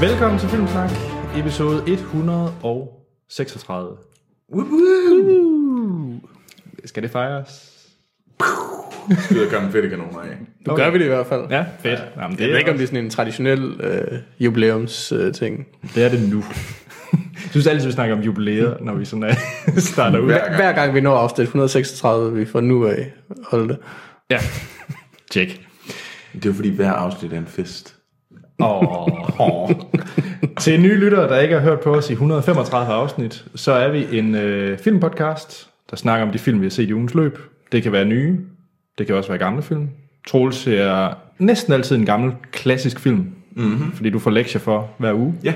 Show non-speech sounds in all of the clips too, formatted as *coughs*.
Velkommen til Filmsnak, episode 136. Skal det fejres? Skyder konfettikanoner af. Nu gør vi det i hvert fald. Ja, fedt. Jamen, det, Jeg er ved ikke, om det er sådan en traditionel øh, jubilæums øh, ting. det er det nu. Jeg synes altid, vi snakker om jubilæer, når vi sådan er, starter ud. Hver gang. hver gang vi når afsnit 136, vi får nu af holde det. Ja, tjek. Det er jo fordi, hver afsnit er en fest. Oh. Til nye lyttere, der ikke har hørt på os i 135 afsnit, så er vi en øh, filmpodcast, der snakker om de film, vi har set i ugens løb. Det kan være nye, det kan også være gamle film. Troels ser næsten altid en gammel, klassisk film, mm-hmm. fordi du får lektier for hver uge. Ja.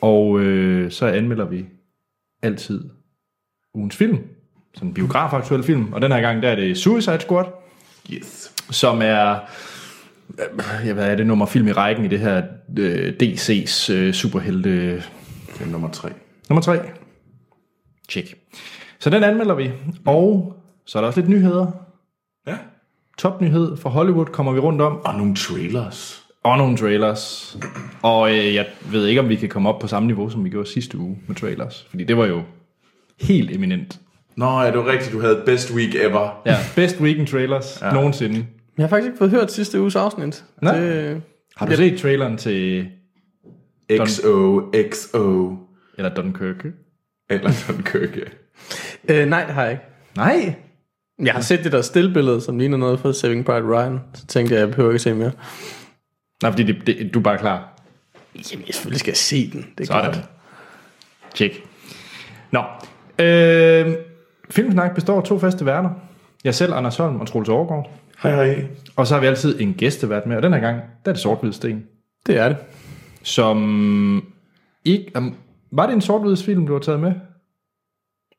Og øh, så anmelder vi altid ugens film, sådan en biografaktuel film. Og den her gang, der er det Suicide Squad, Yes. som er ja, hvad er det nummer film i rækken i det her øh, DC's øh, superhelte Det er nummer tre. nummer 3. Check. Så den anmelder vi. Og så er der også lidt nyheder. Ja. Topnyhed fra Hollywood kommer vi rundt om. Og nogle trailers. Og nogle trailers. Og øh, jeg ved ikke, om vi kan komme op på samme niveau, som vi gjorde sidste uge med trailers. Fordi det var jo helt eminent. Nå, ja, det var rigtigt. Du havde best week ever. Ja, best weekend trailers ja. nogensinde. Jeg har faktisk ikke fået hørt sidste uges afsnit. Nej. Det, Har du set traileren til, XO, XO. eller Dunkirk? Eller sådan køkke. *laughs* øh, nej, det har jeg ikke. Nej. Jeg har set det der stillbillede, som ligner noget fra Saving Private Ryan. Så tænkte jeg, jeg behøver ikke se mere. Nej, fordi det, det, du er bare klar. Jamen, jeg selvfølgelig skal jeg se den. Det er Sådan. klart. Tjek. Nå. Øh, Filmsnak består af to faste værter. Jeg selv, Anders Holm og Troels Overgaard. Hej, hej. Og så har vi altid en gæstevært med, og den her gang, der er det sort sten. Det er det. Som ikke... Um, var det en sort film, du har taget med?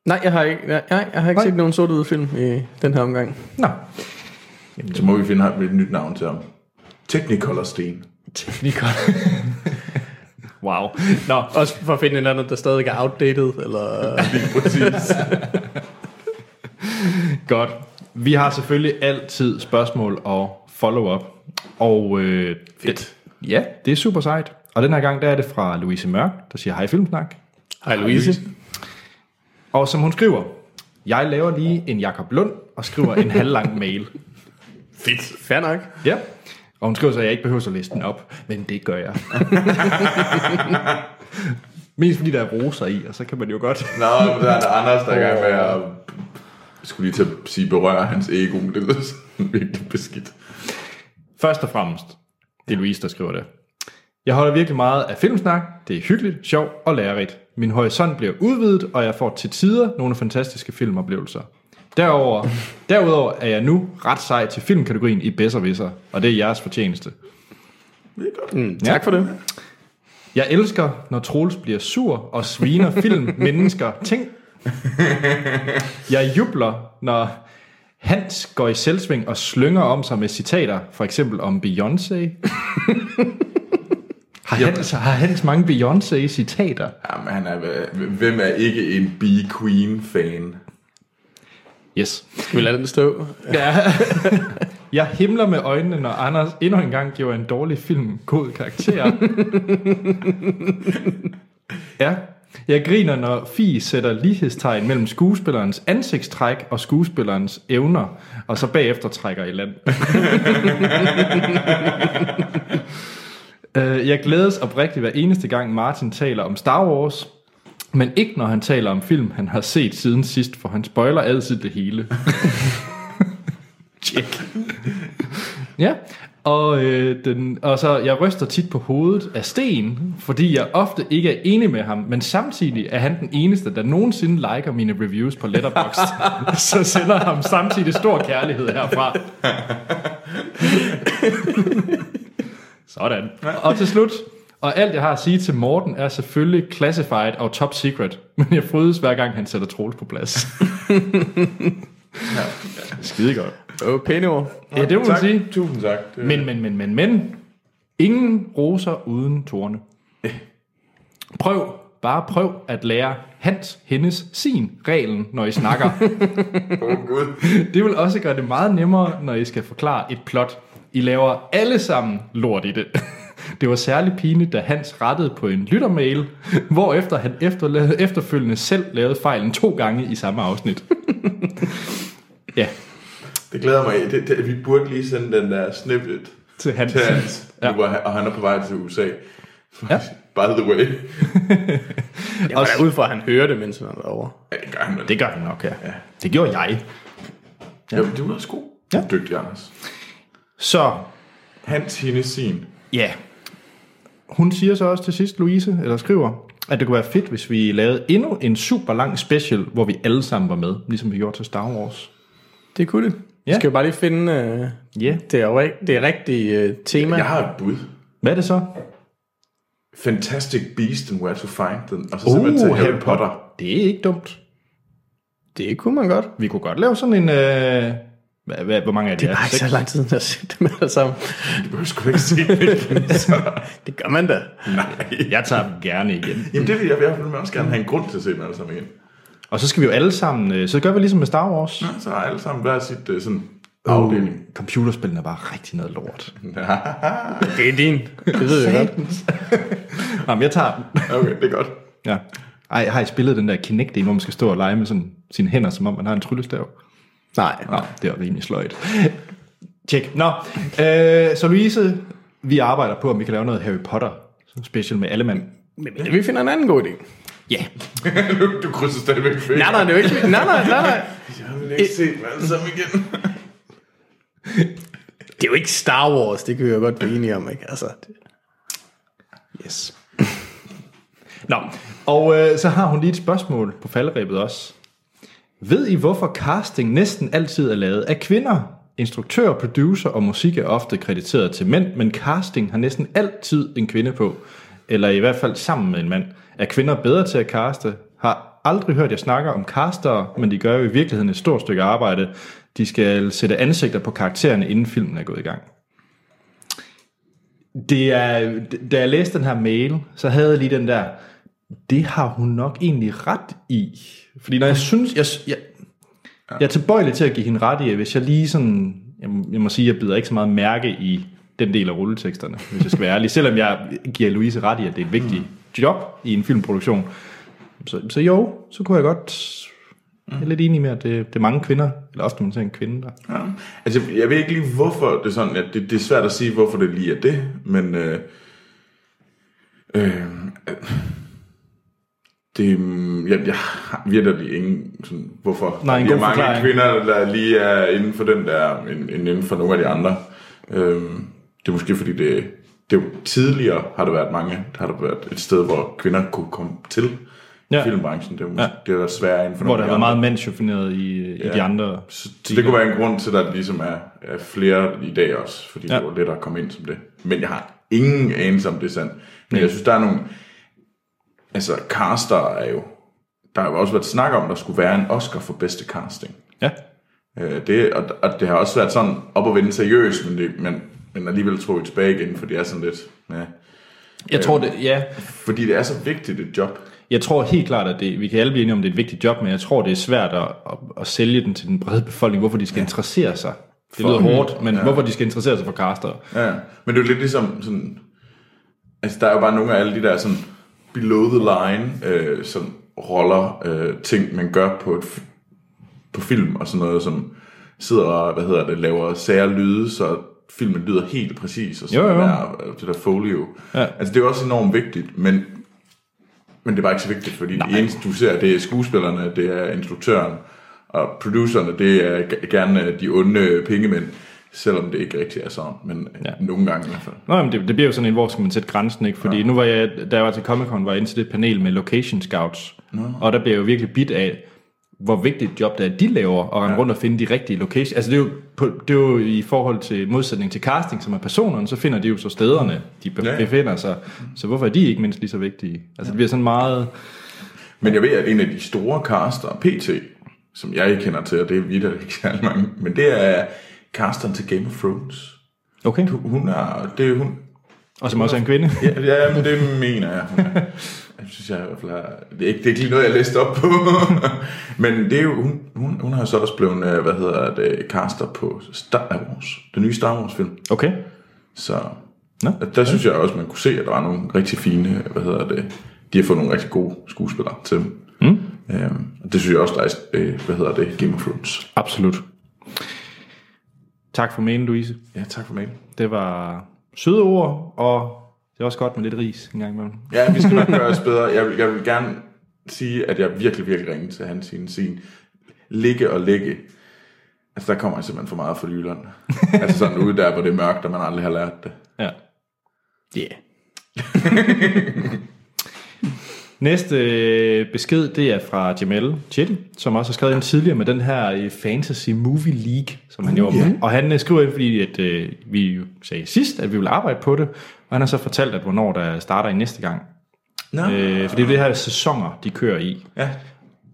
Nej, jeg har ikke, nej, jeg har ikke Nej. set nogen sort film i den her omgang. Nå. Så må vi finde et nyt navn til ham. Technicolor Sten. Tekniker. *laughs* wow. Nå, Også for at finde en anden, der stadig er outdated, eller... *laughs* Præcis. godt. Vi har selvfølgelig altid spørgsmål og follow-up. Og øh, det, ja, det er super sejt. Og den her gang, der er det fra Louise Mørk, der siger hej Filmsnak. Hej Louise. Og som hun skriver, jeg laver lige en Jakob Lund og skriver en halvlang *laughs* mail. Fedt. Fair nok. Ja. Og hun skriver så, at jeg ikke behøver at læse den op, men det gør jeg. *laughs* Mest fordi der er roser i, og så kan man jo godt... Nå, der er der Anders, der er i gang med at... Jeg skulle lige til at sige berøre hans ego, men det lyder sådan virkelig beskidt. Først og fremmest, det er Louise, der skriver det. Jeg holder virkelig meget af filmsnak. Det er hyggeligt, sjovt og lærerigt. Min horisont bliver udvidet, og jeg får til tider nogle fantastiske filmoplevelser. Derover, derudover er jeg nu ret sej til filmkategorien i Bedser Visser, og det er jeres fortjeneste. Det er godt. Mm, tak for det. Jeg elsker, når Troels bliver sur og sviner film, *laughs* mennesker, ting. *laughs* Jeg jubler, når Hans går i selvsving og slynger om sig med citater, for eksempel om Beyoncé. *laughs* Har Hans, har Hans mange Beyoncé-citater? Jamen, han er, hvem er ikke en Bee Queen-fan? Yes. Skal vi lade den stå? Ja. *laughs* Jeg himler med øjnene, når Anders endnu en gang giver en dårlig film god karakter. ja. Jeg griner, når Fi sætter lighedstegn mellem skuespillerens ansigtstræk og skuespillerens evner, og så bagefter trækker i land. *laughs* Øh, jeg glædes oprigtigt hver eneste gang Martin taler om Star Wars, men ikke når han taler om film, han har set siden sidst, for han spoiler altid det hele. *laughs* Check. Ja, og, øh, den, og så jeg ryster tit på hovedet af sten, fordi jeg ofte ikke er enig med ham, men samtidig er han den eneste, der nogensinde liker mine reviews på Letterboxd. *laughs* så sender ham samtidig stor kærlighed herfra. Sådan. Og til slut, og alt jeg har at sige til Morten er selvfølgelig classified og top secret, men jeg frydes hver gang han sætter Troels på plads. *laughs* Skide godt. Oh, pæne ord. Ja, det må man tak. sige. Tusind tak. Det, Men, men, men, men, men. Ingen roser uden torne. *laughs* Prøv, bare prøv at lære hans, hendes, sin reglen, når I snakker. *laughs* oh, Gud. Det vil også gøre det meget nemmere, når I skal forklare et plot. I laver alle sammen lort i det. *laughs* Det var særlig pinligt, da Hans rettede på en lyttermail, hvorefter han efterfølgende selv lavede fejlen to gange i samme afsnit. ja, Det glæder mig. Det, det, vi burde lige sende den der snippet til Hans. til Hans, Ja. ja. han, og han er på vej til USA. *laughs* Ja. By the way. *laughs* Jeg var ud fra, at han hører det, mens han er derovre. Ja, det gør han. Det gør han nok, ja. Det gjorde jeg. Ja. Jo, det var også god. Ja. Ja. Dygtig, Anders. Så, Hans, hendes, sin. ja. Hun siger så også til sidst, Louise, eller skriver, at det kunne være fedt, hvis vi lavede endnu en super lang special, hvor vi alle sammen var med, ligesom vi gjorde til Star Wars. Det kunne det. Ja. Skal vi bare lige finde øh, Ja. det, er det rigtige øh, tema. Jeg har et bud. Hvad er det så? Fantastic Beast and Where to Find Them. Og så simpelthen til Harry Potter. Det er ikke dumt. Det kunne man godt. Vi kunne godt lave sådan en... Øh, hvad, hvad, hvor mange er det? Det er bare ikke så lang tid, at jeg har set dem alle sammen. Du behøver sgu ikke se *laughs* det. Gør man da. nej. Jeg tager dem gerne igen. Jamen det vil jeg, jeg vil også gerne have en grund til at se dem alle sammen igen. Og så skal vi jo alle sammen... Øh, så gør vi ligesom med Star Wars. Så har alle sammen hver sit uh, sådan afdeling. Computerspillene er bare rigtig noget lort. *laughs* Det er din. Det ved jeg godt. Jamen, jeg tager den. Okay, det er godt. Ja. Ej, har I spillet den der Kinect, hvor man skal stå og lege med sådan sine hænder, som om man har en tryllestav? Nej. Nå, det var rimelig sløjt. Tjek. Nå, øh, så Louise, vi arbejder på, om vi kan lave noget Harry Potter special med alle mand. Men vi finder en anden god idé. Ja. *laughs* du, krydser stadigvæk fingre. Nej, nej, det er jo ikke... Nej, nej, nej, nej. Jeg vil ikke se dem alle sammen igen. *laughs* Det er jo ikke Star Wars, det kan vi jo godt blive enige om, ikke? Altså, det... Yes. *laughs* Nå, og øh, så har hun lige et spørgsmål på falderæbet også. Ved I, hvorfor casting næsten altid er lavet af kvinder? Instruktør, producer og musik er ofte krediteret til mænd, men casting har næsten altid en kvinde på. Eller i hvert fald sammen med en mand. Er kvinder bedre til at caste? Har aldrig hørt jer snakke om castere, men de gør jo i virkeligheden et stort stykke arbejde. De skal sætte ansigter på karaktererne, inden filmen er gået i gang. Det er, da jeg læste den her mail, så havde jeg lige den der, det har hun nok egentlig ret i. Fordi når jeg synes, jeg, jeg, jeg er tilbøjelig til at give hende ret i, hvis jeg lige sådan, jeg, jeg må sige, jeg bider ikke så meget mærke i den del af rulleteksterne, hvis jeg skal være ærlig. Selvom jeg giver Louise ret i, at det er et vigtigt job i en filmproduktion. Så, så jo, så kunne jeg godt, jeg er lidt enig med, at det, det er mange kvinder, eller også når man ser en kvinde der. Ja. Altså, jeg ved ikke lige, hvorfor det er sådan, at det, det er svært at sige, hvorfor det lige er det, men øh, øh, det, mm, jeg, jeg har virkelig ingen, sådan, hvorfor Nej, en der er mange forklaring. kvinder, der lige er inden for den der, end, end inden for nogle af de andre. Øh, det er måske fordi, det, det er jo tidligere har der været mange, har der været et sted, hvor kvinder kunne komme til Ja. ja. filmbranchen. Det, er, måske, Ja. ja. det har været sværere inden for Hvor der har været meget mandschauffrineret i, i de andre. Så, det kunne være en grund til, at der ligesom er, er flere i dag også, fordi Ja. ja. det var lettere at komme ind som det. Men jeg har ingen anelse om det er sandt. Men jeg synes, der er nogle... Altså, caster er jo... Der har jo også været snak om, at der skulle være en Oscar for bedste casting. Ja. Øh, det, og, og det har også været sådan op at vende seriøst, men, det, men, men alligevel trukket tilbage igen, fordi det er sådan lidt... Ja, Jeg tror det, ja, fordi det er så vigtigt et job. Jeg tror helt klart, at det, vi kan alle blive enige om, det er et vigtigt job, men jeg tror, det er svært at, at, at sælge den til den brede befolkning, hvorfor de skal ja. interessere sig. Det lyder hårdt, men ja. hvorfor de skal interessere sig for caster. Ja, men det er jo lidt ligesom sådan... Altså, der er jo bare nogle af alle de der sådan below the line øh, sådan roller, øh, ting, man gør på, et, på film og sådan noget, som sidder og, hvad hedder det, laver sære lyde, så filmen lyder helt præcis, og sådan Jo, jo. Der, øh, det der folio. Ja. Altså, det er jo også enormt vigtigt, men, men det er bare ikke så vigtigt, fordi Nej. det eneste, du ser, det er skuespillerne, det er instruktøren, og producerne, det er gerne de onde pengemænd, selvom det ikke rigtig er sådan, men Ja. ja. nogle gange i hvert fald. Nå, jamen det, det bliver jo sådan en, hvor skal man sætte grænsen, ikke? Fordi ja. nu var jeg, da jeg var til Comic Con, var jeg inde til det panel med location scouts, Nå. og der bliver jeg jo virkelig bit af, hvor vigtigt job det er, de laver, og rende ja. rundt og finde de rigtige location. Altså det er, jo på, det er jo i forhold til modsætning til casting, som er personerne, så finder de jo så stederne, de be- Ja, ja. befinder sig. Så hvorfor er de ikke mindst lige så vigtige? Altså det bliver sådan meget... Men jeg ved, at en af de store caster, PT, som jeg ikke kender til, og det er vidt ikke særlig mange, men det er casteren til Game of Thrones. Okay. Hun er, det er hun, Og som også er en kvinde. ja, ja men det mener jeg. Hun er. *laughs* Jeg synes, jeg i hvert fald er, det er ikke, det er ikke lige noget, jeg læste op på. *laughs* men det er jo, hun, hun, hun har så også blevet, øh, hvad hedder det, caster på Star Wars, den nye Star Wars film. Okay. Så Nå. Der synes jeg også, man kunne se, at der var nogle rigtig fine, hvad hedder det, de har fået nogle rigtig gode skuespillere til dem. Mm. Øhm, og det synes jeg også, der er, øh, hvad hedder det, Game of Thrones. Absolut. Tak for mailen, Louise. Ja, tak for mailen. Det var søde ord, og det er også godt med lidt ris en gang imellem. Ja, vi skal nok gøre os bedre. Jeg vil, jeg vil gerne sige, at jeg virkelig, virkelig ringede til hans sin, sin ligge og ligge. Altså, der kommer jeg simpelthen for meget fra Jylland. *laughs* altså sådan ude der, hvor det er mørkt, og man aldrig har lært det. Ja. Yeah. *laughs* Næste øh, besked, det er fra Jamel Chetty, som også har skrevet ind tidligere med den her øh, Fantasy Movie League, som han gjorde. Og han øh, skriver ind, fordi at, øh, vi jo sagde sidst, at vi ville arbejde på det, og han har så fortalt, at hvornår der starter i næste gang. Nå. Øh, for det er det her sæsoner, de kører i. Ja.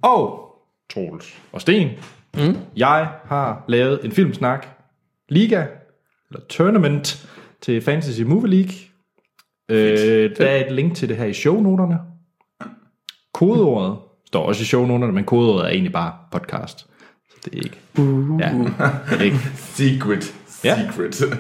Og Troels og Sten, mm. jeg har lavet en filmsnak, Liga, eller Tournament, til Fantasy Movie League. Øh, der er et link til det her i shownoterne. Kodeordet står også i shownoterne, men kodeordet er egentlig bare podcast. Så det er ikke. Ja, det er ikke. *laughs* Secret. Ja. Secret.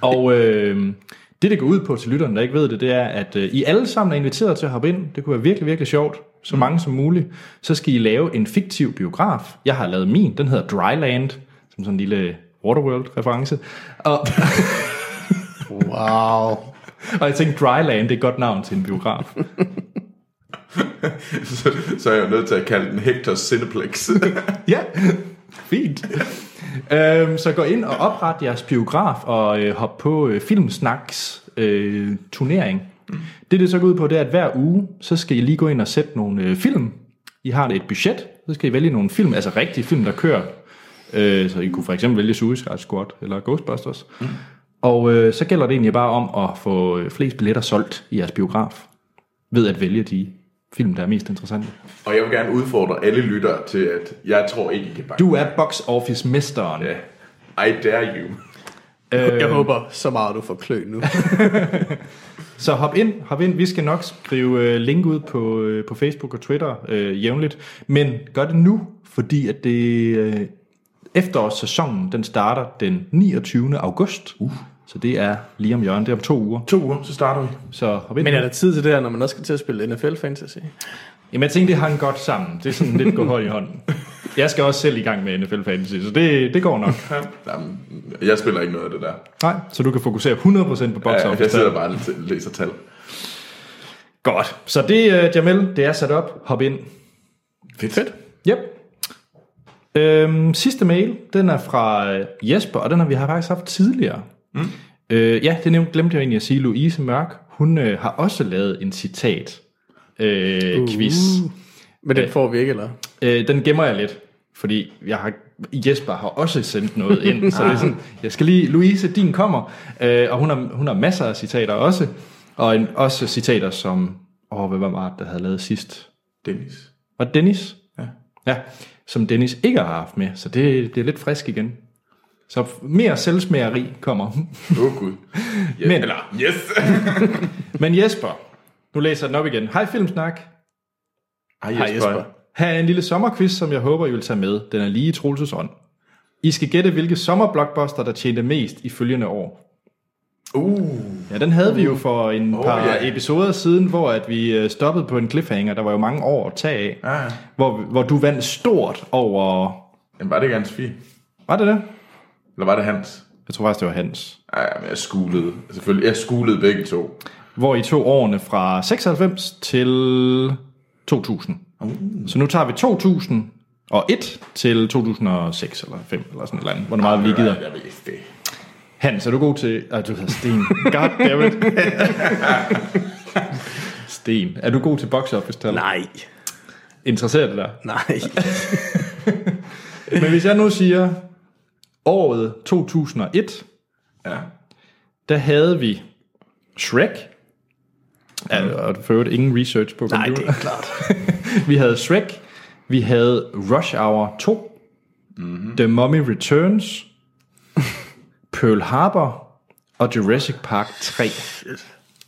Og øh, det, det går ud på til lytterne, der ikke ved det, det er, at øh, I alle sammen er inviteret til at hoppe ind. Det kunne være virkelig, virkelig sjovt. Så mange som muligt. Så skal I lave en fiktiv biograf. Jeg har lavet min. Den hedder Dryland, som sådan en lille Waterworld-reference. Og, *laughs* Wow. og jeg tænkte, Dryland, det er et godt navn til en biograf. *laughs* så, så er jeg jo nødt til at kalde den Hector's Cineplex. *laughs* Ja, fint. Øhm, så gå ind og opret jeres biograf og øh, hop på øh, Filmsnaks øh, turnering. Det det så går ud på, det er, at hver uge, så skal I lige gå ind og sætte nogle øh, film. I har et budget, så skal I vælge nogle film, altså rigtige film, der kører. Øh, så I kunne for eksempel vælge Suicide Squad eller Ghostbusters. Mm. Og øh, så gælder det egentlig bare om at få øh, flest billetter solgt i jeres biograf, ved at vælge de film, der er mest interessante. og jeg vil gerne udfordre alle lyttere til, at jeg tror ikke, I kan banke. Du er box office mesteren. Ja. I dare you. Øh. Jeg håber så meget, du får klø nu. *laughs* Så hop ind, hop ind. Vi skal nok skrive øh, link ud på, øh, på Facebook og Twitter øh, jævnligt. Men gør det nu, fordi at det øh, efterårssæsonen, den starter den 29. august. Uh. Så det er lige om hjørnet. Det er om to uger. To uger, så starter vi. Så hop ind. Men er der tid til det her, når man også skal til at spille NFL Fantasy? Jamen jeg tænkte, det hang godt sammen. Det er sådan lidt gå hånd i hånden. Jeg skal også selv i gang med NFL Fantasy, så det, det går nok. Jamen, jeg spiller ikke noget af det der. Nej, så du kan fokusere 100% på box Ja, jeg sidder bare og læser tal. Godt. Så det, uh, Jamel, det er sat op. Hop ind. Fedt. Fedt. Yep. Øhm, sidste mail, den er fra øh, Jesper, og den har vi har faktisk haft tidligere. Mm. Øh, ja, det nævnte, glemte jeg egentlig at sige. Louise Mørk, hun øh, har også lavet en citat øh, uh. quiz. Men den får vi ikke, eller? Øh, den gemmer jeg lidt, fordi jeg har, Jesper har også sendt noget ind, så det er *laughs* sådan, jeg skal lige, Louise, din kommer, øh, og hun har, hun har masser af citater også, og en, også citater som, åh, hvad var det, der havde lavet sidst? Dennis. Var det Dennis? Ja. Ja, som Dennis ikke har haft med, så det, det er lidt frisk igen. Så mere selvsmageri kommer. Åh oh, gud. Yes. Men- Eller, yes. *laughs* Men Jesper, nu læser jeg den op igen. Hej Filmsnak. Hej Hej, Jesper. Her er en lille sommerquiz, som jeg håber, I vil tage med. Den er lige i Troelses ånd. I skal gætte, hvilke sommerblockbuster, der tjente mest i følgende år. Uh. Ja, den havde vi jo for en Oh, par ja. episoder siden, hvor at vi øh, stoppede på en cliffhanger. Der var jo mange år at tage af. Ah. Hvor, hvor du vandt stort over... Jamen, var det Hans Fie? Var det det? Eller var det Hans? Jeg tror faktisk, det var Hans. Ej, men jeg skulede. Selvfølgelig, jeg skulede begge to. Hvor I tog årene fra 96 til 2000. Så nu tager vi 2001 til 2006 eller 5 eller sådan et eller andet. Hvor meget vi gider. Jeg vidste det. Hans, er du god til... Ah, du hedder Sten. God damn it. Sten, er du god til box office tal? Nej. Interesserer det dig? Nej. *laughs* Men hvis jeg nu siger året 2001, Ja. der havde vi Shrek. Ja, og for øvrigt ingen research på Nej, computer. det er klart. *laughs* Vi havde Shrek, vi havde Rush Hour 2, mm-hmm. The Mummy Returns, Pearl Harbor og Jurassic Park 3.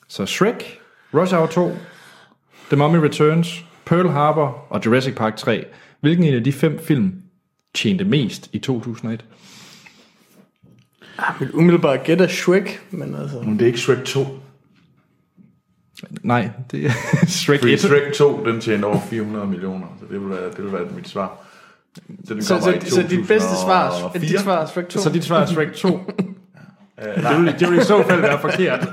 Så Shrek, Rush Hour 2, The Mummy Returns, Pearl Harbor og Jurassic Park 3. Hvilken en af de fem film tjente mest i 2001? Ah, mit umiddelbare gæt er Shrek, men altså... Men det er ikke Shrek 2. Nej, det er *laughs* Shrek Fordi 1. Shrek 2, den tjente over 400 millioner, så det vil være, det vil være mit svar. Så, den Så, så, i så dit bedste svar, 2004. dit svar er Shrek 2? Så dit svar er Shrek 2. *laughs* det, vil, det vil i så fald være forkert.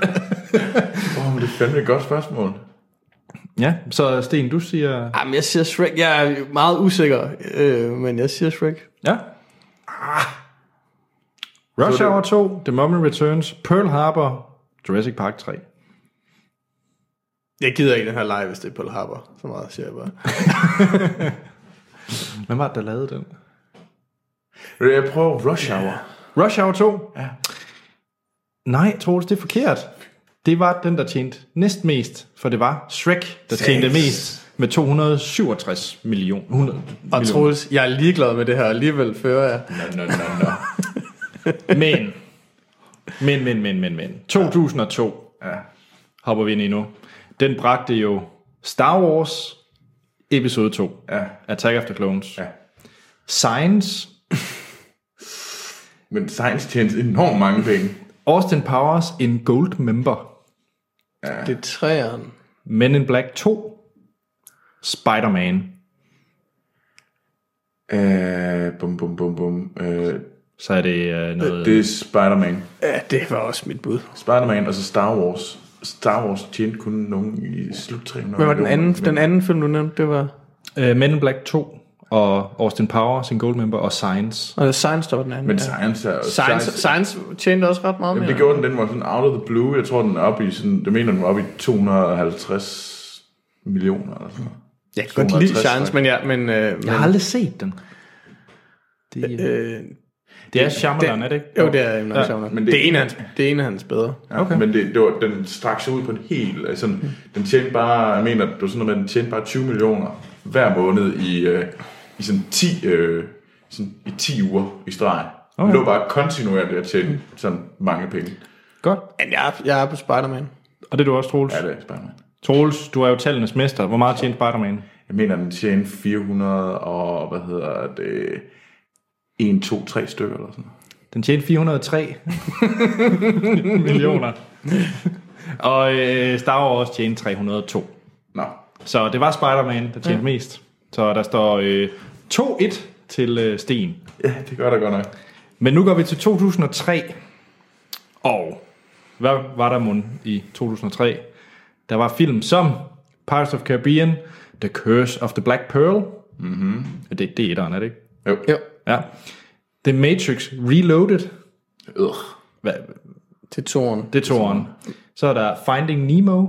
Åh, oh, men det er fandme et godt spørgsmål. Ja, så Sten, du siger... Jamen, jeg siger Shrek. Jeg er meget usikker, øh, men jeg siger Shrek. Ja. Rush Hour 2, The Mummy Returns, Pearl Harbor, Jurassic Park 3. Jeg gider ikke den her live, hvis det er Pearl Harbor. Så meget siger jeg bare. *laughs* Hvem var det, der lavede den? Vil Jeg prøver Rush Hour. Rush Hour 2? Ja. Nej, Troels, det er forkert. Det var den, der tjente næst mest, for det var Shrek, der tjente Seks. mest med 267 millioner. 100 Og Troels, jeg er ligeglad med det her, alligevel fører jeg. Nå, nå, nå, nå. *laughs* Men, men, men, men, men, men. 2002 Ja. hopper vi ind i nu. Den bragte jo Star Wars episode 2. Ja. Attack of the Clones. Ja. Science, Men Science tjente enormt mange penge. Austin Powers in Gold Member. Det er træeren. Men in Black 2. Spider-Man. Øh, bum, bum, bum, bum. Øh, Så er det øh, noget... det er Spider-Man. Ja, det var også mit bud. Spider-Man og så Star Wars. Star Wars tjente kun nogen i slut 300 Hvad var den anden, millioner, den anden film, du nævnte? Det var... Øh, Men in Black 2 og Austin Powers in Gold Member og Science. Og det er Science, der var den anden. Men ja. Science er... Science, Science tjente også ret meget Jamen, mere. det gjorde den, den var sådan out of the blue. Jeg tror, den er oppe i sådan... Jeg mener, den var oppe i 250 millioner eller sådan noget. Jeg kan godt lide 260, Science, men, ja, men, øh, men Jeg har aldrig set den. Det, øh, det er Shyamalan, er det ikke? jo, det er. Night Ja, Shyamalan. men det, det- er en af hans, det er en af hans bedre. Ja, okay. Men det, det var, den strak sig ud på en helt... Altså, den tjente bare... Jeg mener, det var sådan noget med, den tjente bare 20 millioner hver måned i, øh, i sådan 10, øh, sådan i 10 uger i streg. Okay. Det lå bare kontinuerligt at tjene sådan mange penge. Godt. Men jeg er, jeg er på Spider-Man. Og det er du også, Troels? Ja, det er Spider-Man. Troels, du er jo tallenes mester. Hvor meget tjente Spider-Man? Jeg mener, den tjente 400 og, hvad hedder det, 1, 2, 3 stykker eller sådan. Den tjente 403 *laughs* millioner. Og øh, Star Wars tjente 302. Nå, Så det var Spider-Man, der tjente ja. mest. Så der står øh, 2-1 til øh, Sten. ja, det gør der godt nok. Men nu går vi til 2003. Og hvad var der mund i 2003? Der var film som Pirates of Caribbean, The Curse of the Black Pearl. Mm-hmm. Det, det er etteren, er det ikke? Jo. Jo, Ja. The Matrix Reloaded. Øh. Hvad, til toren. det er toeren. Så er der Finding Nemo,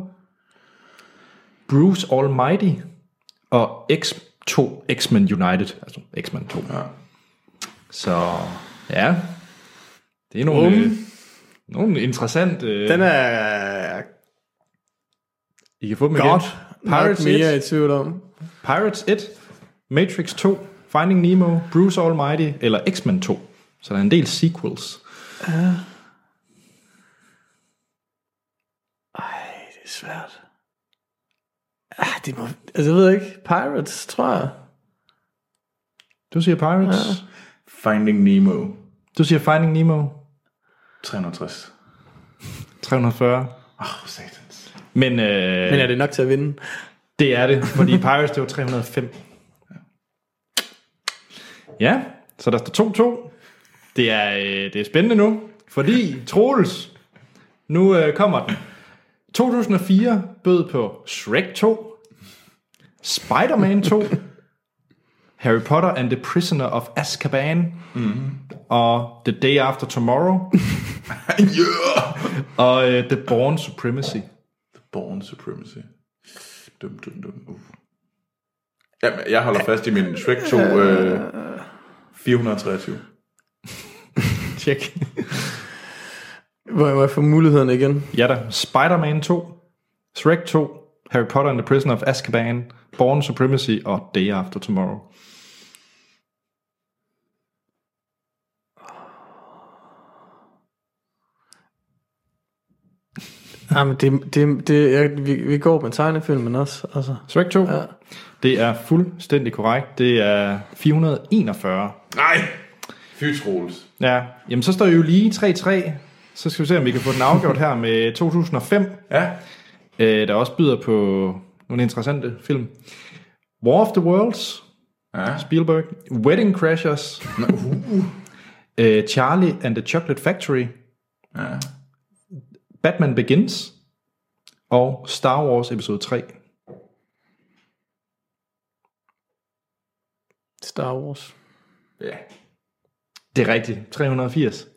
Bruce Almighty og X2, X-Men United. Altså X-Men 2. Ja. Så ja, det er nogle, Um. øh, nogle interessant... Øh, Den er I kan få dem godt igen. Pirates mere 1, i tvivl om. Pirates 1, Matrix 2, Finding Nemo, Bruce Almighty eller X-Men 2. Så der er en del sequels. Det er svært. Ah, det må, altså, jeg ved ikke. Pirates, tror jeg. Du siger Pirates. Finding Nemo, Du siger Finding Nemo. 360. 340. Åh, oh, satans. Men, øh, Men er det nok til at vinde? det er det, fordi Pirates det var 305. Ja, så der står 2-2. Det er, øh, det er spændende nu, fordi Troels, nu øh, kommer den. 2004 bød på Shrek 2, Spider-Man 2, Harry Potter and the Prisoner of Azkaban, mm-hmm. og The Day After Tomorrow, *laughs* yeah! og uh, The Born Supremacy. Born Supremacy. Dum, dum, dum. Uh. Jamen, jeg holder fast i min Shrek 2 øh, 423. *laughs* Tjek. Hvor må jeg få mulighederne igen? Ja da, Spider-Man 2, Shrek 2, Harry Potter and the Prisoner of Azkaban, Born Supremacy og Day After Tomorrow. Jamen, det, det, det, jeg, vi, vi går med tegnefilmen også. Altså. Shrek 2, Ja. Det er fuldstændig korrekt. Det er 441. Nej! Fy Troels. Ja, jamen så står I jo lige 3-3. Så skal vi se, om vi kan få den afgjort her med 2005, Ja. øh, der også byder på nogle interessante film. War of the Worlds, Ja. Spielberg. Wedding Crashers. øh, Charlie and the Chocolate Factory. ja. Batman Begins. Og Star Wars episode 3. Star Wars. Ja. Det er rigtigt. 380.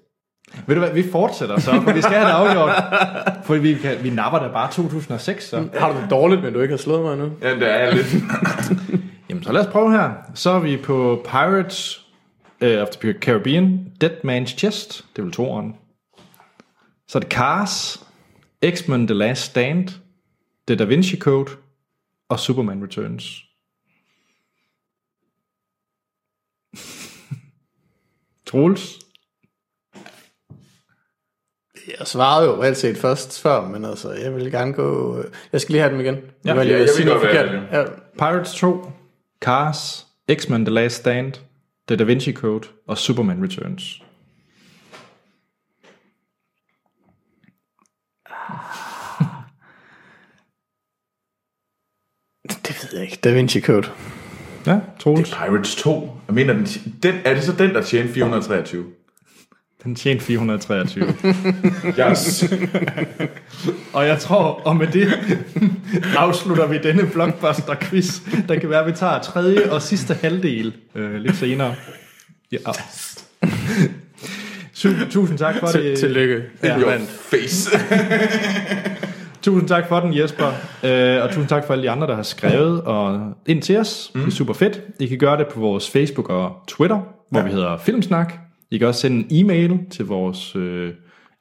Ved du hvad, vi fortsætter så, for vi skal have det afgjort. *laughs* For vi, kan, vi napper da bare 2006, så. Har du det dårligt, men du ikke har slået mig nu? Ja, det er jeg lidt. *laughs* Jamen, så lad os prøve her. Så er vi på Pirates uh, of the Caribbean, Dead Man's Chest, det er vel toeren. Så er det Cars, X-Men The Last Stand, The Da Vinci Code og Superman Returns. Troels? Jeg svarede jo reelt set først før, men altså, jeg vil gerne gå... Jeg skal lige have dem igen. Ja, var lige ja, ved at jeg sige noget forkert. jeg Ja, Pirates 2, Cars, X-Men The Last Stand, The Da Vinci Code og Superman Returns. det ved jeg ikke. Da Vinci Code. Ja, Troels. Pirates 2. Jeg mener, den, den, er det så den, der tjener 423? Den tjente 423. *laughs* Yes. *laughs* Og jeg tror, og med det afslutter vi denne blockbuster-quiz. Der kan være, at vi tager tredje og sidste halvdel øh, lidt senere. Ja. Tusind, tak for Til, det. tillykke. Ja. Your face. *laughs* Tusind tak for den, Jesper. Øh, og tusind tak for alle de andre, der har skrevet og ind til os. Mm. Det er super fedt. I kan gøre det på vores Facebook og Twitter, hvor ja. vi hedder Filmsnak. I kan også sende en e-mail til vores øh,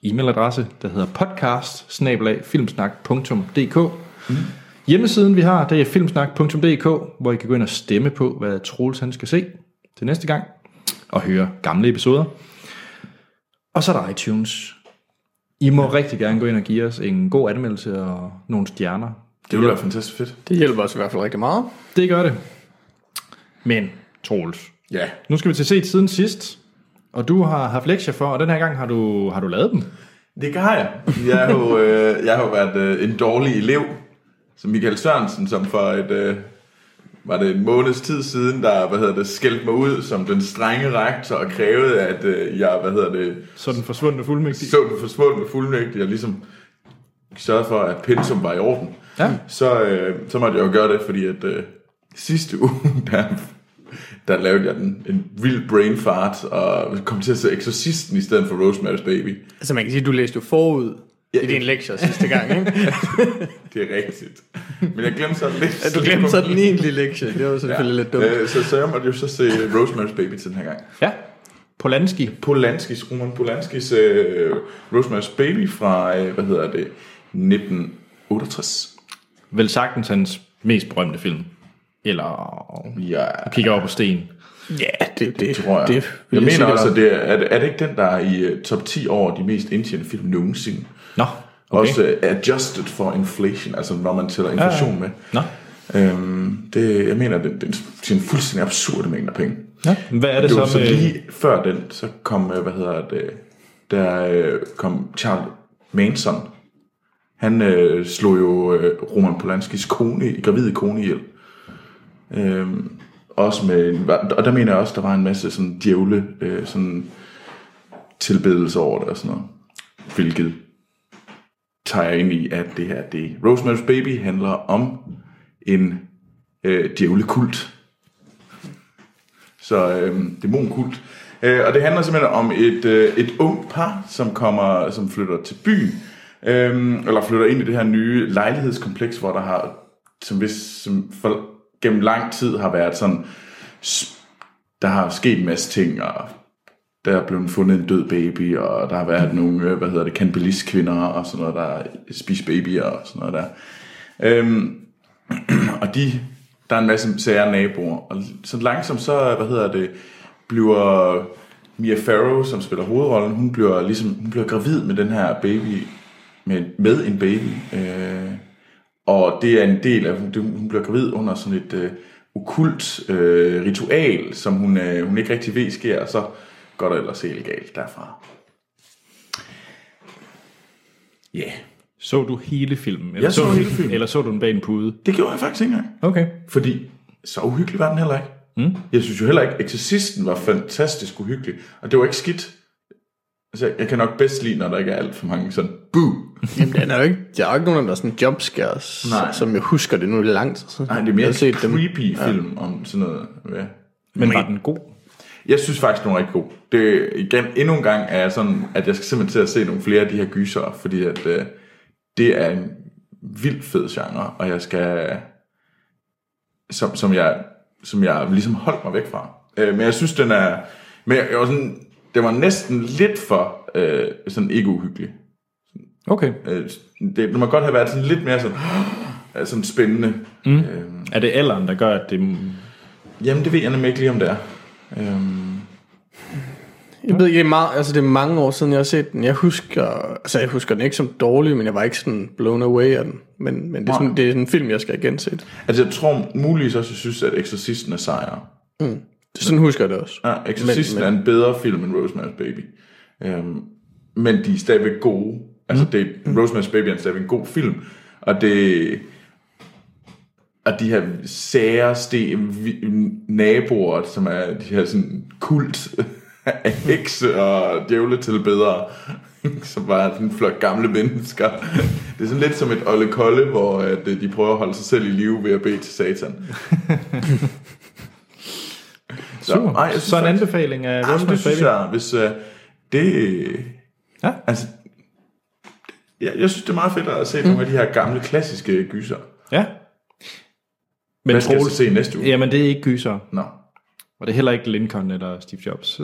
e-mailadresse, der hedder podcast mm. Hjemmesiden, vi har, det er filmsnak.dk, hvor I kan gå ind og stemme på, hvad Troels han skal se til næste gang, og høre gamle episoder. Og så er der iTunes. I må rigtig gerne gå ind og give os en god anmeldelse og nogle stjerner. Det ville være fantastisk fedt. Det hjælper os i hvert fald rigtig meget. Det gør det. Men, Troels, Ja. nu skal vi til set siden sidst. Og du har haft lektier for, og den her gang har du, har du lavet dem. Det har jeg. Jeg har jo, øh, jeg har jo været øh, en dårlig elev, som Michael Sørensen, som for et, øh, var det en måneds tid siden, der hvad hedder det, skældte mig ud som den strenge rektor og krævede, at øh, jeg hvad hedder det, Så den forsvundne fuldmægtig. så den forsvundne fuldmægtig og ligesom sørgede for, at pensum var i orden. Ja. Så, øh, så måtte jeg jo gøre det, fordi at øh, sidste uge, *laughs* der, der lavede jeg den, en vild brain fart, og kom til at se Exorcisten i stedet for Rosemary's Baby. Altså man kan sige, at du læste jo forud Ja. i din lektie sidste gang, ikke? *laughs* Det er rigtigt. Men jeg glemte så lidt. At du glemte så den *laughs* egentlige lektie. Det var selvfølgelig lidt dumt. Øh, så, så jeg måtte jo så se Rosemary's Baby til den her gang. Ja. Polanski. Polanskis, Roman Polanskis uh, Rosemary's Baby fra, uh, hvad hedder det, 1968. Vel sagtens hans mest berømte film. Eller Ja, kigger over på sten. Ja, det, det, tror jeg. Det, jeg vil mener sige, også, at det er, er, det, er det ikke den, der er i uh, top 10 over de mest indtjenende film nogensinde? Nå, okay. Også uh, adjusted for inflation, altså når man tæller inflation med. Nå. Øhm, det, jeg mener, det, det er en fuldstændig absurd mængde penge. Ja. Hvad er det, Det så så med... lige før den, så kom, øh, hvad hedder det, der øh, kom Charles Manson. Han øh, slog jo øh, Roman Polanskis kone, gravide kone ihjel. Øhm, også med, og der mener jeg også, der var en masse sådan djævle, øh, sådan tilbedelse over det og sådan noget. Hvilket tager jeg ind i, at det her, det Rosemary's Baby handler om en øh, djævlekult. Så øh, dæmonkult. Øh, og det handler simpelthen om et, øh, et ungt par, som kommer, som flytter til byen, øh, eller flytter ind i det her nye lejlighedskompleks, hvor der har, som, hvis, som for, gennem lang tid har været sådan, der har sket en masse ting, og der er blevet fundet en død baby, og der har været nogle, øh, hvad hedder det, kannibalist-kvinder, og sådan noget, der spiser babyer, og sådan noget der. Øhm, *clears throat* og de, der er en masse sære naboer, og så langsomt så, hvad hedder det, bliver Mia Farrow, som spiller hovedrollen, hun bliver ligesom, hun bliver gravid med den her baby, med, med en baby, øh, og det er en del af, hun, hun bliver gravid under sådan et øh, okult øh, ritual, som hun, øh, hun ikke rigtig ved sker, og så godt ellers helt galt derfra. Ja, yeah. Så du hele filmen? Eller Jeg så du, hele filmen. Eller så du den bag en pude? det gjorde jeg faktisk ikke engang. Okay. Fordi så uhyggelig var den heller ikke. Mm. Jeg synes jo heller ikke, Exorcisten var fantastisk uhyggelig. Og det var ikke skidt. Altså, jeg kan nok bedst lide, når der ikke er alt for mange sådan, boo. Jamen, den er jo ikke, der er jo ikke nogen, der er sådan jumpscares, Nej. som jeg husker det nu er det lang tid siden. Nej, det er Jeg mere en set dem. creepy film om sådan noget. Ja. Men var den god? Jeg synes faktisk, den var rigtig god. Det, igen, endnu en gang er jeg sådan, at jeg skal simpelthen til at se nogle flere af de her gyser, fordi at, øh, det er en vildt fed genre, og jeg skal, som, som jeg, som jeg ligesom holdt mig væk fra. Øh, men jeg synes, den er, men jeg, jeg var sådan, det var næsten lidt for øh, sådan ikke uhyggelig. Okay. Øh, det, det må godt have været sådan lidt mere sådan, øh, sådan spændende. Mm. Øh, Er det alderen, der gør, at det... jamen, det ved jeg nemlig ikke lige, om det er. Øh, Jeg ved ikke, det er, meget, altså det er mange år siden, jeg har set den. Jeg husker, altså jeg husker den ikke som dårlig, men jeg var ikke sådan blown away af den. Men, men det, er sådan, det er sådan en film, jeg skal have genset. altså, jeg tror muligvis også, jeg synes, at Exorcisten er sejere. Sådan husker jeg det også. Ja, Exorcisten Men- men, er en bedre film end Rosemary's Baby. Øhm, men de er stadigvæk gode. Altså, det, Rosemary's Baby er stadigvæk en god film. Og det... Og de her sære sten, naboer, som er de her sådan kult *laughs* af hekse og djævle til bedre, *laughs* som bare er sådan en flok gamle mennesker. *laughs* Det er sådan lidt som et Olle Kolle, hvor at, øh, de prøver at holde sig selv i live ved at bede til satan. Så, Super. ej, synes så en faktisk- anbefaling af det Rosemary's synes Baby? jeg, hvis uh, det... Ja. Altså, jeg, jeg synes, det er meget fedt at se mm. nogle af de her gamle, klassiske gyser. Ja. Men Hvad skal Troels- se næste uge? Jamen, det er ikke gyser. Nå, Og det er heller ikke Lincoln eller Steve Jobs.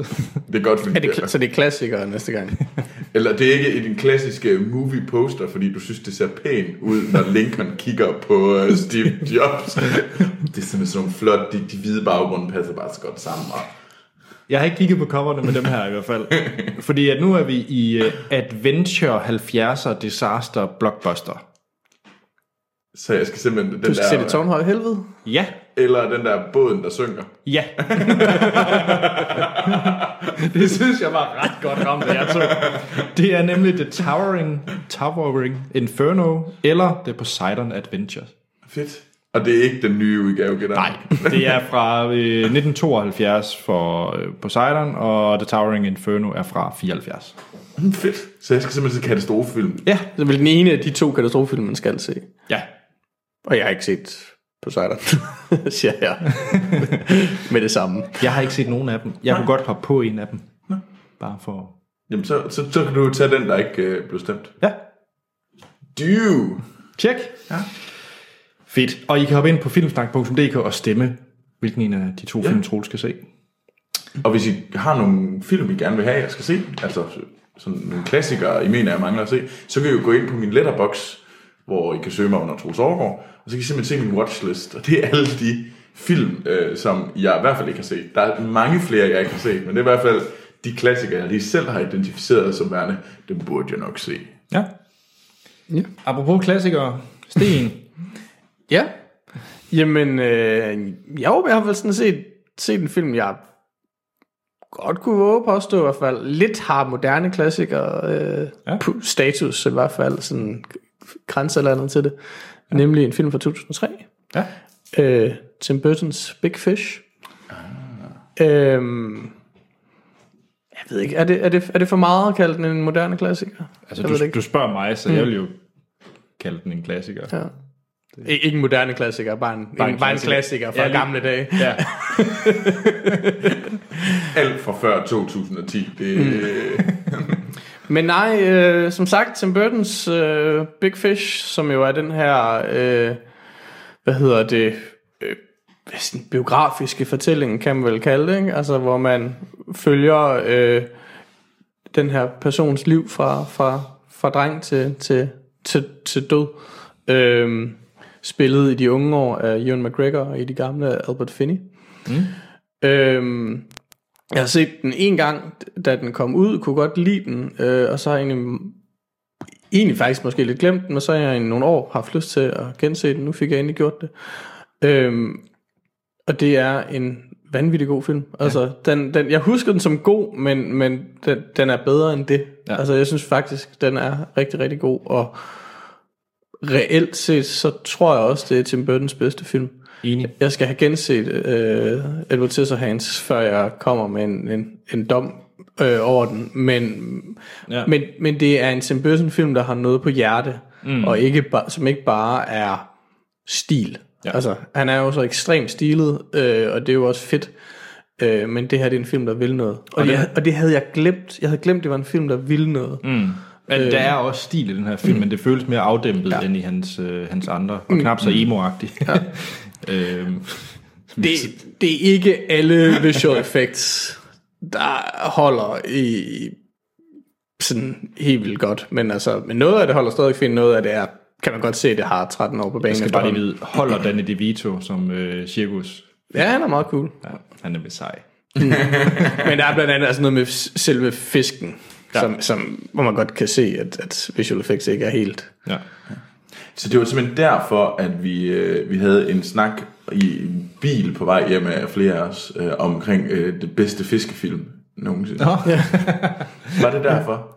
det er godt, fordi... *laughs* Er det, så det er klassikere næste gang. *laughs* Eller det er ikke en klassisk movie poster, fordi du synes, det ser pænt ud, når Lincoln kigger på uh, Steve *laughs* Jobs. det er simpelthen sådan flot, de, de hvide baggrunde passer bare så godt sammen. Og, Jeg har ikke kigget på coverne med dem her i hvert fald. *laughs* Fordi at nu er vi i uh, Adventure 70'er Disaster Blockbuster. Så jeg skal simpelthen... Den Du skal se der, det tårnhøje helvede. Ja. Eller den der båden, der synker. Ja. *laughs* det synes jeg var ret godt ramt af jer to. Det er nemlig The Towering, Towering Inferno eller The Poseidon Adventure. Fedt. Og det er ikke den nye udgave, gætter jeg. Nej, det er fra øh, 1972 for øh, Poseidon, og The Towering Inferno er fra 74. Fedt. Så jeg skal simpelthen se katastrofefilm. Ja, det er vel den ene af de to katastrofefilm, man skal se. Ja. Og jeg har ikke set Poseidon, *laughs* siger jeg. *laughs* med det samme. Jeg har ikke set nogen af dem. Jeg kunne godt hoppe på en af dem. Bare for... Jamen, så, så, så kan du tage den, der ikke øh, blev stemt. Ja, Du! tjek. Ja. Fedt. Og I kan hoppe ind på filmsnak.dk og stemme, hvilken en af de to ja. film, Troels skal se. Og hvis I har nogle film, I gerne vil have, jeg skal se, altså sådan nogle klassikere, I mener, jeg mangler at se, så kan I jo gå ind på min letterbox, hvor I kan søge mig under Troels Overgaard, og så kan I simpelthen se min watchlist, og det er alle de film, øh, som jeg i hvert fald ikke har set. Der er mange flere, jeg ikke har set, men det er i hvert fald de klassikere, jeg lige selv har identificeret som værende, dem burde jeg nok se. Ja. Ja. Apropos klassikere. Sten. *laughs* Ja. Jamen, øh, jeg håber, jeg har vel sådan set, set en film, jeg godt kunne våge påstå i hvert fald. Lidt har moderne klassikere øh, ja. status i hvert fald, sådan grænselandet til det. Ja. Nemlig en film fra 2003. Ja. Øh, Tim Burton's Big Fish. Ah. Øhm, jeg ved ikke, er det, er, det, er det for meget at kalde den en moderne klassiker? Altså, Jeg det du, du spørger mig, så mm. jeg vil jo kalde den en klassiker. Ja. Ik- Ikke en moderne klassiker, bare en, bare en, bare en klassiker fra Ja, ja, lige- gamle dage. Ja. *laughs* Alt fra før 2010, det mm. Men nej, øh, som sagt, Tim Burton's øh, Big Fish, som jo er den her, øh, hvad hedder det, øh, sådan, biografiske fortælling, kan man vel kalde det, ikke? Altså, hvor man følger øh, den her persons liv fra, fra, fra dreng til, til, til, til død. Øh, spillet i de unge år af Ewan McGregor og i de gamle Albert Finney. Mm. Øh, jeg har set den en gang, da den kom ud, kunne godt lide den, øh, og så har jeg egentlig, egentlig faktisk måske lidt glemt den, men så har jeg i nogle år haft lyst til at gense den. Nu fik jeg endelig gjort det. Øhm, og det er en vanvittig god film. Altså, ja. den, den, jeg husker den som god, men, men den, den er bedre end det. Ja. Altså, jeg synes faktisk, den er rigtig, rigtig god, og reelt set, så tror jeg også, det er Tim Burtons bedste film. Enig. Jeg skal have genset øh, Edward Scissorhands, før jeg kommer med en, en, en dom øh, over den. Men, Ja. men, men det er en Tim Burton film, der har noget på hjerte, mm. og ikke ba- som ikke bare er stil. Ja. Altså, han er jo så ekstremt stilet, øh, og det er jo også fedt. Øh, men det her det er en film, der vil noget. Og, Og det- det, og det havde jeg glemt. Jeg havde glemt, det var en film, der ville noget. Mm. Men der er også stil i den her film, men det føles mere afdæmpet ja. End i hans, øh, hans andre, og knap så emo-agtigt. Ja. *laughs* øhm, *laughs* Det, det er ikke alle visual effects, der holder i sådan helt vildt godt. Men, altså, men noget af det holder stadig fint, noget af det er, kan man godt se, det har 13 år på banen. jeg skal bare lige vide, holder Danny DeVito som øh, cirkus? Ja, han er meget cool. Ja, han er med sej. *laughs* Men der er blandt andet altså noget med selve fisken, ja. som, som, hvor man godt kan se, at, at visual effects ikke er helt... Ja. Så det var simpelthen derfor, at vi, øh, vi havde en snak i en bil på vej hjem af flere af os øh, omkring øh, det bedste fiskefilm nogensinde. Nå. *laughs* Var det derfor?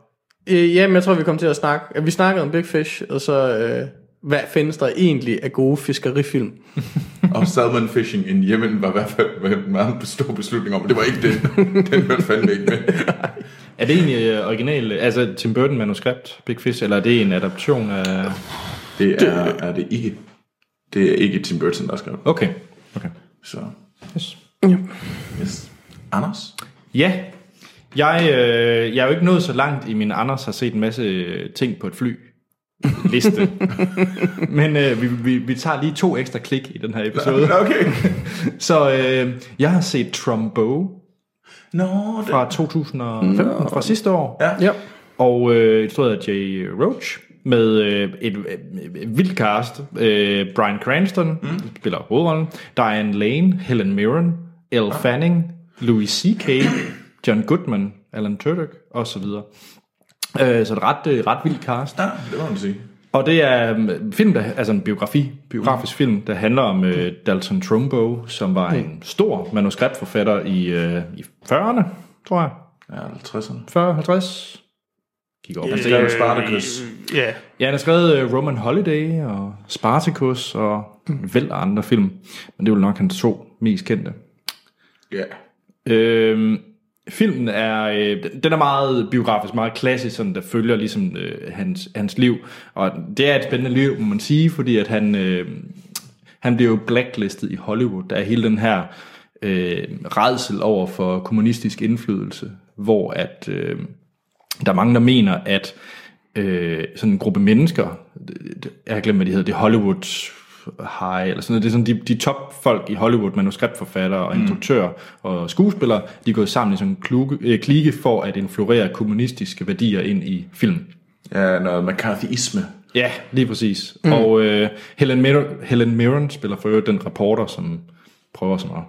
Øh, jamen, jeg tror, vi kom til at snakke... at Vi snakkede om Big Fish, og så... Øh, hvad findes der egentlig af gode fiskerifilm? *laughs* Og salmon fishing in Yemen var i hvert fald en meget stor beslutning om. Det var ikke den. *laughs* Den hørte fandme ikke med. Er det egentlig øh, original, altså Tim Burton manuskript, Big Fish, eller er det en adaption af... Det er, er det ikke. Det er ikke Tim Burton, der har skrevet. Okay. okay. Så, Yes. Ja. yes. Anders? Ja, jeg, øh, jeg er jo ikke nået så langt i min Anders har set en masse øh, ting på et fly liste. *laughs* Men øh, vi, vi, vi tager lige to ekstra klik i den her episode. *laughs* Okay. *laughs* Så øh, jeg har set Trumbo Nå, det, fra 2015, fra sidste år. Ja. Ja. Og øh, instrueret af Jay Roach med øh, et, et vildt cast. Øh, Brian Cranston mm. spiller hovedrollen. Diane Lane, Helen Mirren, Elle Fanning, Louis C.K., *coughs* John Goodman, Alan Tudyk og så videre. Øh, så et ret, øh, ret vildt cast. ja, det må man sige. Og det er um, film, der, altså en biografi, biografisk film, der handler om uh, Dalton Trumbo, som var en stor manuskriptforfatter i, uh, i 40'erne, tror jeg. Ja, 50'erne. 40, 50. Kigger op. Han skrev Spartacus. Ja. Ja, han har skrevet uh, Roman Holiday og Spartacus og en væld af andre film. Men det er jo nok hans to mest kendte. Ja. Øhm, filmen er, øh, den er meget biografisk, meget klassisk, sådan, der følger ligesom øh, hans, hans liv. Og det er et spændende liv, må man sige, fordi at han, øh, han bliver jo blacklistet i Hollywood. Der er hele den her øh, redsel over for kommunistisk indflydelse, hvor at øh, der er mange, der mener, at øh, sådan en gruppe mennesker, jeg har glemt, hvad de hedder, det er Hollywood High, eller sådan noget, det er sådan de, de topfolk i Hollywood, manuskriptforfattere og instruktører og skuespillere, de er gået sammen i sådan en kluge, øh, klike for at influere kommunistiske værdier ind i film. Ja, noget McCarthyisme. Ja, lige præcis. Mm. Og øh, Helen, Mir- Helen Mirren spiller for øvrigt den reporter, som prøver sådan at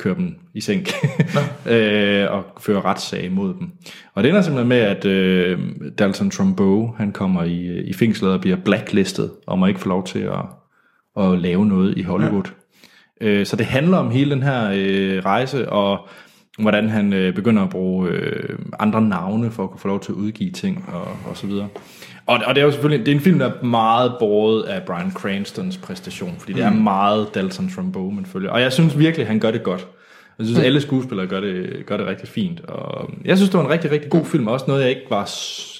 køre dem i sænk *laughs* øh, og føre retssag mod dem. Og det ender simpelthen med, at øh, Dalton Trumbo, han kommer i, øh, i fængslet og bliver blacklistet, og må ikke få lov til at, at lave noget i Hollywood. Ja. Øh, så det handler om hele den her øh, rejse, og hvordan han øh, begynder at bruge øh, andre navne for at kunne få lov til at udgive ting og, og så videre. Og, og det er jo selvfølgelig det er en film, der er meget båret af Brian Cranstons præstation, fordi det er meget Dalton Trumbo, man følger. Og jeg synes virkelig, han gør det godt. Jeg synes, alle skuespillere gør det, gør det rigtig fint. Og jeg synes, det var en rigtig, rigtig god film, og også noget, jeg ikke var...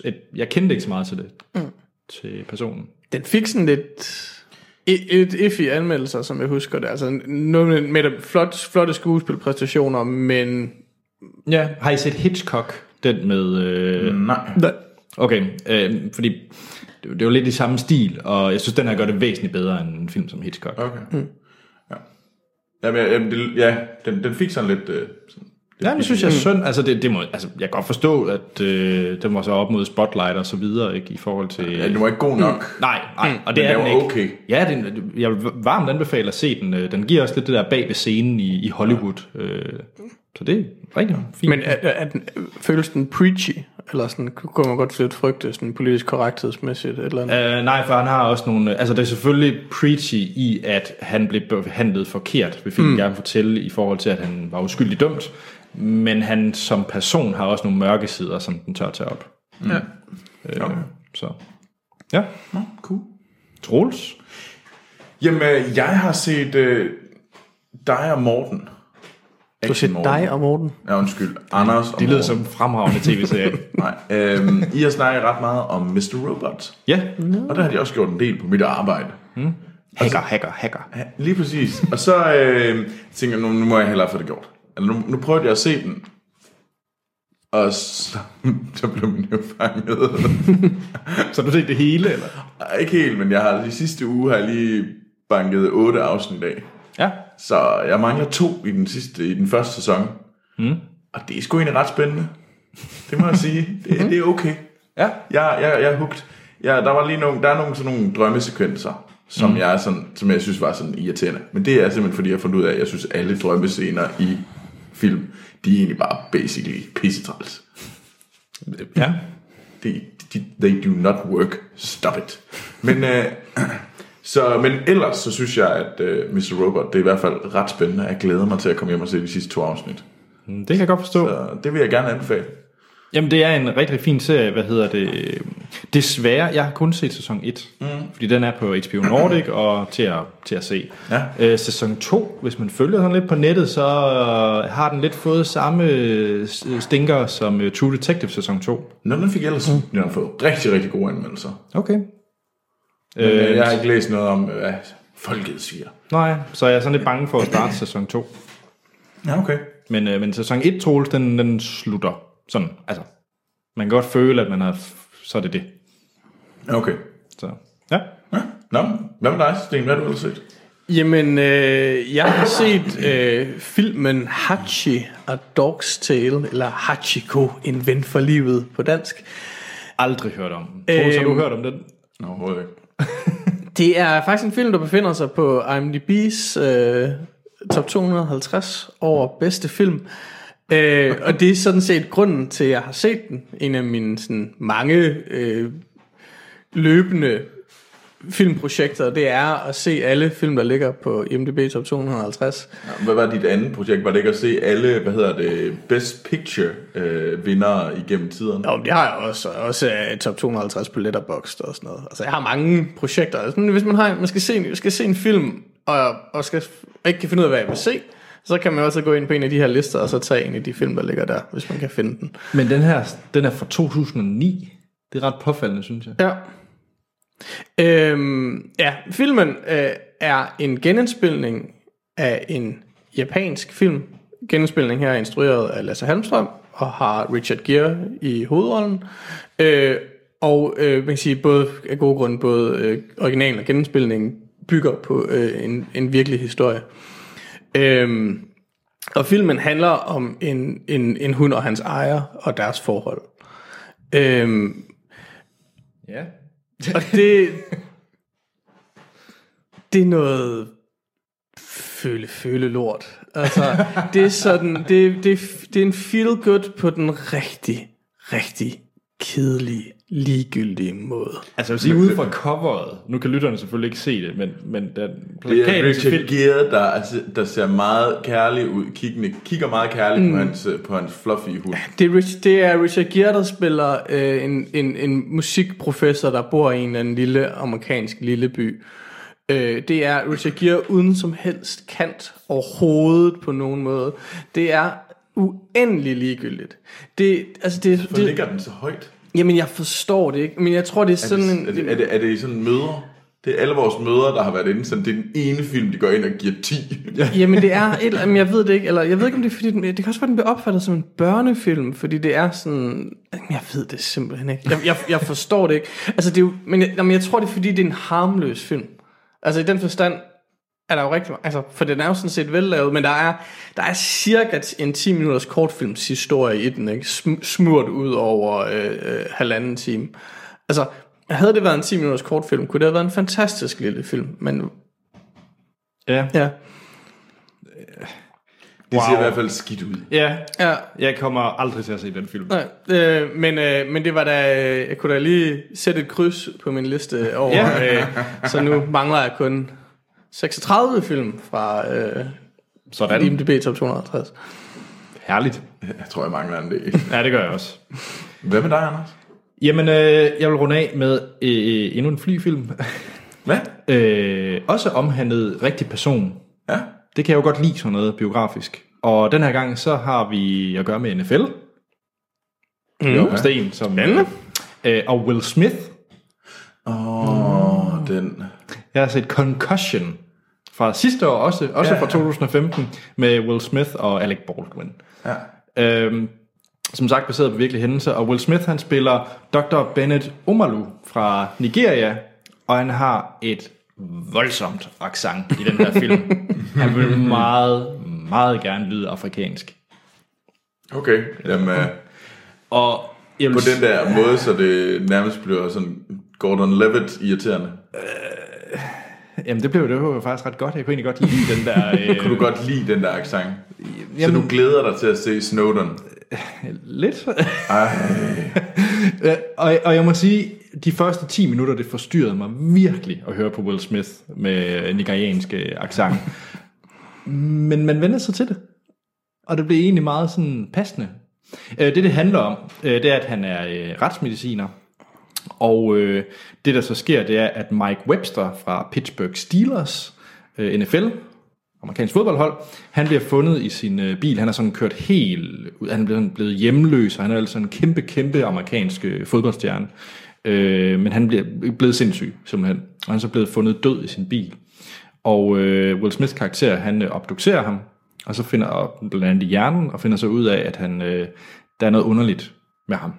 Et, jeg kendte ikke så meget til det, mm. til personen. Den fik sådan lidt et, iffy anmeldelser, som jeg husker det. Altså noget med, med det flot, flotte skuespilpræstationer, men... Ja, har I set Hitchcock? Den med... Øh, Nej. Nej. Okay, øh, fordi det, det er jo lidt i samme stil, og jeg synes, den her gør det væsentligt bedre end en film som Hitchcock. Okay. Mm. Ja. Jamen, jamen, det, ja, den, den fik sådan lidt... Øh, sådan, Ja, det synes jeg er synd. Altså, det, det må, altså, jeg kan godt forstå, at øh, den var så op mod Spotlight og så videre, ikke, i forhold til... ja, den var ikke god nok. Nej, nej, og det Men er den den var ikke. okay. Ja, den, jeg vil varmt anbefale at se den. Øh, Den giver også lidt det der bag ved scenen i, i Hollywood. Øh, så det er rigtig fint. Men er, er den, føles den preachy? Eller sådan, kunne man godt lidt frygte, sådan politisk korrekthedsmæssigt, et eller andet. Uh, nej, for han har også nogle... Altså, det er selvfølgelig preachy i, at han blev behandlet forkert, vil filmen mm. gerne fortælle, i forhold til, at han var uskyldig dømt. Men han som person har også nogle mørke sider, som den tør tage op. Ja. Uh, så, ja. Nå, cool. Troels? Jamen, øh, jeg har set øh, dig og Morten. Du har set Morten. dig og Morten. Ja, undskyld. Anders og Det lyder som en fremragende tv-serie. *laughs* Nej, øhm, I har snakket ret meget om Mr. Robot. ja. Og der har de også gjort en del på mit arbejde. Hacker, hacker, hacker. Ja, lige præcis. Og så øh, tænker jeg, nu, nu må jeg hellere få det gjort. Eller nu, nu prøvede jeg at se den. Og så, *laughs* så blev man jo fanget. *laughs* Så du set det hele, eller? Ej, Ikke helt, men jeg har de sidste uge har jeg lige banket otte afsnit af. Ja. Så jeg mangler to i den sidste, i den første sæson. Mm. Og det er sgu egentlig ret spændende. Det må jeg sige. *laughs* Det, det er okay. Ja. Jeg, jeg, jeg er hugt. Ja, der var lige nogle, der er nogle sådan nogle drømmesekvenser, som, mm. jeg sådan, som jeg synes var sådan irriterende. Men det er simpelthen fordi, jeg har fundet ud af, at jeg synes, alle drømmescener i film, de er egentlig bare basically pissetræls. Ja. De, de, they do not work. Stop it. Men, øh, *clears throat* så, men ellers så synes jeg, at øh, Mr. Robot, det er i hvert fald ret spændende. Jeg glæder mig til at komme hjem og se de sidste to afsnit. Det kan jeg godt forstå. Så det vil jeg gerne anbefale. Jamen, det er en rigtig fin serie, hvad hedder det? Desværre, jeg har kun set sæson 1, mm. fordi den er på HBO Nordic *clears throat* og til at, til at se. Ja. Øh, sæson 2, hvis man følger sådan lidt på nettet, så øh, har den lidt fået samme øh, stinker som øh, True Detective sæson 2. Nå, den fik ellers mm. den har fået rigtig, rigtig gode anmeldelser. Okay. Men, øh, jeg har ikke læst noget om, hvad folket siger. Nej, så er jeg sådan lidt bange for at starte sæson 2. Ja, okay. Men, øh, men sæson 1, Troels, den, den slutter sådan, altså, man kan godt føle, at man har, så er det det. Okay. Så, ja. Ja. Nå, men hvad med dig, Sten? Hvad har du ellers set? Jamen, øh, jeg har set øh, filmen Hachi, A Dog's Tale, eller Hachiko, en ven for livet på dansk. Aldrig hørt om den. Troels, har du Øhm. hørt om den? Nå, overhovedet ikke. *laughs* Det er faktisk en film, der befinder sig på IMDb's øh, top 250 over bedste film. Øh, og det er sådan set grunden til, at jeg har set den. En af mine sådan, mange øh, løbende filmprojekter, det er at se alle film, der ligger på IMDb top 250. Ja, Hvad var dit andet projekt? Var det ikke at se alle, hvad hedder det, Best Picture øh, vindere igennem tiderne? Jo, det har jeg også. Også uh, top 250 på Letterboxd og sådan noget. Altså, jeg har mange projekter. Altså, hvis man, har, man skal, se, skal se en film, og, og skal, ikke kan finde ud af, hvad jeg vil se, så kan man også gå ind på en af de her lister, og så tage en af de film, der ligger der, hvis man kan finde den. Men den her, den er fra 2009. Det er ret påfaldende, synes jeg. Ja. Øhm, ja, filmen øh, er en genindspilning af en japansk film. Genindspilning her er instrueret af Lasse Halmstrøm og har Richard Gere i hovedrollen. Øh, og øh, man kan sige, både af gode grunde, både øh, originalen og genindspilningen bygger på øh, en, en virkelig historie. Øhm, og filmen handler om en, en, en hund og hans ejer og deres forhold. Øhm, Ja. og det... Det er noget føle, føle lort. Altså, det er sådan, det, det, det er en feel good på den rigtig, rigtig kedelige, ligegyldige måde. Altså jeg vil sige, ude fra coveret, nu kan lytterne selvfølgelig ikke se det, men, men den Det er plakaten Richard film, Gere, der, altså, der ser meget kærlig ud, kiggende, kigger meget kærligt mm. på, hans, øh, på hans fluffy hund. Det er, Rich, det er Richard Gere, der spiller øh, en, en, en musikprofessor, der bor i en eller anden lille amerikansk lille by. Øh, det er Richard Gere uden som helst kant overhovedet på nogen måde. Det er uendelig ligegyldigt. Det, altså det, Hvor det, ligger den så højt? jamen jeg forstår det ikke, men jeg tror det er Er sådan det, en... er, det, er, det, er det sådan møder? Det er alle vores møder, der har været inde, så det er den ene film, de går ind og giver 10. Ja. Jamen det er et, eller- jamen, jeg ved det ikke, eller jeg ved ikke om det er fordi, den- det kan også være, den bliver opfattet som en børnefilm, fordi det er sådan, jeg ved det simpelthen ikke, jeg, jeg, jeg forstår det ikke, altså det er jo, men jeg, jamen, jeg tror det er fordi, det er en harmløs film, altså i den forstand er der jo rigtig, altså for den er jo sådan set vellavet, men der er, der er cirka en 10 minutters kortfilmshistorie i den, ikke, Sm- smurt ud over øh, øh, halvanden time, altså havde det været en 10 minutters kortfilm, kunne det have været en fantastisk lille film, men ja. ja, Det wow. ser i hvert fald skidt ud. Ja, Ja, jeg kommer aldrig til at se den film. nej, øh, men, øh, men det var da, jeg kunne da lige sætte et kryds på min liste over, Ja. øh, så nu mangler jeg kun 36 film fra øh, Sådan. IMDb Top 250. Herligt. Jeg tror, jeg mangler en del. Ja, det gør jeg også. Hvad med dig, Anders? Jamen, øh, jeg vil runde af med øh, endnu en flyfilm. Hvad? *laughs* øh, også omhandlet rigtig person. Ja. Det kan jeg jo godt lide sådan noget biografisk. Og den her gang, så har vi at gøre med NFL. Mm. Jo, Sten, som... Spændende. Øh, og Will Smith. Åh, oh, den... Jeg har set Concussion fra sidste år, også, også Ja. fra 2015, med Will Smith og Alec Baldwin. Ja. Øhm, som sagt baseret på virkelige hændelser, og Will Smith han spiller Dr. Bennett Omalu fra Nigeria, og han har et voldsomt accent i den her film. *laughs* han vil meget, meget gerne lyde afrikansk. Okay. Jamen, øh, Og jeg vil på den der måde, så det nærmest bliver sådan Gordon Levitt irriterende. Jamen det blev det var faktisk ret godt. Jeg kunne egentlig godt lide den der... Øh, *laughs* Kunne du godt lide den der accent? Så Jamen- du glæder dig til at se Snowden? *laughs* Lidt. Øh, og, og jeg må sige, de første 10 minutter, det forstyrrede mig virkelig at høre på Will Smith med nigerianske accent. Men man vender sig til det. Og det blev egentlig meget sådan passende. Øh, det, det handler om, øh, det er, at han er øh, retsmediciner. Og øh, det, der så sker, det er, at Mike Webster fra Pittsburgh Steelers, øh, NFL, amerikansk fodboldhold, han bliver fundet i sin øh, bil. Han er sådan kørt helt ud. Han er blevet, blevet hjemløs, og han er altså en kæmpe, kæmpe amerikansk øh, fodboldstjerne. Øh, men han bliver blevet sindssyg, simpelthen. Og han er så blevet fundet død i sin bil. Og øh, Will Smiths karakter, han øh, obducerer ham, og så finder blandt andet i hjernen, og finder så ud af, at han, øh, der er noget underligt med ham.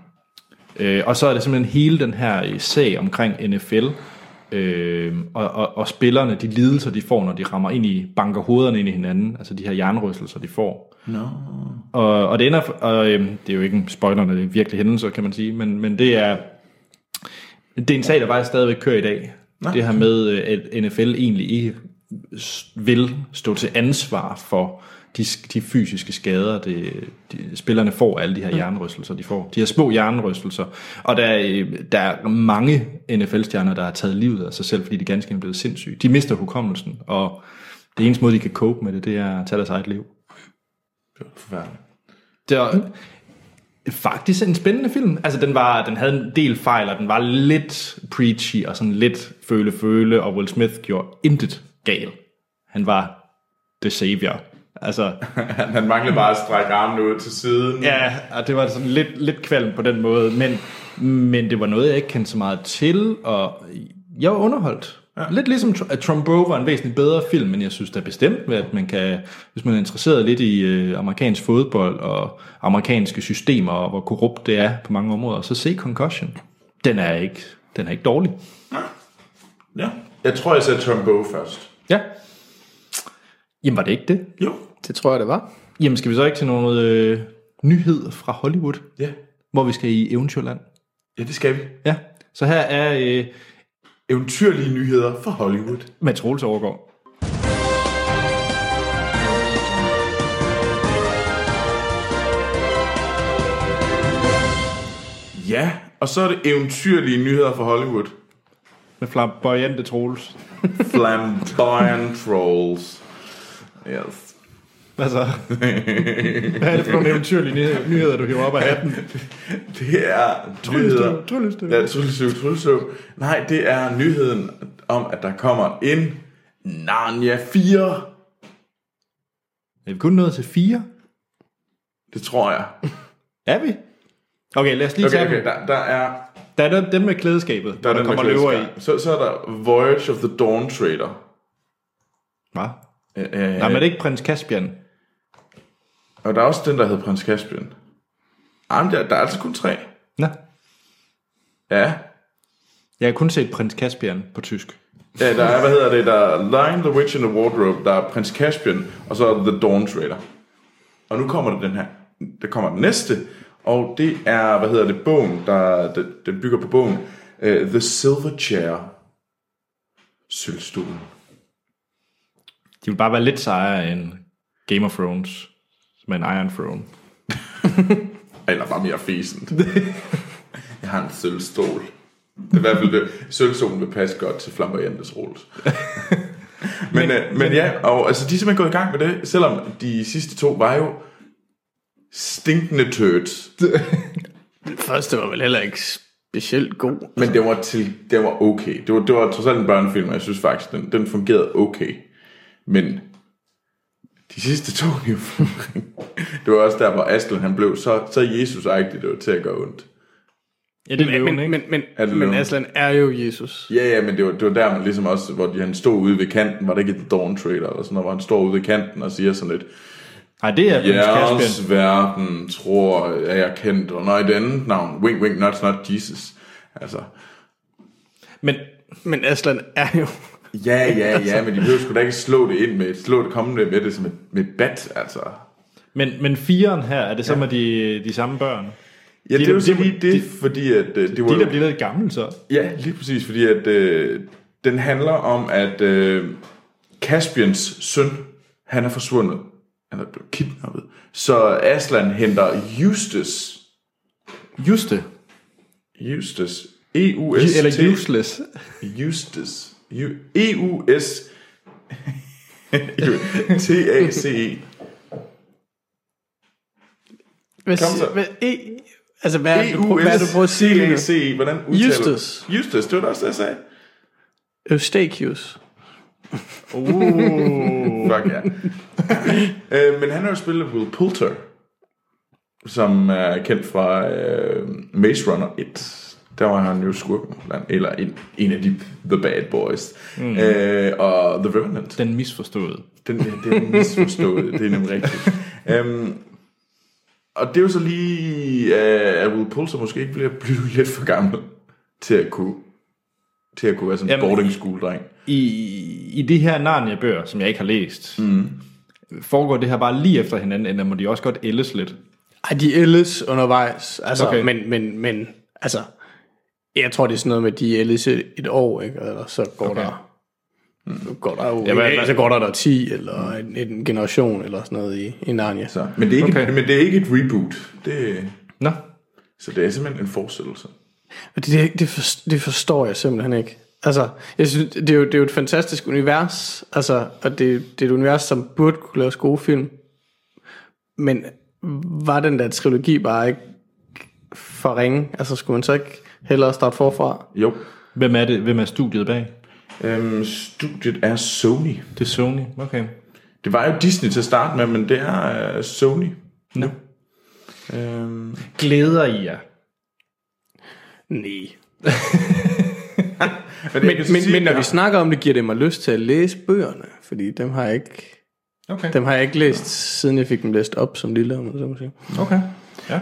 Øh, og så er det simpelthen hele den her øh, sag omkring NFL, øh, og, og, og spillerne, de lidelser, de får, når de rammer ind i, banker hovederne ind i hinanden, altså de her hjernerystelser, de får. No. Og, og det ender, og øh, det er jo ikke en spoiler, det er virkelig hændelser, kan man sige, men, men det er, det er en sag, der bare stadigvæk kører i dag. Nå. Det her med, øh, at NFL egentlig ikke vil stå til ansvar for de, de fysiske skader, det, de, spillerne får, alle de her hjernerystelser, de får. De her små hjernerystelser. Og der, er, øh, der er mange NFL-stjerner, der har taget livet af sig selv, fordi de ganske er blevet sindssyge. De mister hukommelsen, og det eneste måde, de kan cope med det, det er at tage deres eget liv. Det var forfærdeligt. Det var faktisk en spændende film. Altså, den, var, den havde en del fejl, og den var lidt preachy, og sådan lidt føle-føle, og Will Smith gjorde intet galt. Han var the savior. Altså, *laughs* Han, manglede bare at strække armene ud til siden. ja, og det var sådan lidt, lidt kvalm på den måde, men, men det var noget, jeg ikke kendte så meget til, og jeg var underholdt. Ja. Lidt ligesom at Trumbo var en væsentligt bedre film, men jeg synes da bestemt, at man kan, hvis man er interesseret lidt i øh, amerikansk fodbold og amerikanske systemer, og hvor korrupt det er på mange områder, så se Concussion. Den er ikke, den er ikke dårlig. ja. Jeg tror, jeg satte Trumbo først. Ja. Jamen var det ikke det? Jo. Det tror jeg, det var. Jamen skal vi så ikke til noget øh, nyhed fra Hollywood, Ja. hvor vi skal i Eventyrland? Ja, det skal vi. Ja. Så her er øh, Eventyrlige nyheder fra Hollywood. Mads Troels overgår. Ja, og så er det eventyrlige nyheder fra Hollywood. Med flamboyante Troels. Flamboyant Trolls. Yes. Hvad så? Hvad er det for nogle eventyrlige nyheder, nyheder, du hiver op af hatten? *laughs* Det er nyheder. Tryllestøv. Ja, tryllestøv, tryllestøv. Nej, det er nyheden om, at der kommer en Narnia 4. Er vi kun nået til fire? Det tror jeg. Er vi? Okay, lad os lige Okay, tage okay, dem. der, der er, Der er dem- med klædeskabet, der, er der, der kommer løver i. Så, så er der Voyage of the Dawn Trader. Hvad? Øh, Nej, men er det ikke prins Caspian? Og der er også den, der hedder Prins Caspian. Jamen, der, der er altså kun tre. Nå. Ja. Jeg har kun set prins Caspian på tysk. Ja, der er, hvad hedder det, der er Lion, The Witch and the Wardrobe, der er Prins Caspian, og så er The Dawn Trader. Og nu kommer der den her, der kommer den næste, og det er, hvad hedder det, bogen, der, den, den bygger på bogen, uh, The Silver Chair. Sølvstolen. De vil bare være lidt sejere end Game of Thrones. med en Iron Throne. *laughs* Eller bare mere fesen. jeg har en sølvstol. Det er i hvert fald det. Sølvstolen vil passe godt til flamboyantes Rolls. *laughs* men, men, øh, men ja, og altså, de er simpelthen gået i gang med det, selvom de sidste to var jo stinkende turds. Den *laughs* første var vel heller ikke specielt god. Men det var, til, det var okay. Det var, det var trods alt en børnefilm, og jeg synes faktisk, den, den fungerede okay. Men de sidste to, var- *laughs* det var også der, hvor Aslan han blev så, så jesus det var til at gøre ondt. Ja, det er Men, løven, men, ikke? men, men, Er det men? Aslan er jo Jesus. Ja, ja, men det var, det var der, man ligesom også, hvor de, han stod ude ved kanten, var det ikke The Dawn Trailer eller sådan noget, hvor han står ude ved kanten og siger sådan lidt, Nej, det er. Jeres verden tror, at jeg er kendt, og når i det andet navn, wink, wink, not, not Jesus. Altså, Men, Men Aslan er jo... ja, ja, ja, men de behøver sgu da ikke slå det ind med, slå det kommende med det som et, med et bat, altså. men, men firen her, er det så med de, de samme børn? Ja, De det er jo de- lige det, de- fordi at øh, det var De, jo- der bliver lidt gamle så. Ja, lige præcis, fordi at øh, den handler om, at øh, Caspians søn, han er forsvundet. Han er blevet kidnappet. Så Aslan henter Justus. Juste. Justus. E-U-S-T. Eller useless. Justus. E E-U-S. *laughs* T-A-C-E. Hvad, Kom så. hvad, e, altså, hvad, er du, hvad er du prøver at sige? lige nu? T-A-C-E. Hvordan udtaler Justus. du? Justus, det var også det, jeg sagde. Eustachius. Uh. Fuck ja. *laughs* øh, men han har jo spillet Will Poulter, som er kendt fra øh, Maze Runner 1. Der var han jo skurken, eller en, en af de The Bad Boys. Mm. Øh, og The Revenant. Den misforståede. Den, det er misforstået, det er nemlig rigtigt. Um, og det er jo så lige, uh, at Will Poulter måske ikke bliver blive lidt for gammel til at kunne, til at kunne være sådan en boarding school dreng. I, I de her Narnia-bøger, som jeg ikke har læst, mm. foregår det her bare lige efter hinanden, eller må de også godt ældes lidt? Ej, de ældes undervejs. Altså, okay. men, men, men, altså, jeg tror, det er sådan noget med, de ældes et, et år, ikke? Eller så går Okay. der, mm. går der jo, Ja, hvad- ja, så går der der 10, eller en, en generation, eller sådan noget i, i Narnia. Så, men, det er ikke, Okay. men det er ikke et reboot. Det, Nå, så det er simpelthen en fortsættelse. Og det, det, det, for, det forstår jeg simpelthen ikke. Altså, jeg synes, det er, jo, det er jo et fantastisk univers, altså, og det, det er et univers, som burde kunne lave gode film. Men var den der trilogi bare ikke for ringe? Altså, skulle man så ikke hellere starte forfra? Jo. hvem er det? Hvem er studiet bag? Øhm, studiet er Sony. Det er Sony. Okay. Det var jo Disney til at starte med, men det er uh, Sony. Nå. Øhm, Glæder I jer? Nej. *laughs* men, Men, men, men når vi snakker om det, giver det mig lyst til at læse bøgerne, fordi dem har jeg ikke, Okay. dem har jeg ikke læst, siden jeg fik dem læst op som lille, om man så må sige. Okay. Ja.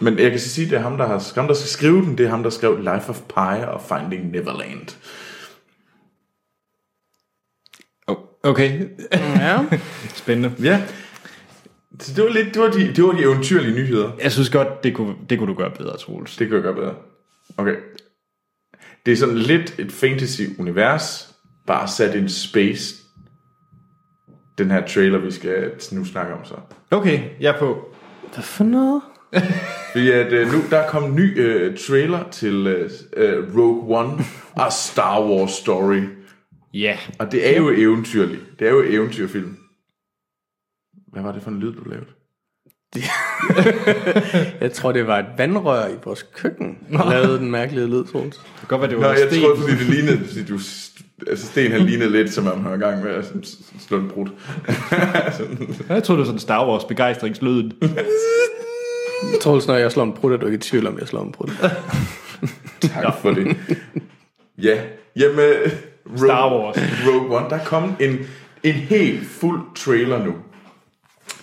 Men jeg kan så sige, det er ham, der, har, ham, der skal skrive den. Det er ham, der skrev Life of Pi og Finding Neverland. Okay. Ja. *laughs* Spændende. Ja. Så det var lidt, det var de, det var de eventyrlige nyheder. Jeg synes godt, det kunne, det kunne du gøre bedre, Troels. Det kan jeg gøre bedre. Okay. Det er sådan lidt et fantasy-univers, bare sat in space. Den her trailer, vi skal nu snakke om så. Okay, jeg er på. Hvad for noget? *laughs* Fordi at øh, nu, der er kommet en ny øh, trailer til øh, øh, Rogue One *laughs* og Star Wars Story. Ja. Og det er jo eventyrligt. Det er jo eventyrfilm. Hvad var det for en lyd, du lavede? *laughs* Jeg tror, det var et vandrør i vores køkken, der lavede den mærkelige lyd, Troels. Det kan godt være, det Nå, var jeg sten. troede, fordi det lignede, fordi du, altså Sten han lignede lidt, som om han var i gang med at slå en brud. Jeg troede, det var sådan Star Wars begejstringslyden. Troels, når jeg slår en brud, er du ikke i tvivl om, jeg slår en brud. *laughs* Tak for det. Ja, jamen, Rogue, Star Wars. Rogue One, der er kommet en, en helt fuld trailer nu.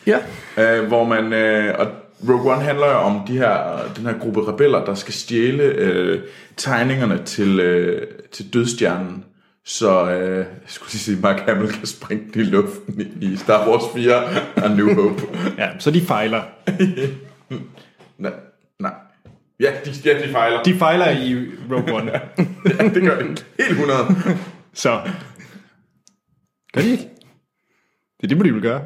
Ja. Øh, hvor man, øh, og Rogue One handler jo om de her, den her gruppe rebeller, der skal stjæle øh, tegningerne til, øh, til dødstjernen. Så øh, jeg skulle sige, Mark Hamill kan springe den i luften i, i Star Wars 4 og New Hope. Ja, så de fejler. *laughs* nej, nej. Ja, de, ja, de fejler. De fejler i Rogue One. *laughs* Ja, det gør de. Helt 100. Så. Gør de ikke? Det er det, de vil gøre.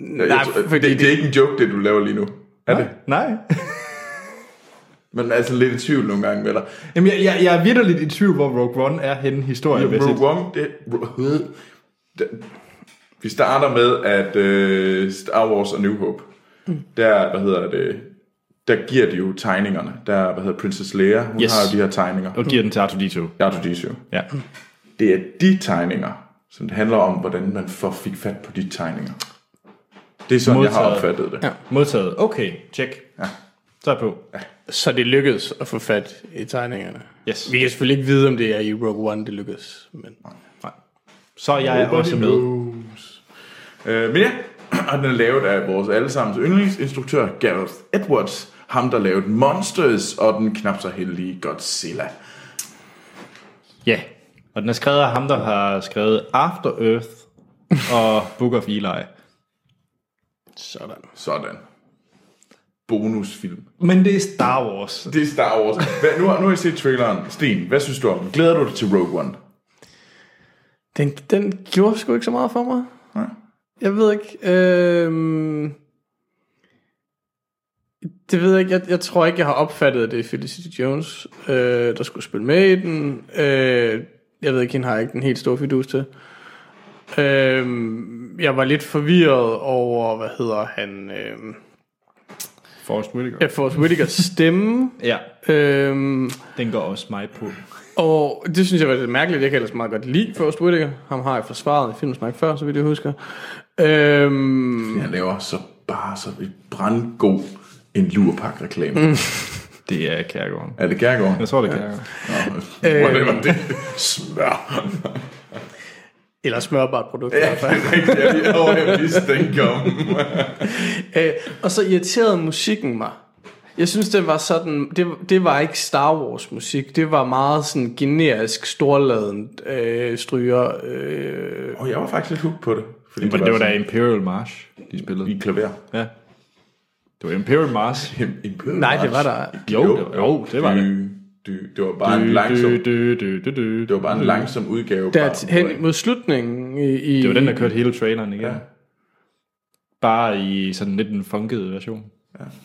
Nej, Nej, jeg, tror- fordi det, det, er ikke en joke, det du laver lige nu. Er det? Nej. Men er altså lidt i tvivl nogle gange med dig. Jamen, jeg, jeg, jeg er virkelig i tvivl, hvor Rogue One er henne historiemæssigt. Rogue One, det, det, vi starter med, at øh, Star Wars og New Hope, der, hvad hedder det, der giver de jo tegningerne. Der, hvad hedder Princess Leia, hun Yes. har jo de her tegninger. Og giver den til R2-D2. R2-D2. Ja. Det er de tegninger, som det handler om, hvordan man får, fik fat på de tegninger. Det er sådan, jeg har Modtaget. opfattet det. Ja. Modtaget. Okay, check. Ja. Så er på. Så det lykkedes at få fat i tegningerne. Yes. Vi kan selvfølgelig ikke vide, om det er i Rogue One, det lykkedes. Men Nej. Så er jeg også med. Øh, men ja, *clears throat* og den er lavet af vores allesammens yndlingsinstruktør, Gareth Edwards. Ham, der lavede Monsters og den knap så heldige Godzilla. Ja. Og den er skrevet af ham, der har skrevet After Earth *laughs* og Book of Eli. sådan. Sådan. Bonusfilm. Men det er Star Wars. Det er Star Wars. Hvad, nu, har, nu har jeg set traileren. Sten, hvad synes du om den? Glæder du dig til Rogue One? Den, den gjorde sgu ikke så meget for mig. Jeg ved ikke. Øhm, det ved jeg ikke. Jeg, jeg tror ikke, jeg har opfattet, at det er Felicity Jones, øh, der skulle spille med i den. Øh, jeg ved ikke, hende har jeg ikke den helt store fidus til. Øh, jeg var lidt forvirret over, hvad hedder han, øh, Forrest Whitaker. Forrest Whitakers stemme. *laughs* Ja, øh, den går også mig på. og det synes jeg var lidt mærkeligt. Jeg kan ellers meget godt lide Forrest Whitaker. Ham har jeg forsvaret i Filmsnak før, så vidt jeg husker. Øhm, Han laver så bare så et brandgod en lurpak-reklame. Mm. *laughs* Det er Kærgården. Er det Kærgaard? Jeg tror, det er Kærgården. Nå, whatever det Smør. eller smørbart produkt. i Ja, hvert fald. det er rigtigt. Jeg lige over, jeg vidste den kom. Øh, og så irriterede musikken mig. Jeg synes, det var sådan, det, det var ikke Star Wars musik. Det var meget sådan generisk, storladen øh, stryger. Øh, Og jeg var faktisk lidt hooked på det. Fordi Men det var da sådan Imperial March, de spillede. i klaver. Ja. Det var Imperial March. *laughs* Imperial nej, det var der. Jo, det var- jo, det var det. Du, du, det var bare en langsom, Du, du, du, du, du. det var bare en langsom udgave. Der hen mod slutningen i... i Det var den, der kørte hele traileren igen. Ja. Bare i sådan lidt en funket version.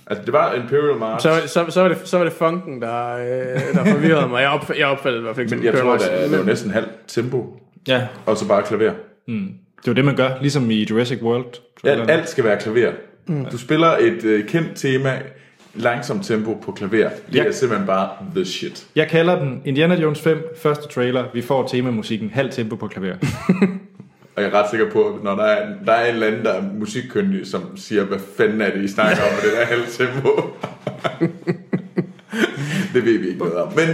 Altså, det var Imperial March. så, så, så, var det, så var det funken, der, øh, der forvirrede mig. Jeg, op, jeg opfattede i hvert fald ikke Men jeg tror, det, March. det var næsten halvt tempo, Ja. og så bare klaver. Det var det, man gør, ligesom i Jurassic World. Alt, alt skal være klaver. Mm. Du spiller et øh, kendt tema, langsomt tempo på klaver. Det Ja. er simpelthen bare the shit. Jeg kalder den Indiana Jones 5, første trailer. Vi får temamusikken, halv tempo på klaver. *laughs* Og jeg er ret sikker på, at når der er, der er en eller anden, der er musikkyndig, som siger, hvad fanden er det, I snakker om med det der halvt tempo? *laughs* det ved vi ikke noget om. Men,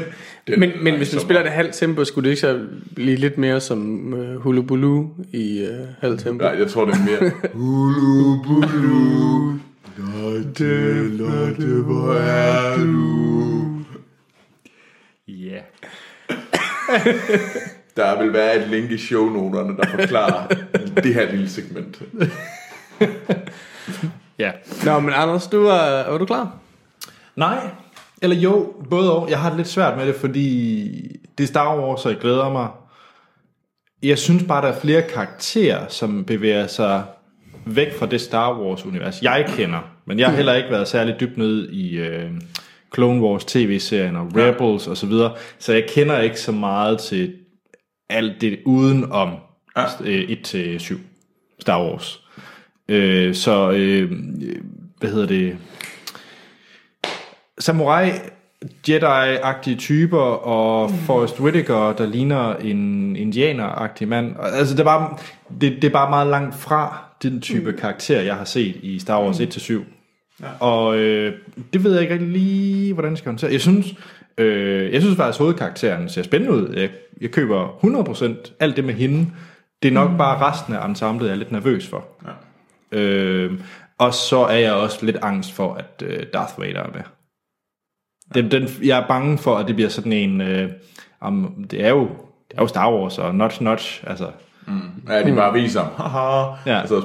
det Men, men hvis man spiller det halvt tempo, skulle det ikke så blive lidt mere som uh, Hulu Bulu i uh, halvt tempo? Nej, jeg tror, det er mere... Hulu, bulu, lotte, lotte, hvor er du? Ja. *laughs* Der vil være et link i shownoterne, der forklarer det her lille segment. Ja. Nå, men Anders, du er, er du klar? Nej, eller jo, både og. Jeg har det lidt svært med det, fordi det er Star Wars, og jeg glæder mig. Jeg synes bare, der er flere karakterer, som bevæger sig væk fra det Star Wars-univers, jeg kender. Men jeg har heller ikke været særlig dybt nede i øh, Clone Wars tv-serien og Rebels og så videre, så jeg kender ikke så meget til alt det uden om øh, 1-7 Star Wars. Øh, så, øh, hvad hedder det samurai Jedi-agtige typer og Forrest Whitaker, der ligner en indianer-agtig mand. Altså, det er, bare, det, det er bare meget langt fra den type mm. karakter, jeg har set i Star Wars 1-7. Ja. Og øh, det ved jeg ikke rigtig lige, hvordan jeg skal håndtere. Jeg synes, øh, jeg synes faktisk, at hovedkarakteren ser spændende ud. Jeg, jeg køber 100% alt det med hende. Det er nok mm. bare resten af ensemblet, jeg er lidt nervøs for. Ja. Øh, og så er jeg også lidt angst for, at øh, Darth Vader er med. Den, den, jeg er bange for, at det bliver sådan en... Øh, um, det, er jo, det er jo Star Wars og notch notch. Altså, Ja, de bare viser. Haha. Ja. Altså,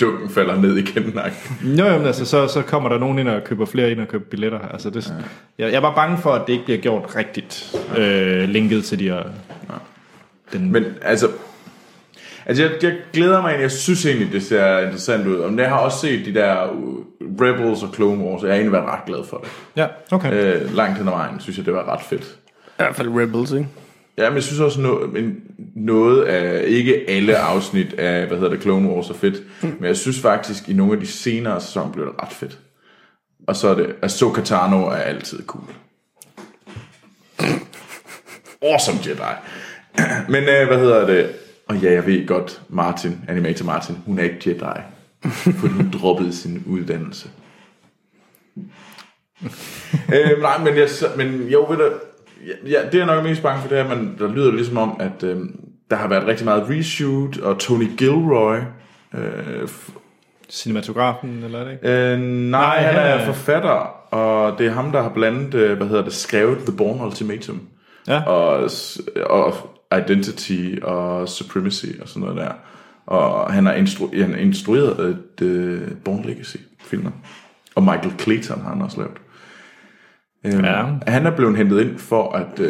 dukken falder ned igen. Jo, jamen, altså, så, så kommer der nogen ind og køber flere ind og køber billetter. Altså, det, ja. jeg, jeg bare bange for, at det ikke bliver gjort rigtigt øh, linket til de her... Den, Men altså, Altså, jeg, jeg glæder mig egentlig. Jeg synes egentlig, det ser interessant ud. Og jeg har også set de der uh, Rebels og Clone Wars, og jeg har egentlig været ret glad for det. Ja, okay. Øh, langt hen ad vejen, synes jeg, det var ret fedt. I hvert fald Rebels, ikke? Ja, men jeg synes også, noget, men noget af, ikke alle afsnit af, hvad hedder det, Clone Wars er fedt, mm. men jeg synes faktisk, i nogle af de senere sæsoner blev det ret fedt. Og så er det, Ahsoka Tano er altid cool. *laughs* Awesome Jedi. Men øh, hvad hedder det? Og ja, jeg ved godt, Martin, Animator Martin, hun er ikke Jedi. For hun *laughs* droppede sin uddannelse. *laughs* øh, nej, men, jeg, men jo, ved du, ja, ja, det er nok mest bange for, det er, man, der lyder ligesom om, at øh, der har været rigtig meget reshoot, og Tony Gilroy, øh, Cinematografen, eller er det ikke? Øh, nej, nej, han er forfatter, og det er ham, der har blandt, øh, hvad hedder det, skrevet The Bourne Ultimatum. Ja. Og, og Identity og Supremacy og sådan noget der. Og han har, instru- han har instrueret et uh, Bourne Legacy filmen. Og Michael Clayton har han også lavet. Um, Ja. Han er blevet hentet ind for at uh,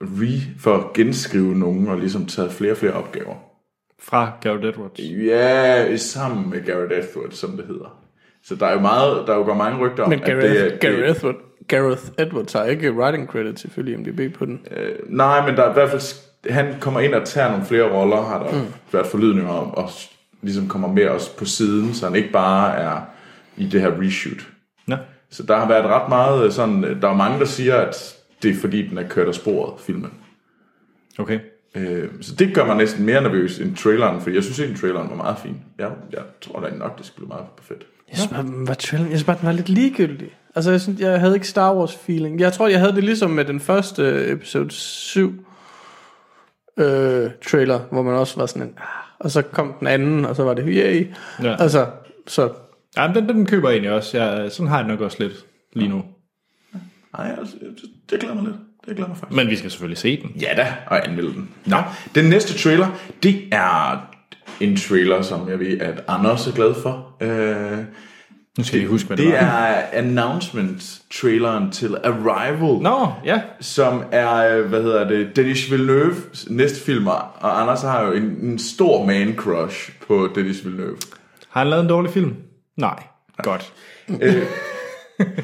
re, for at genskrive nogen og ligesom taget flere og flere opgaver. Fra Gareth Edwards. Ja, sammen med Garrett Edwards, som det hedder. Så der er jo meget, der er jo går mange rygter om, Men at Gareth, det er... Gareth, Edward, Gareth Edwards har ikke writing credit ifølge MDB på den. Øh, nej, men der er i hvert fald, han kommer ind og tager nogle flere roller, har der mm. været forlydninger om, og ligesom kommer mere også på siden, så han ikke bare er i det her reshoot. Nå. Så der har været ret meget øh, sådan, øh, der er mange, der siger, at det er fordi, den er kørt af sporet, filmen. Okay. Øh, så det gør mig næsten mere nervøs end traileren, for jeg synes egentlig, traileren var meget fin. Jeg, jeg tror da nok, det skulle blive meget fedt. Jeg synes bare, den var, traileren- jeg synes bare, den var lidt ligegyldig. Altså, jeg, synes, jeg havde ikke Star Wars feeling. Jeg tror, jeg havde det ligesom med den første episode 7 øh, trailer, hvor man også var sådan en, ah, og så kom den anden, og så var det, yay. Ja. Altså, så Ja, men den, den køber jeg egentlig også. Jeg, sådan har jeg nok også lidt lige nu. Nej, altså, det, det glæder mig lidt. Det glæder mig faktisk. Men vi skal selvfølgelig se den. Ja da, og anmelde den. Nå, den næste trailer, det er en trailer, som jeg ved, at Anders er glad for. Øh, Nu skal I huske, hvad det, det var. er announcement-traileren til Arrival, Nå, ja. som er, øh, hvad hedder det, Denis Villeneuve næste film, og Anders har jo en, en stor man-crush på Denis Villeneuve. Har han lavet en dårlig film? Nej. Godt.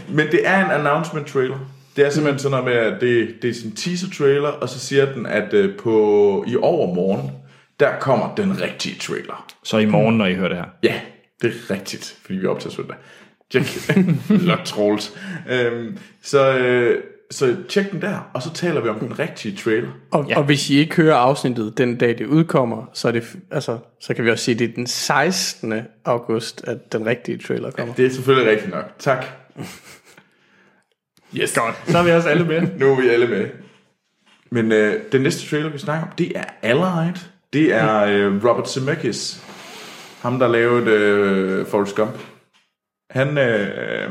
Men det er en announcement-trailer. Det er simpelthen sådan noget med, at det, det er sådan en teaser-trailer, og så siger den, at øh, på, i overmorgen, der kommer den rigtige trailer. Så i morgen, når I hører det her. Ja, det er rigtigt, fordi vi er optaget søndag. Tjek. *laughs* Lot trolls. Øhm, så, øh, så tjek den der, og så taler vi om den rigtige trailer. Og, ja. og hvis I ikke hører afsnittet den dag, det udkommer, så, er det, altså, så kan vi også sige, at det er den 16. august, at den rigtige trailer kommer. Det er selvfølgelig rigtigt nok. Tak. *laughs* Yes. Godt. Så er vi også alle med. *laughs* Nu er vi alle med. Men øh, den næste trailer, vi snakker om, det er Allied. Det er øh, Robert Zemeckis. Ham, der lavede øh, Forrest Gump. Han, øh,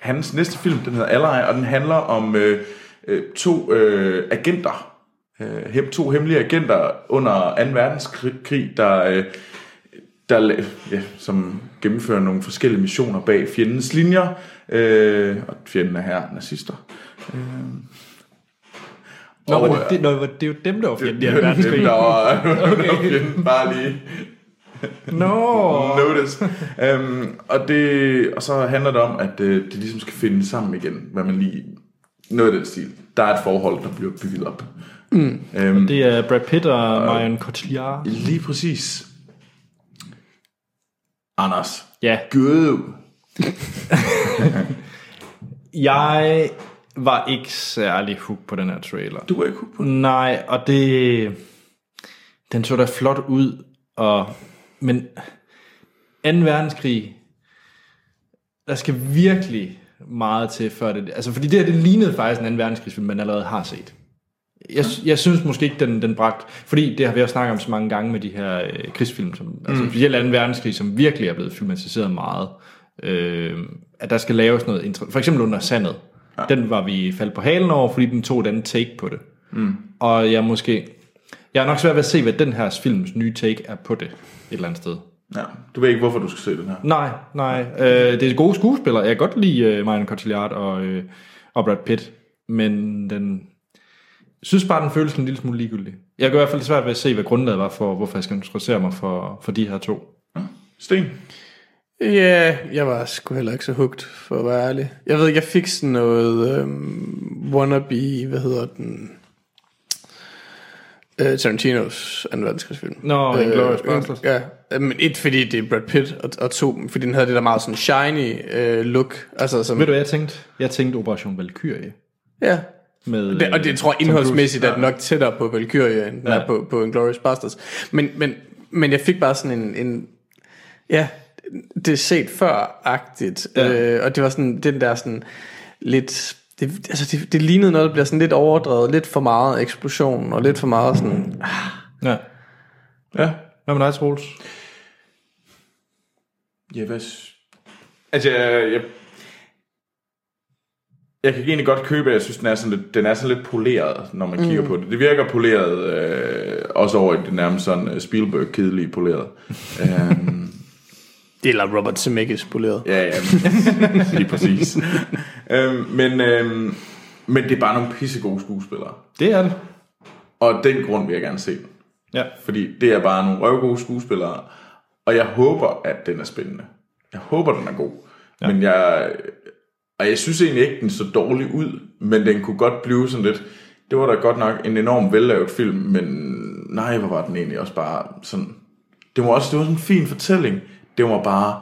hans næste film, den hedder Allied, og den handler om øh, øh, to øh, agenter. Øh, to hemmelige agenter under 2. verdenskrig, der, øh, der ja, som gennemfører nogle forskellige missioner bag fjendens linjer. Øh, og fjenden er her nazister. Nå, Og, var det, det, nå, var det er jo dem, der var fjenden i det, anden verdenskrig. *laughs* der var, okay. fjenden bare lige Nå. *laughs* notice. um, og, det, og så handler det om, at øh, det ligesom skal finde sammen igen, hvad man lige... Noget af den stil. Der er et forhold, der bliver bygget op. Mm. Um, Det er Brad Pitt og Marion Cotillard. lige præcis. Anders. Ja. Gud. *laughs* Jeg var ikke særlig hooked på den her trailer. Du er ikke hooked på det. Nej, og det... Den så da flot ud, og... Men 2. verdenskrig, der skal virkelig meget til, før det... Altså, fordi det her, det lignede faktisk en 2. verdenskrigsfilm, man allerede har set. Jeg, jeg synes måske ikke, den, den bragt... Fordi det har vi også snakket om så mange gange med de her øh, krigsfilm, som, mm. altså specielt 2. verdenskrig, som virkelig er blevet filmatiseret meget. Øh, at der skal laves noget... For eksempel under Sandet. Ja. Den var vi faldt på halen over, fordi den tog andet take på det. Mm. Og jeg måske... Jeg er nok svært ved at se, hvad den her films nye take er på det et eller andet sted. Ja, du ved ikke, hvorfor du skal se den her. Nej, nej. Øh, det er gode skuespillere. Jeg kan godt lide øh, Marion Cotillard og, øh, og Brad Pitt. Men den... synes bare, den føles en lille smule ligegyldig. Jeg gør i hvert fald svært ved at se, hvad grundlaget var for, hvorfor jeg skal interessere mig for, for de her to. Sten? Ja, jeg var sgu heller ikke så hugt, for at være ærlig. Jeg ved ikke, jeg fik sådan noget øhm, wannabe, hvad hedder den? Øh, Tarantinos anden verdenskrigsfilm. Nå, Inglourious Basterds. Ja, men et fordi det er Brad Pitt, og, og to, fordi den havde det der meget sådan shiny øh, look. Altså, som, Ved du, hvad jeg tænkte? Jeg tænkte Operation Valkyrie. ja, Med, det, og det tror jeg indholdsmæssigt er den nok tættere på Valkyrie, end Ja. er på, på Inglourious Basterds. Men, men, men jeg fik bare sådan en, en ja, det er set før-agtigt. Ja. Øh, og det var sådan, den der sådan lidt, det, altså det, det lignede noget, der bliver sådan lidt overdrevet, lidt for meget eksplosion, og lidt for meget sådan, ah, Ja. Ja. Hvad med dig, Troels? Ja, hvad... Altså, jeg, jeg, jeg kan egentlig godt købe, at jeg synes, den er sådan lidt, den er sådan lidt poleret, når man kigger på det. Det virker poleret, øh, også over i det nærmest sådan øh, Spielberg-kedelige poleret. *laughs* øhm, det er la Robert Zemeckis poleret. ja, ja, lige præcis. øhm, men, øhm, men det er bare nogle pissegode skuespillere. Det er det. Og den grund vil jeg gerne se den. Ja. Fordi det er bare nogle røvgode skuespillere, og jeg håber, at den er spændende. Jeg håber, den er god. Ja. Men jeg, og jeg synes egentlig ikke, den så dårlig ud, men den kunne godt blive sådan lidt, det var da godt nok en enorm vellavet film, men nej, hvor var den egentlig også bare sådan, det var også det var sådan en fin fortælling, det var bare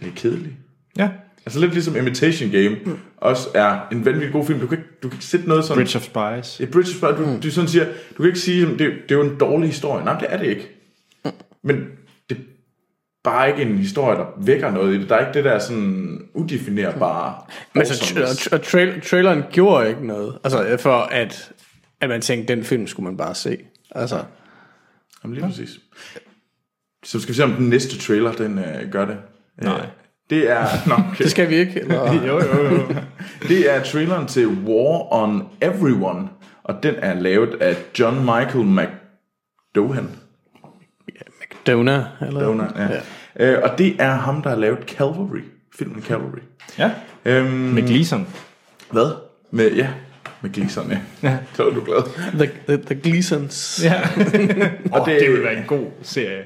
lidt kedelig. Ja. Altså lidt ligesom Imitation Game, også er en vanvittig god film. Du kan ikke, du kan ikke sætte noget sådan... Bridge of Spies. Ja, Bridge of Spies, du, du sådan siger, du kan ikke sige, det, det er jo en dårlig historie. Nej, det er det ikke. Men det er bare ikke en historie, der vækker noget i det. Der er ikke det der sådan udefinerbare *laughs* Men altså, awesomeness. tra- tra- trail- traileren gjorde ikke noget, altså for at, at man tænkte, den film skulle man bare se. Altså, Jamen, lige præcis. Så skal vi se, om den næste trailer, den øh, gør det. Nej. Øh, Det er, *laughs* nå, okay. det skal vi ikke. Eller? *laughs* Jo, jo, jo. *laughs* det er traileren til War on Everyone, og den er lavet af John Michael McDohan. Dona, eller? Dona, ja. ja. Øh, og det er ham, der har lavet Calvary, filmen Calvary. Ja. Øhm, Med Gleason. Hvad? Med, ja, med Gleason, ja. Så er du glad. The, the, the Gleasons. Ja. Og oh, det- det, det vil være en god serie.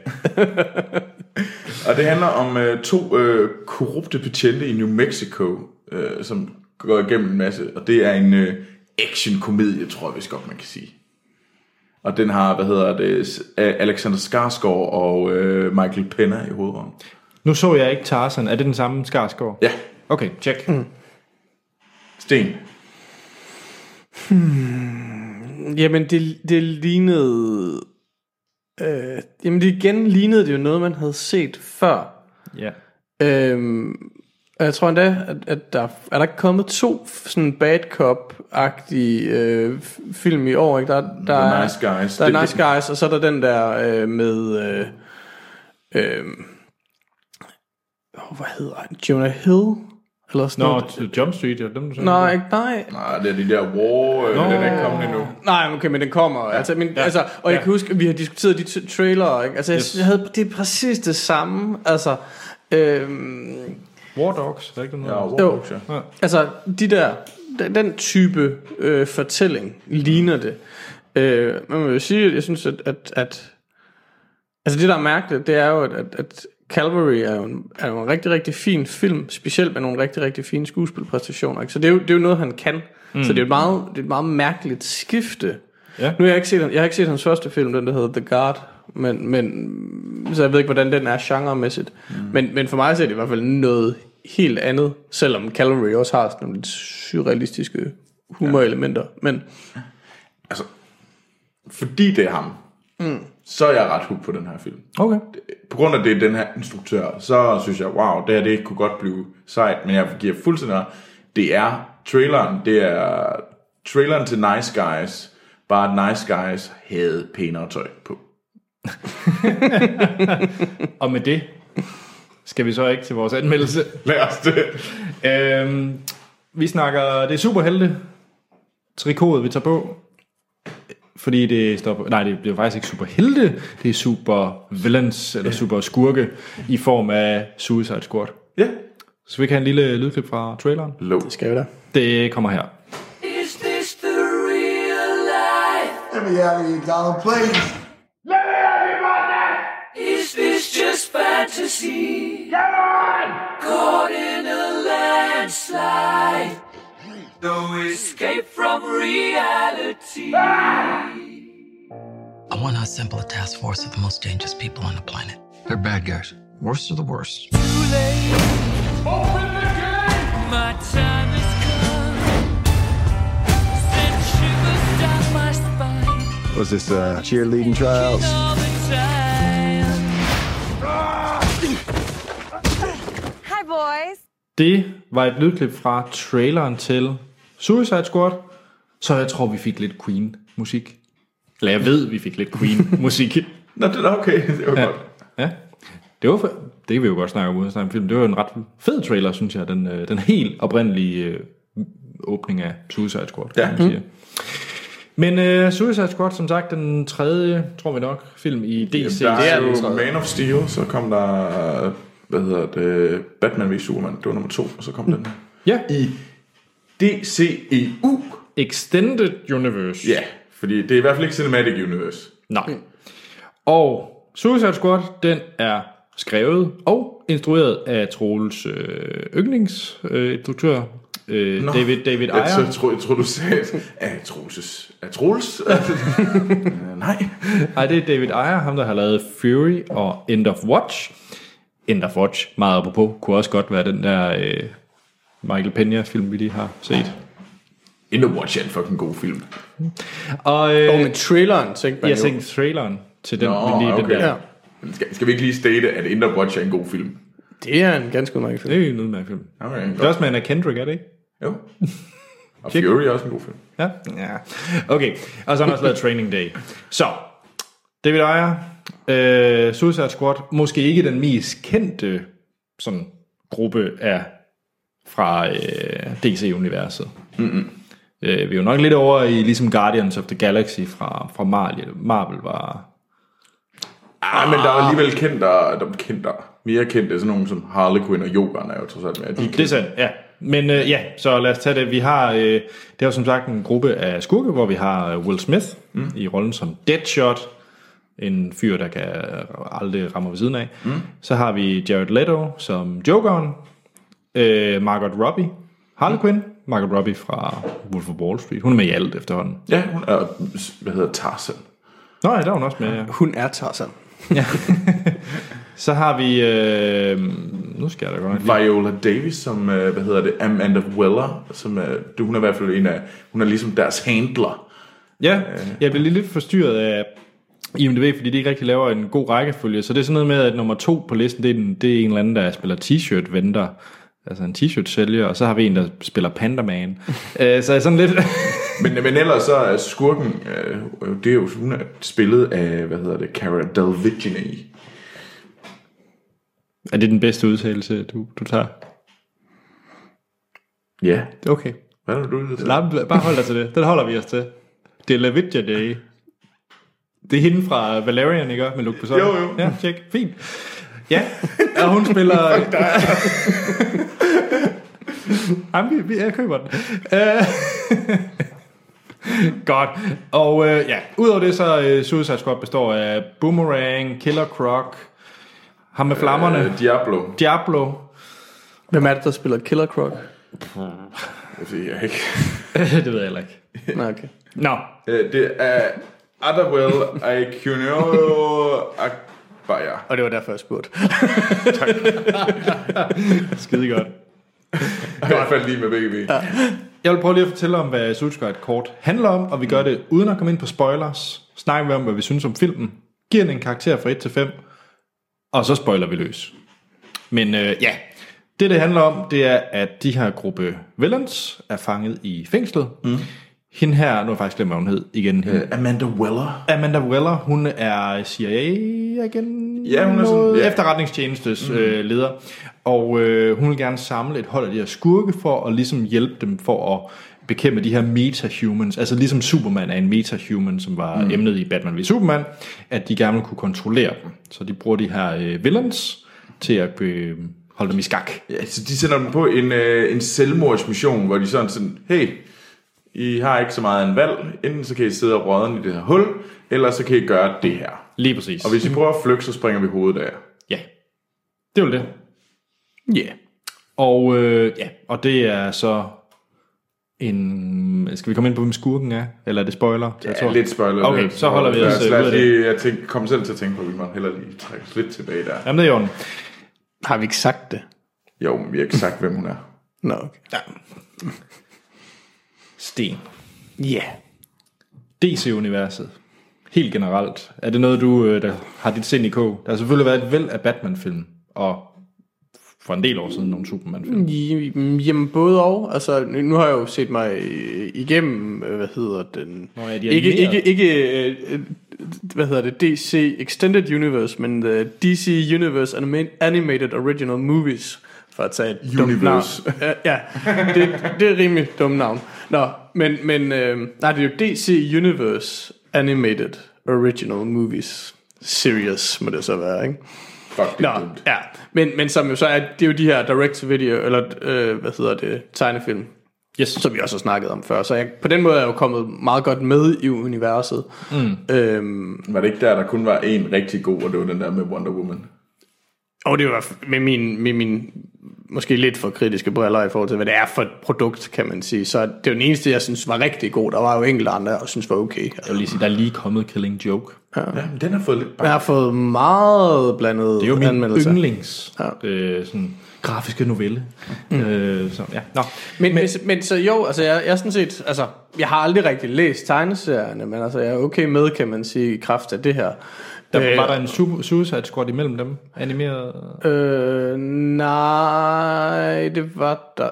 Og det handler om øh, to øh, korrupte betjente i New Mexico, øh, som går igennem en masse. Og det er en øh, action-komedie, tror jeg vist godt, man kan sige. Og den har, hvad hedder det, Alexander Skarsgård og øh, Michael Pena i hovedrollen. Nu så jeg ikke Tarzan. Er det den samme Skarsgård? Ja, Okay, check. Mm. Sten. Jamen, det, det lignede... Øh, jamen, det igen lignede det jo noget, man havde set før. Ja. Øhm, og jeg tror endda, at, at der er der ikke kommet to sådan bad cop-agtige øh, film i år. Ikke? Der, der, The er- Nice Guys. Der er Det- Nice Guys, og så er der den der øh, med... Øh, øh, oh, hvad hedder han? Jonah Hill? Eller sådan Nå, noget. Jump Street, ja, dem du sagde. Nej, ikke, nej. Nej, det er de der War, øh, Nå. den er ikke kommet endnu. Nej, okay, men den kommer. Ja, altså, men, ja, altså, og jeg ja. kan huske, at vi har diskuteret de t- trailer. Ikke? Altså, jeg, Yes. jeg havde, det er præcis det samme. Altså, øhm, War Dogs, er ikke Ja, noget? War Jo. Dogs, ja. Ja. Altså, de der, den, den type øh, fortælling ligner det. Øh, man må jo sige, at jeg synes, at, at, at altså det der er mærkeligt, det er jo, at, at, at Calvary er jo, en, er jo en rigtig, rigtig fin film, specielt med nogle rigtig, rigtig fine skuespilpræstationer. Ikke? Så det er, jo, det er jo noget, han kan. Mm. Så det er, et meget, det er et meget mærkeligt skifte. Ja. Nu har jeg ikke set, jeg har ikke set hans første film, den der hedder The Guard, men, men så jeg ved ikke, hvordan den er genremæssigt. Mm. Men, men for mig så er det i hvert fald noget helt andet, selvom Calvary også har sådan nogle lidt surrealistiske humorelementer. Men Altså, fordi det er ham, mm. Så er jeg ret hooked på den her film. Okay. På grund af det den her instruktør, så synes jeg, wow, det her det kunne godt blive sejt, men jeg giver fuldstændig. Det er traileren, det er traileren til Nice Guys, bare Nice Guys havde pænere tøj på. *laughs* Og med det skal vi så ikke til vores anmeldelse. *laughs* Lad os det. Øhm, vi snakker, det er superhelte. Trikotet, vi tager på. Fordi det står nej, det bliver faktisk ikke superhelte. Det er super villains, eller super skurke, i form af Suicide Squad. Let me out of here, Donald, please. Is this just fantasy? Come on! Caught in a landslide. No escape from reality. I want to assemble a task force of the most dangerous people on the planet. They're bad guys. Worst of the worst. Too late. Open the gate! My time has come. Send shivers down my spine. Was this uh, cheerleading trials? All the time. Hi, boys. Det var et lydklip fra traileren til Suicide Squad, så jeg tror, vi fik lidt Queen-musik. Eller jeg ved, vi fik lidt Queen-musik. *laughs* Nå, det er okay. Det var Ja. godt. ja. Det var, fe- det kan vi jo godt snakke om uden at snakke om film. Det var en ret fed trailer, synes jeg. Den, øh, den helt oprindelige øh, åbning af Suicide Squad, kan Ja. man sige. Men øh, Suicide Squad, som sagt, den tredje, tror vi nok, film i DC. Der det er jo. Man of Steel, så kom der, hvad hedder det, Batman v Superman, det var nummer to, og så kom den Ja, i DCEU. Extended Universe. Ja, fordi det er i hvert fald ikke Cinematic Universe. Nej. Og Suicide Squad, den er skrevet og instrueret af Troels øh, yndlingsinstruktør, øh, instruktør, øh, David, David Jeg, Ayer. så, tror, jeg tror, du sagde, at Troelses. Er Troels? *laughs* Øh, Nej. Nej, det er David Ayer, ham der har lavet Fury og End of Watch. End of Watch, meget apropos, kunne også godt være den der øh, Michael Peña-film, vi lige har set. End of Watch er en fucking god film. Og øh, Og med traileren tænkte man jeg jo. tænkte traileren til den, Nå, lige den okay. der. Ja. Men Skal, skal vi ikke lige state, at End of Watch er en god film? Det er en ganske udmærket film. Det er en udmærket film. Okay, Det er også med Anna Kendrick, er det ikke? Jo. *laughs* Og Fury er også en god film. Ja. ja. Okay, og så har han også lavet Training Day. Så, David Ayer, øh, Suicide Squad, måske ikke den mest kendte sådan, gruppe af fra øh, DC-universet. Mm-hmm. Øh, vi er jo nok lidt over i ligesom Guardians of the Galaxy fra, fra Marvel, Marvel var... Ah, men der er alligevel kendt, der, der er kendt der. Mere kendte, sådan nogle som Harley Quinn og Jokeren er jo trods alt med. De er Det er sandt, ja. Men øh, ja, så lad os tage det. Vi har, øh, det er jo som sagt en gruppe af skurke, hvor vi har øh, Will Smith mm. i rollen som Deadshot, en fyr, der kan aldrig ramme ved siden af. Mm. Så har vi Jared Leto som Jokeren, øh, Margot Robbie, Harley Quinn, Margot Robbie fra Wolf of Wall Street. Hun er med i alt efterhånden. Ja, hun er, hvad hedder Tarzan. Nå ja, der er hun også med. Ja. Hun er Tarzan. *laughs* Så har vi, øh, nu skal jeg da godt lige... Viola Davis, som, øh, hvad hedder det, Amanda Weller, som det, hun er i hvert fald en af, hun er ligesom deres handler. Ja, jeg blev lige lidt forstyrret af IMDb, fordi de ikke rigtig laver en god rækkefølge. Så det er sådan noget med, at nummer to på listen, det er en, det er en eller anden, der spiller t-shirt venter. Altså en t-shirt sælger, og så har vi en, der spiller Panda Man. *laughs* Øh, så er sådan lidt... *laughs* Men, men ellers så er skurken, øh, det er jo hun er spillet af, hvad hedder det, Cara Delevingne. er det den bedste udtalelse, du, du tager? Ja, Okay. hvad er det, du? Nej, bare hold dig til det. Den holder vi os til. Det er Lavitja Day. Det er hende fra Valerian, ikke? Med Luke Besson. Jo, jo. Ja, tjek. Fint. Ja, og hun spiller... *laughs* Jamen, vi, jeg køber den. Øh, Godt. Og øh, ja, udover det så øh, Suicide Squad består af Boomerang, Killer Croc, ham med flammerne, Øh, Diablo. Diablo. Hvem er det, der spiller Killer Croc? Det ved jeg ikke. *laughs* det ved jeg heller ikke. Nej, okay. Nå, Øh, det er Adawel Aikunio Akbaya. Og det var derfor, jeg spurgte. *laughs* skide godt. I hvert fald lige med begge ben. Ja. Jeg vil prøve lige at fortælle om, hvad Suicide Squad kort handler om, og vi gør det uden at komme ind på spoilers. Snakker vi om, hvad vi synes om filmen. Giver den en karakter fra 1 til 5, og så spoiler vi løs. Men øh, ja, det det handler om, det er, at de her gruppe villains er fanget i fængslet. Mm. Hende her, nu har jeg faktisk glemt, hvad hun hed igen. Øh, Amanda Weller. Amanda Weller, hun er CIA-igen? Ja, hun er sådan- ja. efterretningstjenestes mm. øh, leder. Og øh, hun vil gerne samle et hold af de her skurke for at ligesom hjælpe dem for at bekæmpe de her metahumans. Altså ligesom Superman er en metahuman, som var mm. emnet i Batman v Superman, at de gerne vil kunne kontrollere dem. Så de bruger de her øh, villains til at øh, holde dem i skak. Ja, så de sender dem på en, øh, en selvmordsmission, hvor de sådan sådan, hey, I har ikke så meget en valg. Enten så kan I sidde og rådne i det her hul, eller så kan I gøre det her. Lige præcis. Og hvis I prøver at flygte, så springer vi hovedet af. Ja, det er jo det. Ja. Yeah. Og, øh, ja, og det er så en... Skal vi komme ind på, hvem skurken er? Eller er det spoiler? Ja, lidt spoiler. Okay, lidt. så holder vi Lad os, øh, lad af os lige, jeg tænk, kom selv til at tænke på, at vi må hellere lige trække os lidt tilbage der. Jamen, det er i orden. Har vi ikke sagt det? Jo, men vi har ikke sagt, hvem hun er. Nå, okay. Sten. Ja. Yeah. DC-universet. Helt generelt. Er det noget, du øh, der har dit sind i kog? Der har selvfølgelig været et væld af Batman-film, og for en del år siden nogle Superman-film. Jamen både og. Altså, nu har jeg jo set mig øh, igennem, øh, hvad hedder den... Nå ja, de ikke, ikke, ikke, hvad hedder det, DC Extended Universe, men the DC Universe Anima- Animated Original Movies, for at tage et dumt Universe. navn. Ja, det, det er rimelig dumt navn. Nå, men, men øh, nej, det er jo DC Universe Animated Original Movies Series, må det så være, ikke? Fuck, Nå, dumt. ja. Men, men som jo så er, det er jo de her direct-to-video, eller øh, hvad hedder det, tegnefilm, Yes. som vi også har snakket om før. Så jeg, på den måde er jeg jo kommet meget godt med i universet. Mm. Øhm, Var det ikke der, der kun var en rigtig god, og det var den der med Wonder Woman? Og det var med min, med min måske lidt for kritiske briller i forhold til, hvad det er for et produkt, kan man sige. Så det er jo den eneste, jeg synes var rigtig god. Der var jo enkelte andre, jeg synes var okay. Jeg vil lige sige, der er lige kommet Killing Joke. Ja, men den har fået lidt Jeg har fået meget blandet Det er jo min yndlings Ja. øh, sådan, grafiske novelle. Mm. Øh, så, ja. Nå. Men, men, men så jo, altså jeg, jeg er sådan set, altså jeg har aldrig rigtig læst tegneserierne, men altså jeg er okay med, kan man sige, i kraft af det her. Der, Øh, var der en Su- Suicide Squad imellem dem? Animeret? Øh, nej, det var der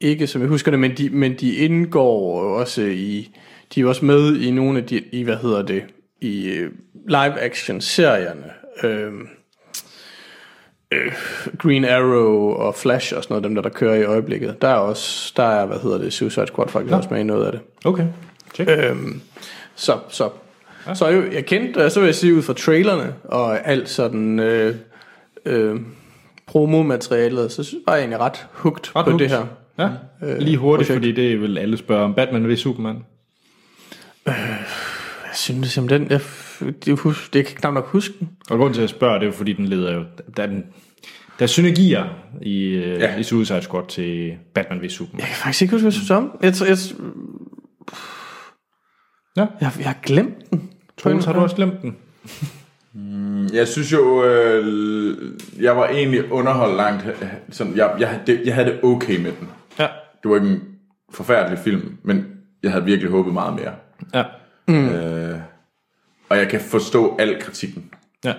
ikke, som jeg husker det, men de, men de indgår også i, de er også med i nogle af de, i hvad hedder det, i øh, live action serierne. Øh, øh, Green Arrow og Flash og sådan noget, dem der, der kører i øjeblikket. Der er også, der er, hvad hedder det, Suicide Squad faktisk også med i noget af det. Okay. Check. Øhm, så, så, ja. så jo, jeg kendte, øh, så vil jeg sige ud fra trailerne og alt sådan øh, øh, promomaterialet, så jeg, var jeg egentlig ret hooked Ret på hooked. det her. Ja. Lige hurtigt, projekt. fordi det vil alle spørge om. Batman ved Superman. Jeg synes, den, jeg, det, hus, det kan knap nok huske den. Og grunden til, at jeg spørger, det er jo, fordi den leder jo... Der er, den, der er synergier i, øh, Ja. i Suicide Squad til Batman ved Superman. Jeg kan faktisk ikke huske, hvad jeg synes om. Jeg, tror- jeg, Ja. jeg, jeg har glemt den. Troels, har du også glemt den? Jeg synes jo, øh, jeg var egentlig underholdt langt. øh, Sådan, jeg, jeg, det, jeg havde det okay med den. Ja. Det var ikke en forfærdelig film, men jeg havde virkelig håbet meget mere. Ja. Mm. Øh, og jeg kan forstå al kritikken. Ja.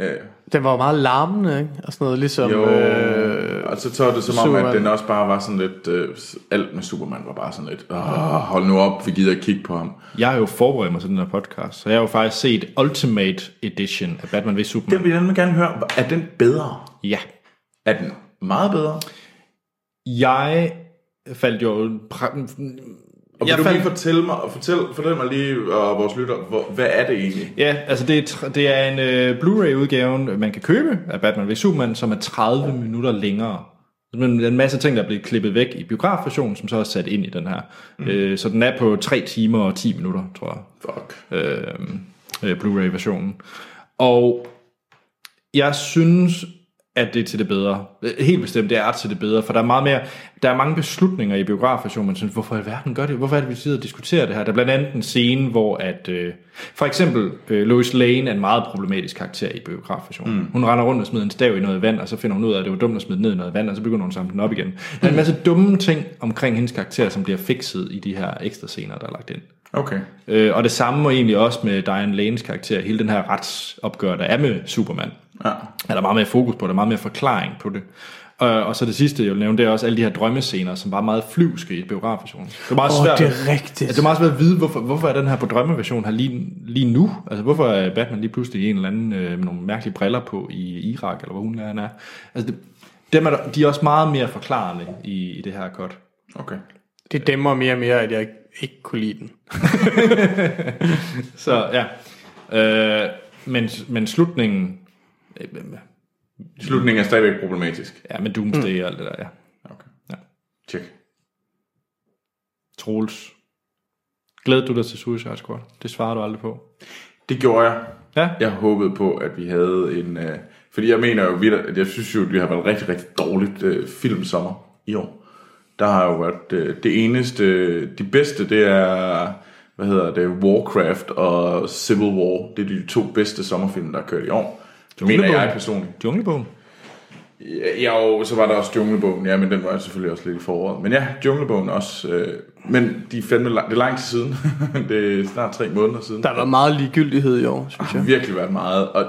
Øh, Den var jo meget larmende, ikke? Og sådan noget, ligesom... jo, Øh, og så tager det som om, Superman. at den også bare var sådan lidt... Øh, alt med Superman var bare sådan lidt... Åh, hold nu op, vi gider ikke kigge på ham. Jeg har jo forberedt mig til den her podcast, så jeg har jo faktisk set Ultimate Edition af Batman ved Superman. Den vil jeg nemlig gerne høre. Er den bedre? Ja. Er den meget bedre? Jeg faldt jo... Og vil Jeg du fandt- lige fortælle mig, fortæl, fortæl mig lige, og vores lytter, hvor, hvad er det egentlig? Ja, altså det er, det er en øh, Blu-ray-udgave, man kan købe af Batman v Superman, som er 30 minutter længere. Men er en masse ting, der er blevet klippet væk i biografversionen, som så er sat ind i den her. Mm. Øh, så den er på 3 timer og 10 minutter, tror jeg. Fuck. øh, øh, Blu-ray-versionen. Og jeg synes, at det er til det bedre. Helt bestemt, det er til det bedre, for der er meget mere, der er mange beslutninger i biografversionen, man synes, hvorfor i verden gør det? Hvorfor er det, vi sidder og diskuterer det her? Der er blandt andet en scene, hvor at, øh, for eksempel øh, Lois Lane er en meget problematisk karakter i biografversionen. Mm. Hun render rundt og smider en stav i noget vand, og så finder hun ud af, at det var dumt at smide ned i noget vand, og så begynder hun at samle den op igen. Der er en masse dumme ting omkring hendes karakter, som bliver fikset i de her ekstra scener, der er lagt ind. Okay. Øh, og det samme må egentlig også med Diane Lanes karakter, hele den her retsopgør, der er med Superman. Ja. Er der meget mere fokus på, der er meget mere forklaring på det. Og, og så det sidste, jeg vil nævne, det er også alle de her drømmescener, som var meget flyvske i biografversionen. Det er meget Åh, svært, det er rigtigt. Ja, det er meget svært at vide, hvorfor, hvorfor er den her på drømmeversion her lige, lige nu? Altså, hvorfor er Batman lige pludselig i en eller anden øh, med nogle mærkelige briller på i Irak, eller hvor hun er, han er. Altså, det, dem er der, de er også meget mere forklarende i, i det her cut. Okay. Det dæmmer mere og mere, at jeg ikke kunne lide den. *laughs* Så ja. Øh, men, men slutningen... øh, Slutningen er stadigvæk problematisk. Ja, med Doomsday mm. og alt det der, ja. Okay. Ja. Check. Troels, glæder du dig til Suicide Squad? Det svarer du aldrig på. Det gjorde jeg. Ja. Jeg håbede på, at vi havde en... Øh, fordi jeg mener jo, at jeg synes jo, at vi har været en rigtig, rigtig dårligt øh, filmsommer i år. Der har jo været øh, det eneste... De bedste, det er... Hvad hedder det? Warcraft og Civil War. Det er de to bedste sommerfilm, der er kørt i år. Det mener jeg personligt. Junglebogen. Ja, og så var der også Junglebogen. Ja, men den var jo selvfølgelig også lidt i foråret. Men ja, Junglebogen også. Øh, men de er fandme lang, det er lang tid siden. *laughs* det er snart tre måneder siden. Der har været meget ligegyldighed i år, synes har jeg. virkelig været meget. Og,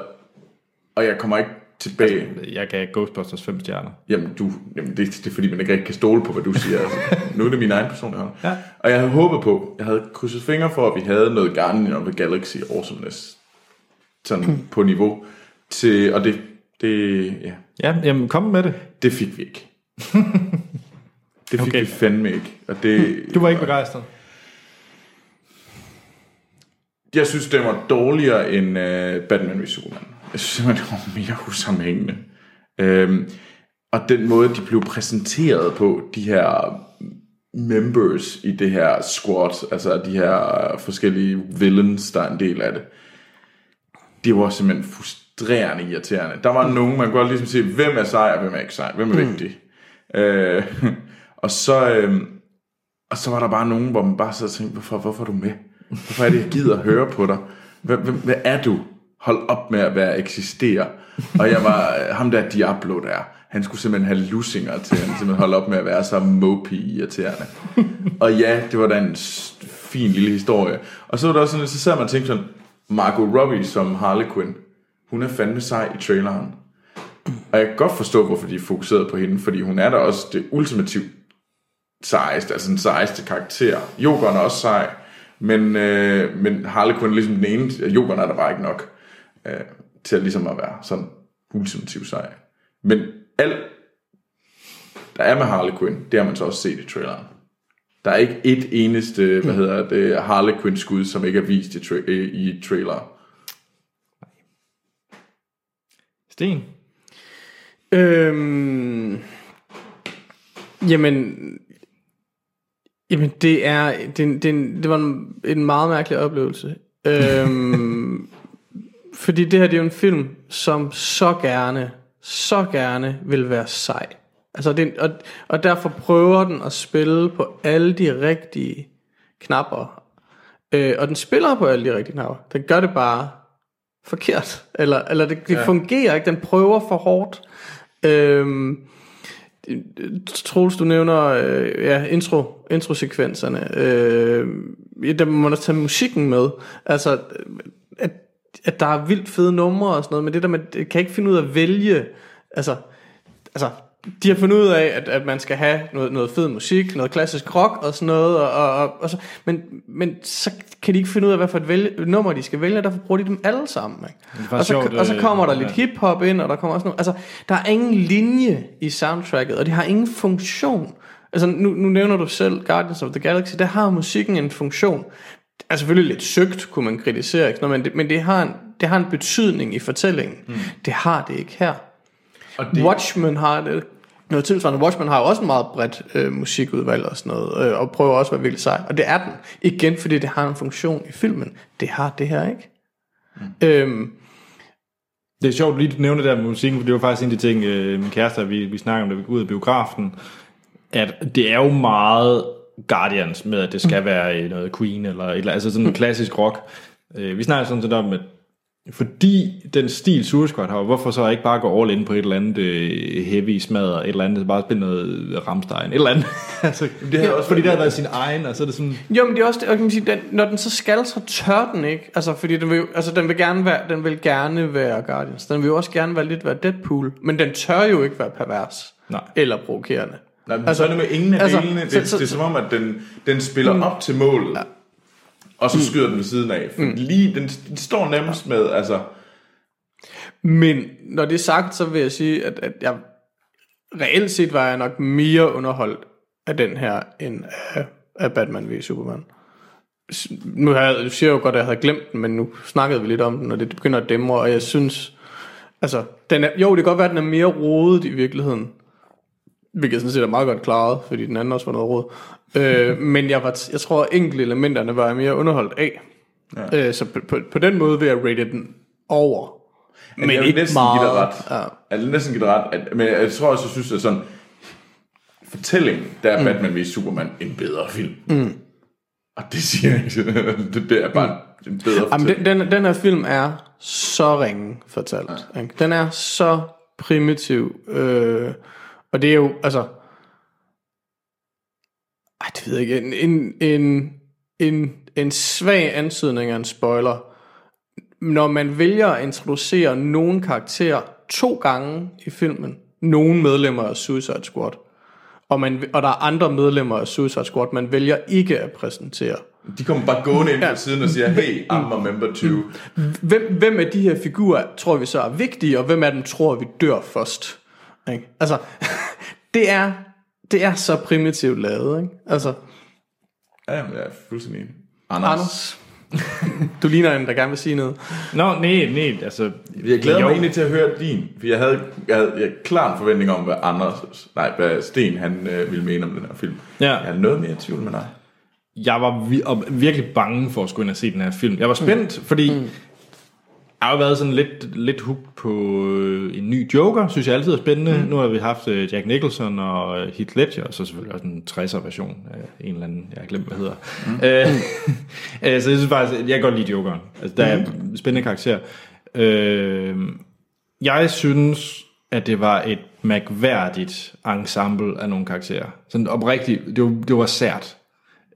og jeg kommer ikke tilbage. Jeg gav Ghostbusters 5 stjerner. Jamen, du, jamen det, det er fordi, man ikke rigtig kan stole på, hvad du siger. Altså, nu er det min egen personlige hold. Ja. Og jeg havde håbet på, jeg havde krydset fingre for, at vi havde noget Guardian of the Galaxy Awesomeness sådan på niveau til, og det, det, ja, Ja, jamen kom med det. det fik vi ikke. *laughs* Det fik Okay. okay. vi fandme ikke. Og det, Du var ikke begejstret. Jeg synes, det var dårligere end uh, Batman vs. Superman. Jeg synes simpelthen, det var mere usammenhængende. Øhm, og den måde, de blev præsenteret på, de her members i det her squad, altså de her forskellige villains, der er en del af det, det var simpelthen frustrerende irriterende. Der var nogen, man kunne godt ligesom se, hvem er sej, og hvem er ikke sej, hvem er vigtig. Øh, *laughs* og så... Øh, og så var der bare nogen, hvor man bare så tænkte, hvorfor, hvorfor er du med? Hvorfor er det, jeg gider at høre på dig? Hvad, hvad, hvad er du? Hold op med at være eksistere. Og jeg var, øh, ham der Diablo der, han skulle simpelthen have lusinger til, han simpelthen holde op med at være så mopey irriterende. Og ja, det var da en fin lille historie. Og så var der også sådan, så sad man og tænkte sådan, Margot Robbie som Harley Quinn, hun er fandme sej i traileren. Og jeg kan godt forstå, hvorfor de er fokuseret på hende, fordi hun er da også det ultimativt sejeste, altså den sejeste karakter. Jokeren er også sej, men, øh, men Harley Quinn er ligesom den ene, Jokeren er der bare ikke nok øh, til at ligesom at være sådan ultimativt sej. Men alt, der er med Harley Quinn, det har man så også set i traileren. Der er ikke et eneste, hvad hedder det, Harley Quinn skud, som ikke er vist i, tra- i trailer. Sten. Øhm, jamen, jamen det er, det, det, det var en, en meget mærkelig oplevelse. Øhm, *laughs* fordi det her det er jo en film, som så gerne, så gerne vil være sej. Altså det, og, og derfor prøver den at spille på alle de rigtige knapper. Øh, og den spiller på alle de rigtige knapper. Den gør det bare forkert. Eller, eller det, det ja. fungerer ikke. Den prøver for hårdt. Øhm, Troels, du nævner øh, ja, intro, introsekvenserne. Øh, der må man også tage musikken med. Altså, at, at der er vildt fede numre og sådan noget, men det der med, det kan ikke finde ud af at vælge, altså, altså de har fundet ud af, at, at man skal have noget, noget fed musik, noget klassisk rock og sådan noget, og, og, og, og så, men, men så kan de ikke finde ud af, hvad for et vælge, nummer de skal vælge, og derfor bruger de dem alle sammen. Ikke? Og, så, sjovt, og så øh, kommer der ja. lidt hiphop ind, og der kommer også noget, altså, der er ingen linje i soundtracket, og det har ingen funktion. Altså, nu, nu nævner du selv Guardians of the Galaxy, der har musikken en funktion. Er selvfølgelig lidt søgt, kunne man kritisere, ikke? Nå, men, det, men det, har en, det har en betydning i fortællingen. Mm. Det har det ikke her. Og Det... Watchmen har det noget tilsvarende. Watchmen har jo også en meget bredt øh, musikudvalg og sådan noget, øh, og prøver også at være virkelig sej. Og det er den. Igen, fordi det har en funktion i filmen. Det har det her ikke. Mm. Øhm, Det er sjovt lige at nævne det der med musikken, for det var faktisk en af de ting, øh, min kæreste og vi, vi snakker om, da vi går ud af biografen, at det er jo meget Guardians med, at det skal være øh, noget Queen, eller et, eller andet, altså sådan en klassisk rock. Øh, vi snakker sådan set om, at fordi den stil Suicide Squad har, hvorfor så ikke bare gå all in på et eller andet øh, heavy smadre, et eller andet, bare spille noget Rammstein, et eller andet. *laughs* altså, det havde også fordi det har været sin egen, og så er det sådan, Jo, men det er også det, og kan man sige, den, når den så skal, så tør den ikke. Altså, fordi den vil, altså, den vil gerne være, den vil gerne være Guardians. Den vil jo også gerne være lidt være Deadpool. Men den tør jo ikke være pervers. Nej. Eller provokerende. Nej, men altså, så er det med ingen af altså, delene. Det, så- så, det er som om, at den, den spiller mm. op til målet, ja. og så skyder den ved siden af. For mm. lige, den, den står nemmest med, altså... Men når det er sagt, så vil jeg sige, at, at jeg reelt set var jeg nok mere underholdt af den her, end af, af Batman v Superman. Nu har jeg, du siger jo godt, at jeg havde glemt den, men nu snakkede vi lidt om den, og det begynder at dæmre, og jeg synes, altså, den er, jo, det kan godt være, at den er mere rodet i virkeligheden, Hvilket sådan set er meget godt klaret, fordi den anden også var noget råd. øh, *laughs* men jeg, var, jeg tror, at enkelte elementerne var jeg mere underholdt af. Ja. Øh, så på, på, på, den måde vil jeg rate den over. Men jeg vil næsten give dig ret. Ja. Jeg vil næsten give dig ret. At, men jeg tror også, jeg synes, at sådan fortælling, der er mm. Batman v Superman en bedre film. Mm. Og det siger jeg ikke. *laughs* det, det er bare mm. en bedre Jamen, den, den, den her film er så ringe fortalt. Ja. Den er så primitiv. Øh, og det er jo, altså... Ej, det ved jeg ikke. En, en, en, en, en svag ansøgning af en spoiler. Når man vælger at introducere nogen karakter to gange i filmen, nogle medlemmer af Suicide Squad, og, man, og der er andre medlemmer af Suicide Squad, man vælger ikke at præsentere. De kommer bare gående ind på siden og siger, hey, I'm a member too. Hvem, hvem af de her figurer tror vi så er vigtige, og hvem af dem tror vi dør først? Ikke? Altså, *laughs* det er, det er så primitivt lavet. Ikke? Altså, Ja, jamen, jeg er fuldstændig. Anders. Anders, *laughs* du ligner en, der gerne vil sige noget. Nå, nej, nej, altså... Jeg glæder jo. mig egentlig til at høre din, for jeg havde, jeg havde, jeg havde klar en forventning om, hvad Anders, nej, hvad Sten han øh, ville mene om den her film. Ja. Jeg er noget mere i tvivl med dig. Jeg var vi- og virkelig bange for at skulle ind og se den her film. Jeg var spændt, mm. fordi mm. Jeg har jo været sådan lidt, lidt hooked på øh, en ny Joker, synes jeg altid er spændende. Mm. Nu har vi haft øh, Jack Nicholson og øh, Heath Ledger, og så selvfølgelig også en 60'er version af en eller anden, jeg har glemt, hvad hedder. Mm. *laughs* Øh, så jeg synes faktisk, jeg kan godt lide Jokeren. Altså, der er mm. spændende karakter. Øh, jeg synes, at det var et mærkværdigt ensemble af nogle karakterer. Sådan oprigtigt, det var, det var sært.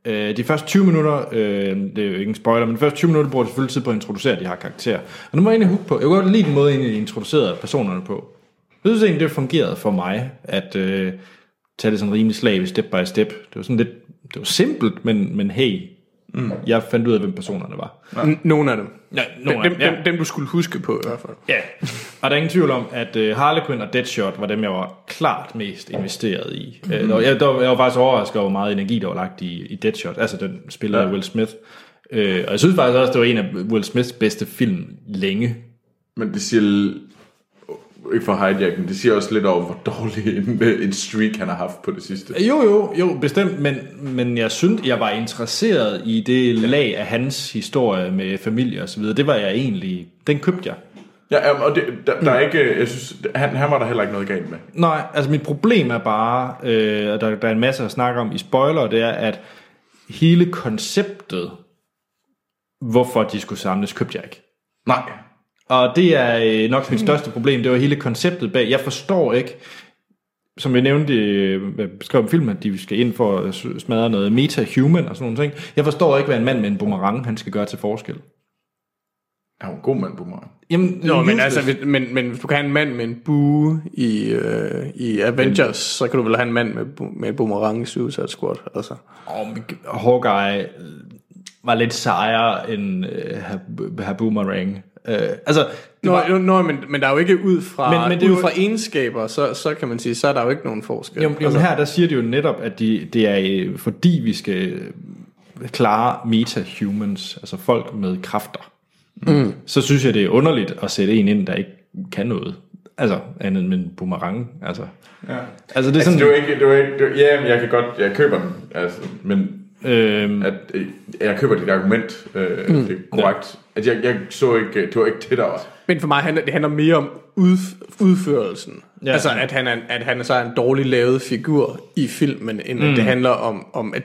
Øh, de første 20 minutter, øh, det er jo ikke en spoiler, men de første 20 minutter bruger de selvfølgelig tid på at introducere de her karakterer. Og nu må jeg egentlig hook på, jeg kunne godt lide den måde, egentlig introducerede personerne på. Jeg synes egentlig, det fungerede for mig, at øh, tage det sådan rimelig slag step by step. Det var sådan lidt, det var simpelt, men, men hey, mm. jeg fandt ud af, hvem personerne var. N- nogle af dem. Ja, Dem, nogle af dem, dem, ja. dem, dem, du skulle huske på i hvert fald. Ja, og der er ingen tvivl om, at uh, Harlequin og Deadshot var dem, jeg var klart mest investeret i. Mm. Uh, der, jeg, der, var- jeg var faktisk overrasket over, hvor meget energi, der var lagt i, i Deadshot, altså den spiller ja. Will Smith. Uh, og jeg synes faktisk også, det var en af Will Smiths bedste film længe. Men det siger, ikke for hijack, men det siger også lidt over, hvor dårlig en, en streak han har haft på det sidste. Jo, jo, jo, bestemt, men, men jeg synes, jeg var interesseret i det lag af hans historie med familie og så videre. Det var jeg egentlig, den købte jeg. Ja, jamen, og det, der, der er ikke, jeg synes, han, han var der heller ikke noget galt med. Nej, altså mit problem er bare, øh, og der, der er en masse at snakke om i spoiler, det er, at hele konceptet, hvorfor de skulle samles, købte jeg ikke. Nej. Og det er øh, nok mit største problem, det var hele konceptet bag. Jeg forstår ikke, som jeg nævnte, øh, beskrev om filmen, at de skal ind for at smadre noget meta-human og sådan nogle ting. Jeg forstår ikke, hvad en mand med en boomerang, han skal gøre til forskel. Han var en god mand mig. Jamen, Nå, men, altså, hvis- men, men hvis du kan have en mand med en bue i, øh, i Avengers, så kan du vel have en mand med, med en boomerang i Suicide Squad. Altså. Men Hawkeye øh, var lidt sejere end øh, her, her Boomerang. Øh, altså, det Nå, var, jo, nå men, men der er jo ikke ud fra, Men- men, det er ud jo- fra egenskaber, så, så kan man sige, så er der jo ikke nogen forskel. jo, jo, men her der siger de jo netop, at de, det er øh, fordi vi skal øh, klare meta-humans, altså folk med kræfter. Mm. Så synes jeg, det er underligt at sætte en ind, der ikke kan noget. Altså, andet end en boomerang. Altså, Ja. altså det er Altså, sådan... det var ikke, det var ikke, det var, ja, men jeg kan godt, jeg køber den, altså, men øhm, at, øh, jeg køber dit argument, øh, mm. det er korrekt. At jeg, jeg så ikke, det var ikke det, der var. Men for mig handler det handler mere om ud, udførelsen. Ja. Ja. Altså, at han, er, at han så er en dårlig lavet figur i filmen, end mm. at det handler om, om at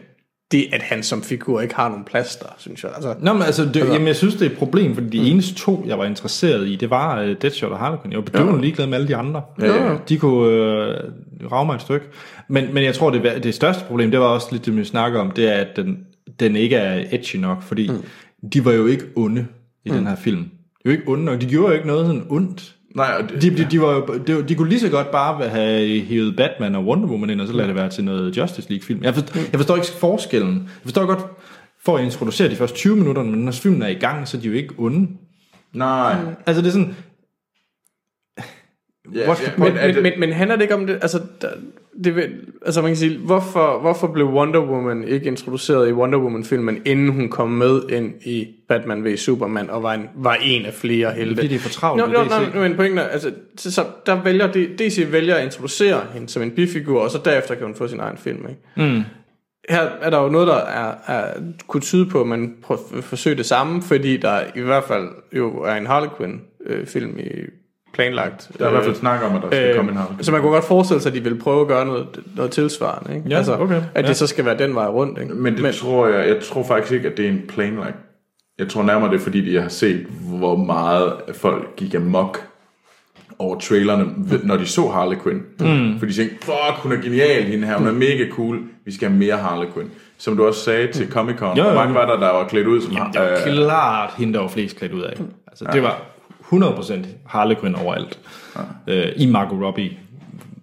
det, at han som figur ikke har nogen plads der, synes jeg. Altså, Nå, men altså, det, jamen, jeg synes, det er et problem, fordi de eneste to, jeg var interesseret i, det var uh, Deadshot og Harlequin. Jeg var bedøvende ligeglad med alle de andre. Ja, ja. De kunne uh, rave mig et stykke. Men, men jeg tror, det, det største problem, det var også lidt det, vi snakker om, det er, at den, den ikke er edgy nok, fordi mm. de var jo ikke onde i mm. den her film. De var ikke onde nok. De gjorde jo ikke noget sådan ondt. Nej, det, De, de, de, var jo, de, de kunne lige så godt bare have hævet Batman og Wonder Woman ind, og så lade det være til noget Justice League-film. Jeg, forstår, jeg forstår ikke forskellen. Jeg forstår godt, for at introducere de første 20 minutter, men når filmen er i gang, så er de jo ikke onde. nej, Altså det er sådan... Ja, what's the ja, point? Men, er men, det- men, men handler det ikke om det? Altså, der, det vil, altså man kan sige, hvorfor, hvorfor blev Wonder Woman ikke introduceret i Wonder Woman-filmen, inden hun kom med ind i Batman v Superman, og var en, var en af flere helte? Fordi det er for travlt Nå, med nå, DC. nå, men pointen er, altså, så, så der vælger de, DC vælger at introducere hende som en bifigur, og så derefter kan hun få sin egen film, ikke? Mm. Her er der jo noget, der er, er, kunne tyde på, at man prøver, forsøger det samme, fordi der i hvert fald jo er en Harley Quinn øh, film i planlagt. Der er i hvert fald snak om, at der skal komme en Øh, så man kunne godt forestille sig, at de vil prøve at gøre noget, noget tilsvarende. Ikke? Ja, okay. At Ja. det så skal være den vej rundt. Ikke? Men det Men, tror jeg, jeg tror faktisk ikke, at det er en planlagt. Jeg tror nærmere, det er fordi, jeg har set, hvor meget folk gik amok over trailerne, ved- når de så Harley Quinn. Mm. Fordi de tænkte, fuck, hun er genial, hende her, hun er mega cool, vi skal have mere Harley Quinn. Som du også sagde til Comic Con, hvor mange var der, der var klædt ud som Jamen, det var øh, klart hende, der var flest klædt ud af. Altså, det var 100% Harley Quinn overalt. Øh, I Margot Robbie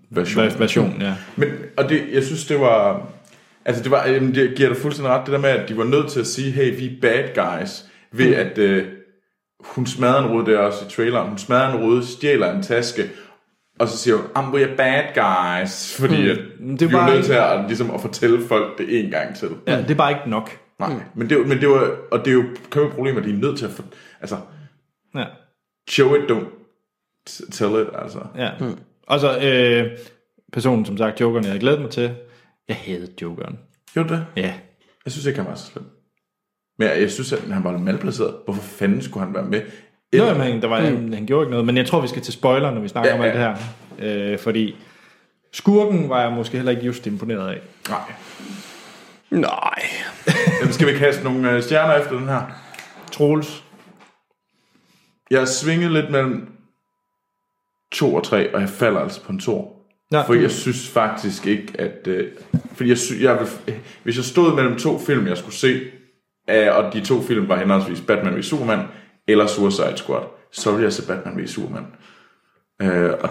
version. ver- version, ja. Men, og det, jeg synes, det var... Altså, det var, jamen, det giver dig fuldstændig ret, det der med, at de var nødt til at sige, hey, vi er bad guys, ved Mm. at øh, hun smadrer en rude, det er også i traileren, hun smadrer en rude, stjæler en taske, og så siger hun, I'm we are bad guys, *laughs* fordi mm. at, Det var vi er nødt til at, ligesom, at fortælle folk det en gang til. ja. Det er bare ikke nok. Nej, men, det, men det var, og det er jo kæmpe problem, at de er nødt til at, for, altså, Ja. Show it, don't tell it, altså. ja. Mm. Og så øh, personen, som sagt, Jokeren, jeg havde glædet mig til. Jeg havde Jokeren. Gjorde det? Ja. Jeg synes ikke, han var så slem. Men jeg, jeg synes, at han var lidt malplaceret. Hvorfor fanden skulle han være med? Nå, jamen, der var, mm. han, han gjorde ikke noget, men jeg tror, vi skal til spoiler, når vi snakker Ja, om alt det her. Øh, fordi skurken var jeg måske heller ikke just imponeret af. Nej. Nej. Jamen, skal vi kaste nogle øh, stjerner efter den her? Troels. Jeg har svinget lidt mellem 2 og 3, og jeg falder altså på en 2. Ja. For jeg synes faktisk ikke, at... Øh, fordi jeg, sy- jeg vil, hvis jeg stod mellem to film, jeg skulle se, øh, og de to film var henholdsvis Batman v Superman eller Suicide Squad, så ville jeg se Batman v Superman. Øh, og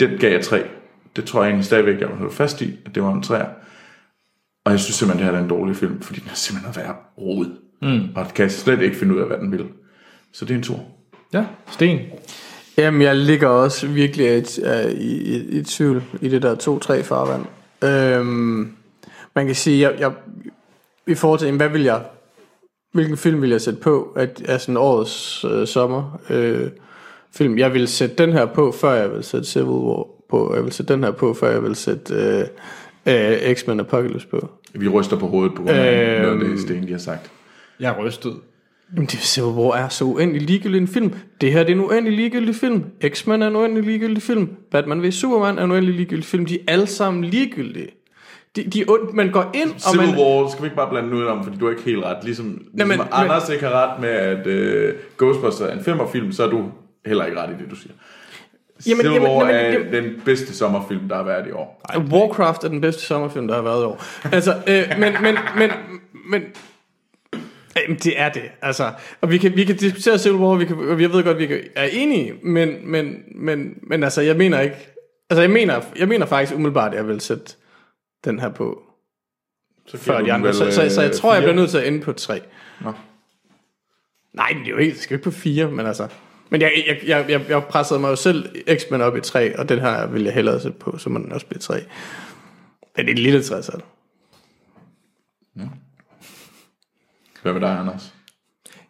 den gav jeg 3. Det tror jeg egentlig stadigvæk, jeg vil holde fast i, at det var en 3'er. Og jeg synes simpelthen, det her er en dårlig film, fordi den er simpelthen at være rod. Mm. Og kan slet ikke finde ud af, hvad den vil. Så det er en tur. Ja, Sten. Jamen, jeg ligger også virkelig i, i, i, i tvivl i det der 2-3 farvand. Øhm, man kan sige, jeg, jeg, i forhold til, hvad vil jeg, hvilken film vil jeg sætte på, at, af sådan årets øh, sommer øh, film. Jeg vil sætte den her på, før jeg vil sætte Civil War på. Jeg vil sætte den her på, før jeg vil sætte øh, øh, X-Men Apocalypse på. Vi ryster på hovedet på grund af Øhm. noget af det, Sten, de har sagt. Jeg er rystet. Jamen, det Civil War er så uendelig ligegyldig en film. Det her det er en uendelig ligegyldig film. X-Men er en uendelig ligegyldig film. Batman v Superman er en uendelig ligegyldig film. De er alle sammen ligegyldige. De, de, er ond- man går ind, og Civil man... War skal vi ikke bare blande ud om, fordi du er ikke helt ret. Ligesom, ligesom men- Anders ikke har ret med, at uh, Ghostbusters er en femmerfilm, så er du heller ikke ret i det, du siger. Jamen, Civil jamen, War jamen, er jamen- den bedste sommerfilm, der har været i år. Warcraft er den bedste sommerfilm, der har været i år. Altså, øh, men, men, men, men, *laughs* Jamen, det er det, altså. Og vi kan, vi kan diskutere Civil War, vi kan, og jeg ved godt, vi kan, er enige, men, men, men, men altså, jeg mener ikke, altså, jeg mener, jeg mener faktisk umiddelbart, at jeg vil sætte den her på Så før de andre. vel, Så, så, så jeg øh, tror, jeg fire. bliver nødt til at ende på tre. Nå. Nej, det er jo helt, det skal ikke på fire, men altså. Men jeg, jeg, jeg, jeg, jeg pressede mig jo selv X-Men op i tre, og den her vil jeg hellere sætte på, så må den også blive tre. Men det er et lille træsal. Hvad med dig, Anders?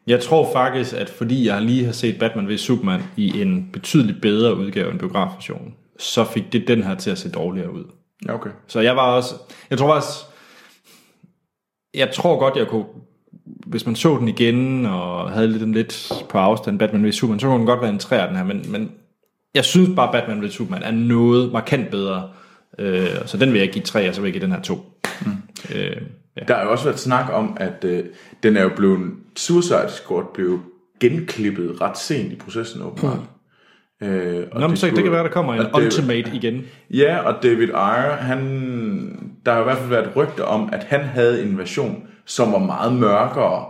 Jeg tror faktisk, at fordi jeg lige har set Batman v Superman i en betydeligt bedre udgave end biografversionen, så fik det den her til at se dårligere ud. Ja, okay. Så jeg var også... Jeg tror også... Jeg tror godt, jeg kunne... Hvis man så den igen, og havde lidt, den lidt på afstand, Batman v Superman, så kunne den godt være en træer, den her, men, men jeg synes bare, Batman v Superman er noget markant bedre. Øh, så den vil jeg give tre, og så vil jeg give den her to. Mm. Øh, ja. Der har jo også været snak om, at øh, den er jo blevet... Suicide Squad blev genklippet ret sent i processen, åbenbart. Øh, og Nå, men så det kan være, der kommer en det- Ultimate igen. Ja, og David Ayer, han, der har i hvert fald været rygter om, at han havde en version, som var meget mørkere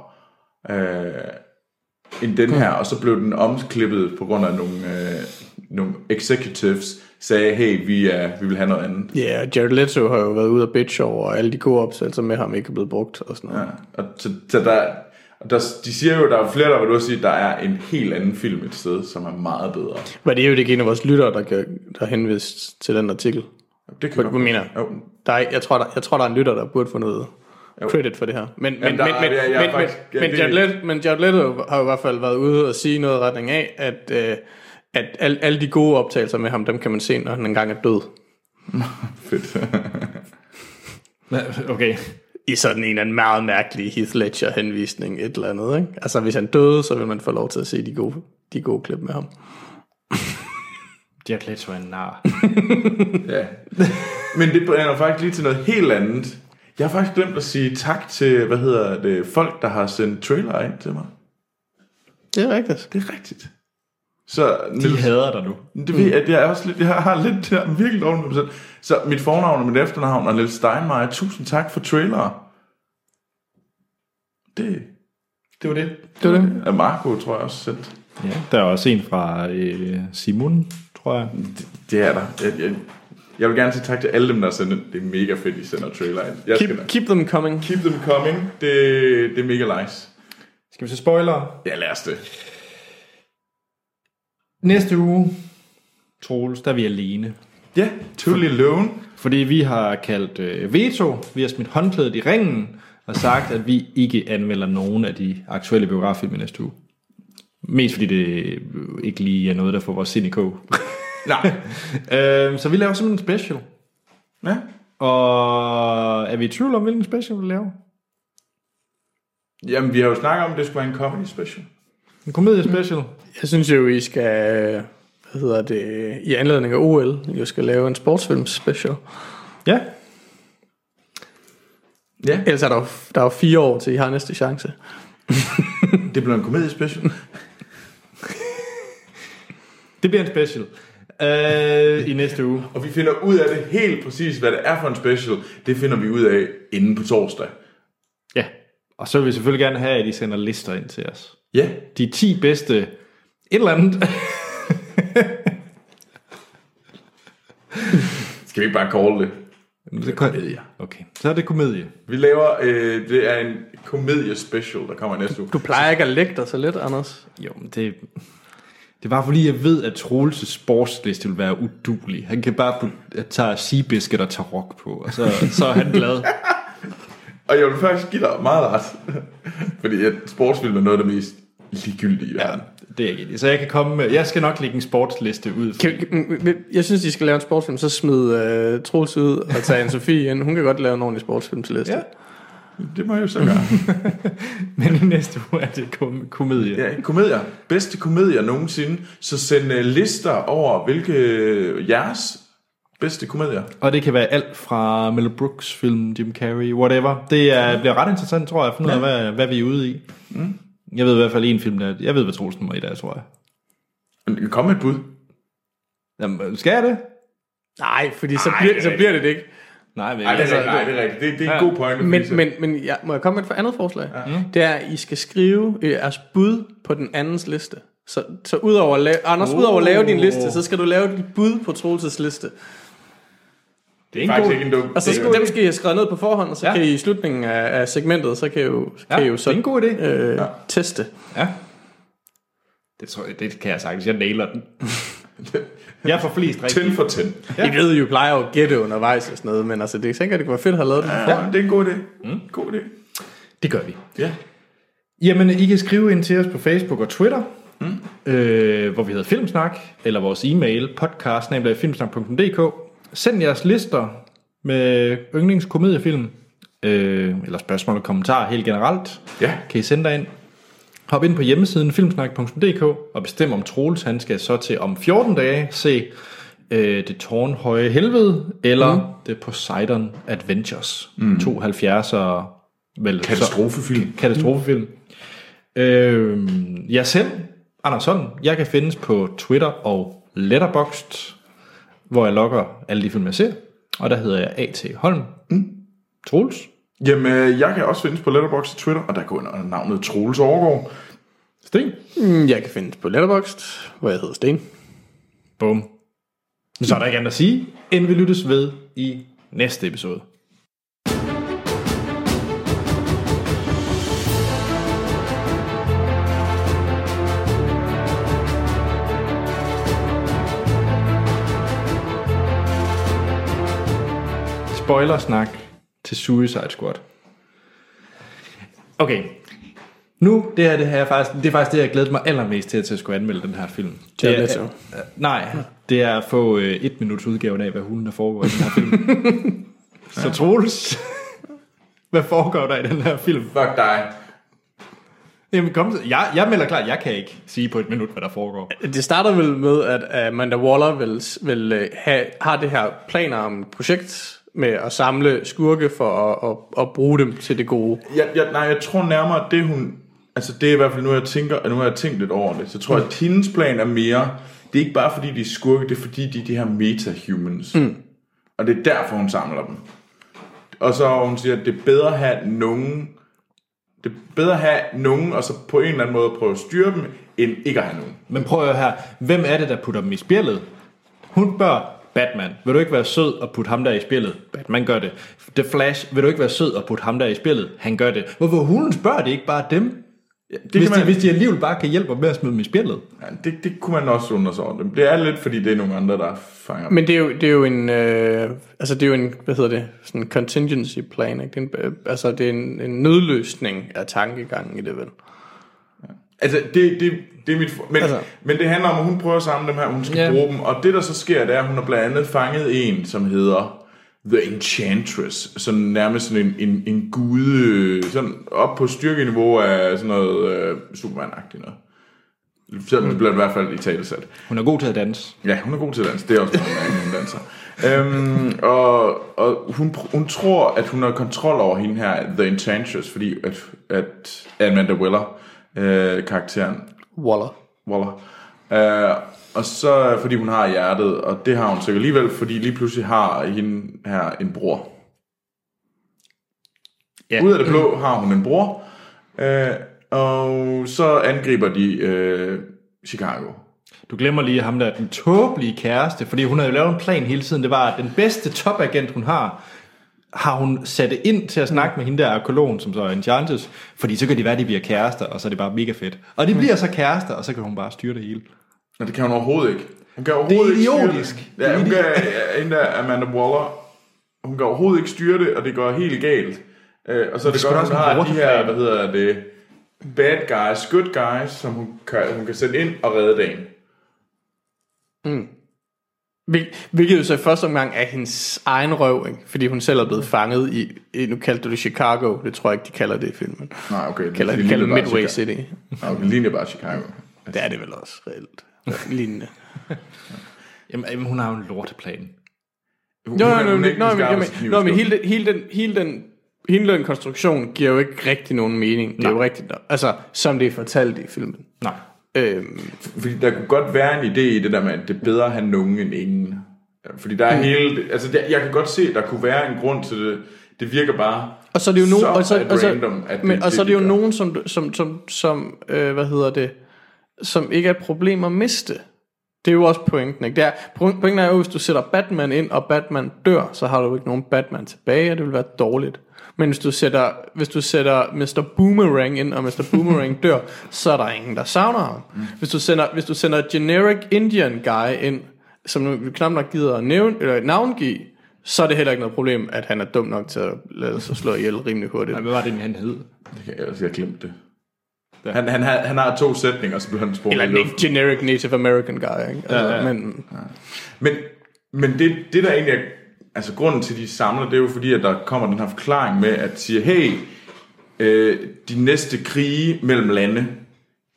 øh, end den her, og så blev den omklippet på grund af nogle, øh, nogle executives, sagde, hey, vi, er, vi vil have noget andet. Ja, yeah, Jared Leto har jo været ude og bitch over, og alle de gode opsættelser med ham ikke er blevet brugt og sådan noget. Ja, og, så, så der, der, de siger jo, der er flere, der vil også sige, der er en helt anden film et sted, som er meget bedre. Men det er jo ikke en af vores lyttere, der, kan, der henvist til den artikel. Det kan hvad mener Jo. Der er, jeg, tror, der, jeg tror, der er en lytter, der burde få noget credit for det her. Men, men, der men, men, jeg- jeg men, men, ja, det- men Jared Leto har jo i hvert fald været ude og sige noget i retning af, at, øh, at al, alle de gode optagelser med ham, dem kan man se, når han engang er død. *laughs* Fedt. Okay. I sådan en eller anden meget mærkelig Heath Ledger henvisning, et eller andet. Ikke? Altså hvis han døde, så vil man få lov til at se de gode, de gode klip med ham. *laughs* Jared Leto er en nar. *laughs* ja. Men det bringer faktisk lige til noget helt andet. Jeg har faktisk glemt at sige tak til, hvad hedder det, folk, der har sendt trailer ind til mig. Det er rigtigt. Det er rigtigt. Så De hader dig nu. Det ved jeg, at jeg er også lidt, jeg har lidt, jeg er virkelig dårlig med mig selv. Så mit fornavn og mit efternavn er Niels Steinmeier. Tusind tak for trailer. Det, det var det. Det var det. Ja, Marco tror jeg også sendt. Ja. Der er også en fra øh, Simon, tror jeg. Det, det er der. Jeg, jeg, jeg vil gerne sige tak til alle dem, der har sendt ind. Det er mega fedt, I sender trailer ind. Jeg Keep, skal, keep them coming. keep them coming. Det, det er mega nice. Skal vi se spoiler? Ja, lad os det. Næste uge, Troels, der er vi alene. Ja, totally alone. Fordi vi har kaldt øh, veto, vi har smidt håndklædet i ringen, og sagt, at vi ikke anmelder nogen af de aktuelle biograffilm i næste uge. Mest fordi det øh, ikke lige er noget, der får vores sind i kog. *laughs* Nej. *laughs* øh, så vi laver simpelthen en special. Ja. Og er vi i tvivl om, hvilken special vi laver? Jamen, vi har jo snakket om, at det skulle være en comedy special. En komediespecial? Jeg synes jo, I skal, hvad hedder det, i anledning af OL, I skal lave en sportsfilm special. Ja. Ja, Ellers er der jo, der er jo fire år, til I har næste chance. det bliver en comedy special. *laughs* Det bliver en special. Øh, I næste uge. Og vi finder ud af det helt præcis, hvad det er for en special. Det finder vi ud af inden på torsdag. Ja. Og så vil vi selvfølgelig gerne have, at I sender lister ind til os. Ja. De 10 bedste et eller andet. *laughs* Skal vi ikke bare call det? det er komedie. Okay, så er det komedie. Vi laver, øh, det er en komedie special, der kommer næste uge. Du plejer ikke at lægge dig så lidt, Anders. Jo, men det, det er bare fordi, jeg ved, at Troels' sportsliste vil være udulig. Han kan bare tage Seabiscuit og tage rock på, og så, så er han glad. *laughs* Og jeg vil faktisk give dig meget ret. *laughs* Fordi at sportsfilm er noget af det mest ligegyldige verden. Det er ikke det. Så jeg kan komme med, jeg skal nok lægge en sportsliste ud. Kan, jeg synes, de skal lave en sportsfilm, så smid uh, Troels ud og tage en Sofie ind. Hun kan godt lave en ordentlig sportsfilm til liste. Ja. Det må jeg jo så gøre. *laughs* men i næste uge er det kom- komedie. Ja, komedier. Bedste komedier nogensinde. Så send uh, lister over, hvilke øh, jeres bedste komedier. Og det kan være alt fra Mel Brooks film, Jim Carrey, whatever. Det er, bliver ret interessant, tror jeg, at finde ud af, hvad, hvad vi er ude i. Mm. Jeg ved i hvert fald en film, der, jeg ved, hvad Troels nummer et er, tror jeg. Men Kom med et bud. Jamen, skal jeg det? Nej, fordi så, Ej, bliver, det er så bliver det det ikke. Nej, men Nej, det er altså, rigtigt. Nej, det er rigtigt. Det, det er en Ja. god pointe. Men, men, men ja, må jeg komme med et andet forslag? Ja. Det er, at I skal skrive øh, jeres bud på den andens liste. Så, så udover at lave, Anders, oh. udover at lave din liste, så skal du lave dit bud på Troels' liste. Det er en faktisk god... ikke en dum. Og så det er skal, dem skal I have skrevet ned på forhånd, og så Ja. ja. kan I i slutningen af, af segmentet, så kan I jo, så Ja, kan I jo så det er en god idé. øh, ja. teste. Ja. Det, tror jeg, det kan jeg sagtens. Jeg nailer den. *laughs* jeg får flest rigtigt. 10 for 10. Ja. I ved jo, I plejer jo at gætte undervejs og sådan noget, men altså, det tænker jeg, det kunne være fedt at have lavet det. Ja, det er en god idé. Mm. God idé. Det gør vi. Ja. Jamen, I kan skrive ind til os på Facebook og Twitter, mm. øh, hvor vi hedder Filmsnak, eller vores e-mail, podcast.filmsnak.dk. Send jeres lister med yndlingskomediefilm, øh, eller spørgsmål og kommentarer helt generelt. Ja. Kan I sende derind. Hop ind på hjemmesiden filmsnak.dk og bestem om Troels, han skal så til om 14 dage se øh, Det tårnhøje helvede, eller mm. Det Poseidon Adventures. Mm. 72'er vel, Katastrofefilm. katastrofefilm. Øh, jeg selv, Anders Holm, jeg kan findes på Twitter og Letterboxd, hvor jeg logger alle de film, jeg ser. Og der hedder jeg A.T. Holm. Mm. Troels. Jamen, øh, jeg kan også findes på Letterboxd og Twitter, og der går under navnet Troels Overgaard. Sten. Mm, Jeg kan findes på Letterboxd, hvor jeg hedder Sten. Bum. Så er der ikke andet at sige, end vi lyttes ved i næste episode. Spoilersnak til Suicide Squad. Okay. Nu, det her, det her er faktisk, det er faktisk det, jeg glæder mig allermest til, til at skulle anmelde den her film. Det er- Leto. Nej, det er at få øh, et minuts udgaven af, hvad hulen der foregår i den her film. *laughs* Så Troels, hvad foregår der i den her film? Fuck dig. Jamen kom, så- jeg, jeg melder klart, jeg kan ikke sige på et minut, hvad der foregår. Det starter vel med, at Amanda Waller vil, vil øh, have, har det her planer om et projekt med at samle skurke for at, at, at bruge dem til det gode. Jeg, jeg, nej, jeg tror nærmere, at det hun... Altså det er i hvert fald nu, jeg tænker, nu har jeg tænkt lidt over det, så tror jeg, at hendes plan er mere, det er ikke bare fordi, de er skurke, det er fordi, de er de her meta-humans. Mm. Og det er derfor, hun samler dem. Og så hun siger, at det er bedre at have nogen, det er bedre at have nogen, og så på en eller anden måde prøve at styre dem, end ikke at have nogen. Men prøv at høre her. Hvem er det, der putter dem i spjældet? Hun spørger Batman. Vil du ikke være sød og putte ham der i spjældet? Batman gør det. The Flash. Vil du ikke være sød og putte ham der i spjældet? Han gør det. Hvorfor hun spørger det ikke bare dem? Det Hvis, kan de, man, hvis de alligevel bare kan hjælpe med at smide dem i spjældet. ja, det, det kunne man også undre sig over. Det er lidt, fordi det er nogle andre, der fanger. Men det er jo, det er jo en, øh, altså det er jo en, hvad hedder det, sådan en contingency plan, ikke? Det er en, øh, altså det er en, en nødløsning af tankegangen i det vel. Altså, det, det, det er mit... Men, Altså- men det handler om, at hun prøver at samle dem her, hun skal ja. bruge dem. Og det, der så sker, det er, at hun har blandt andet fanget en, som hedder The Enchantress. Sådan nærmest sådan en, en, en gude, sådan op på styrkeniveau af sådan noget øh, Superman-agtigt noget. Sådan det bliver i hvert fald i talesat. Hun er god til at danse. Ja, hun er god til at danse. Det er også noget, hun danser. Øhm, og og hun, hun tror, at hun har kontrol over hende her, The Enchantress, fordi at, at Amanda Weller, øh, karakteren, Waller. Waller, øh, og så fordi hun har hjertet, og det har hun sikkert alligevel, fordi lige pludselig har hende her en bror. Ja. Ud af det blå har hun en bror, øh, og så angriber de øh, Chicago. Du glemmer lige ham der, den tåbelige kæreste, fordi hun har jo lavet en plan hele tiden. Det var, at den bedste topagent, hun har, har hun sat det ind til at snakke med hende der arkeologen, som så er Enchantress, fordi så kan det være, at de bliver kærester, og så er det bare mega fedt. Og de bliver så kærester, og så kan hun bare styre det hele. Og det kan hun overhovedet ikke. Hun kan overhovedet Det er ikke idiotisk. styre det. Ja, hun kan, ja, hende der Amanda Waller, hun kan overhovedet ikke styre det, og det går helt galt. Øh, og så er det, sgu godt, hun har de her, hvad hedder det, bad guys, good guys, som hun kan, hun kan sætte ind og redde dagen. Hvil, hvilket jo så i første omgang er hendes egen røv, ikke? fordi hun selv er blevet fanget i, i, nu kaldte du det Chicago, det tror jeg ikke, de kalder det i filmen. Nej, okay. Kalder, det de kalder det Midway Chicago. City. Nej, okay, det ligner bare Chicago. Det er det vel også reelt. Lignende. *laughs* Jamen, jamen hun har jo en lorteplan. Hun, Jo, hun jo, jo, hun er ikke nå, den men, hele, den, hele, den, hele, den, hele den konstruktion giver jo ikke rigtig nogen mening. Det er jo rigtigt. Altså, som det er fortalt i filmen. Nej. Øhm, Fordi der kunne godt være en idé i det der med, at det er bedre at have nogen end ingen. Fordi der er hele... Altså, der, jeg kan godt se, at der kunne være en grund til det. Det virker bare og så er det jo nogen, og så, og så, random, at men, det, og så er det jo de nogen, som, som, som, som øh, hvad hedder det, som ikke er et problem at miste. Det er jo også pointen, ikke? Det er, pointen er jo, hvis du sætter Batman ind, og Batman dør, så har du ikke nogen Batman tilbage, og det vil være dårligt. Men hvis du sætter, hvis du sætter Mr. Boomerang ind, og Mr. Boomerang *laughs* dør, så er der ingen, der savner ham. Mm. Hvis, du sender, hvis du sender generic Indian guy ind, som vi knap nok gider at nævne, eller navngive, så er det heller ikke noget problem, at han er dum nok til at lade sig slå ihjel rimelig hurtigt. Nej, hvad var det, han hed? Det kan jeg, jeg har glemt det. Han, han, har, han har to sætninger, så bliver han sprunget Eller en generic Native American guy, ikke? Altså, Ja, ja. Men, Men, men det, det der egentlig er, altså grunden til, at de samler, det er jo fordi, at der kommer den her forklaring med, at sige, hey, øh, de næste krige mellem lande,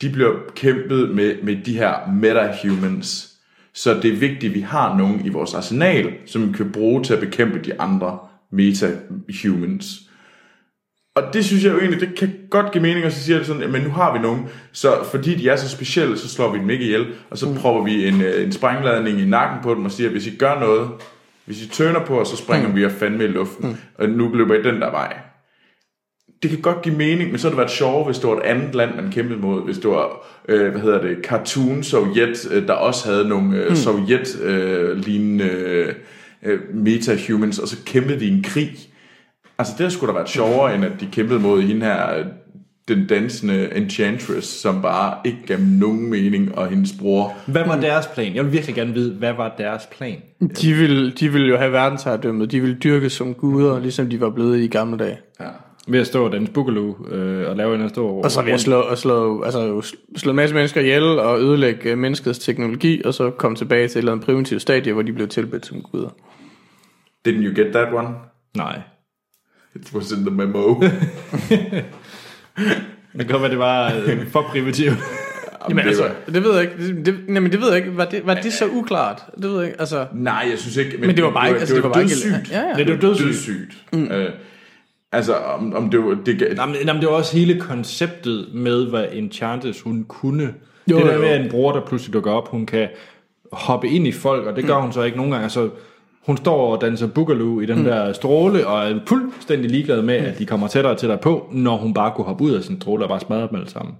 de bliver kæmpet med, med de her meta-humans. Så det er vigtigt, at vi har nogen i vores arsenal, som vi kan bruge til at bekæmpe de andre meta-humans. Og det synes jeg jo egentlig, det kan godt give mening, og så siger det sådan, men nu har vi nogen, så fordi de er så specielle, så slår vi dem ikke ihjel, og så prøver vi en, øh, en sprængladning i nakken på dem og siger, hvis I gør noget, hvis I tøner på os, så springer mm. vi jer fandme i luften, og nu løber I den der vej. Det kan godt give mening, men så har det været sjovt, hvis det var et andet land, man kæmpede mod, hvis det var, øh, hvad hedder det, Cartoon Sovjet, øh, der også havde nogle øh, Sovjet-lignende øh, øh, meta-humans, og så kæmpede de i en krig. Altså det skulle da været sjovere, end at de kæmpede mod hende her, den dansende Enchantress, som bare ikke gav nogen mening, og hendes bror. Hvad var deres plan? Jeg vil virkelig gerne vide, hvad var deres plan? De vil, de vil jo have verdensherredømmet. De vil dyrke som guder, ligesom de var blevet i gamle dage. Ja. Ved at stå og danse boogaloo øh, og lave en stor... Og så vil jeg slå, og slå, altså, slå en masse mennesker ihjel og ødelægge øh, menneskets teknologi, og så komme tilbage til et eller andet primitivt stadie, hvor de blev tilbedt som guder. Didn't you get that one? Nej. It was in the memo. *laughs* Det kan godt være, det var øh, for primitivt. Jamen, det altså, var- det ved jeg ikke. Det, det, jamen, det ved jeg ikke. Var det, var det så uklart? Det ved jeg ikke. Altså, Nej, jeg synes ikke. Men det var bare ikke- altså, det var bare ikke- dødssygt. Ja, ja. Det er jo dødssygt. dødssygt. Mm. Øh, altså, om, om det var... Det, gav- Nej, men, nej, men det var også hele konceptet med, hvad Enchantress hun kunne. Jo, det der jo. med, at en bror, der pludselig dukker op, hun kan hoppe ind i folk, og det gør hun så ikke nogen gange. Altså, hun står og danser boogaloo i den mm. der stråle, og er fuldstændig ligeglad med, at de kommer tættere og tættere på, når hun bare kunne hoppe ud af sin stråle og bare smadre dem alle sammen.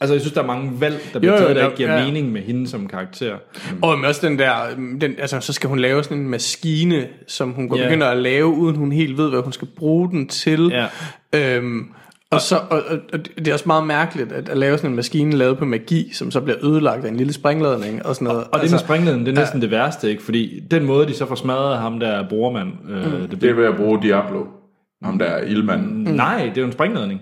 Altså, jeg synes, der er mange valg, der bliver Jo, jo, taget, der der- ikke giver ja. mening med hende som karakter. Og med også den der, den, altså så skal hun lave sådan en maskine, som hun går Ja. begynder at lave, uden hun helt ved, hvad hun skal bruge den til. Ja. Øhm, og, så, og, og, og det er også meget mærkeligt, at, at lave sådan en maskine lavet på magi, som så bliver ødelagt af en lille springladning og sådan noget. Og det med springledningen, det er næsten det værste, ikke? Fordi den måde, de så får smadret ham der brormand, øh, det, det er ved at bruge Diablo. Ham der er ildmanden. Mm. Nej, det er jo en springledning.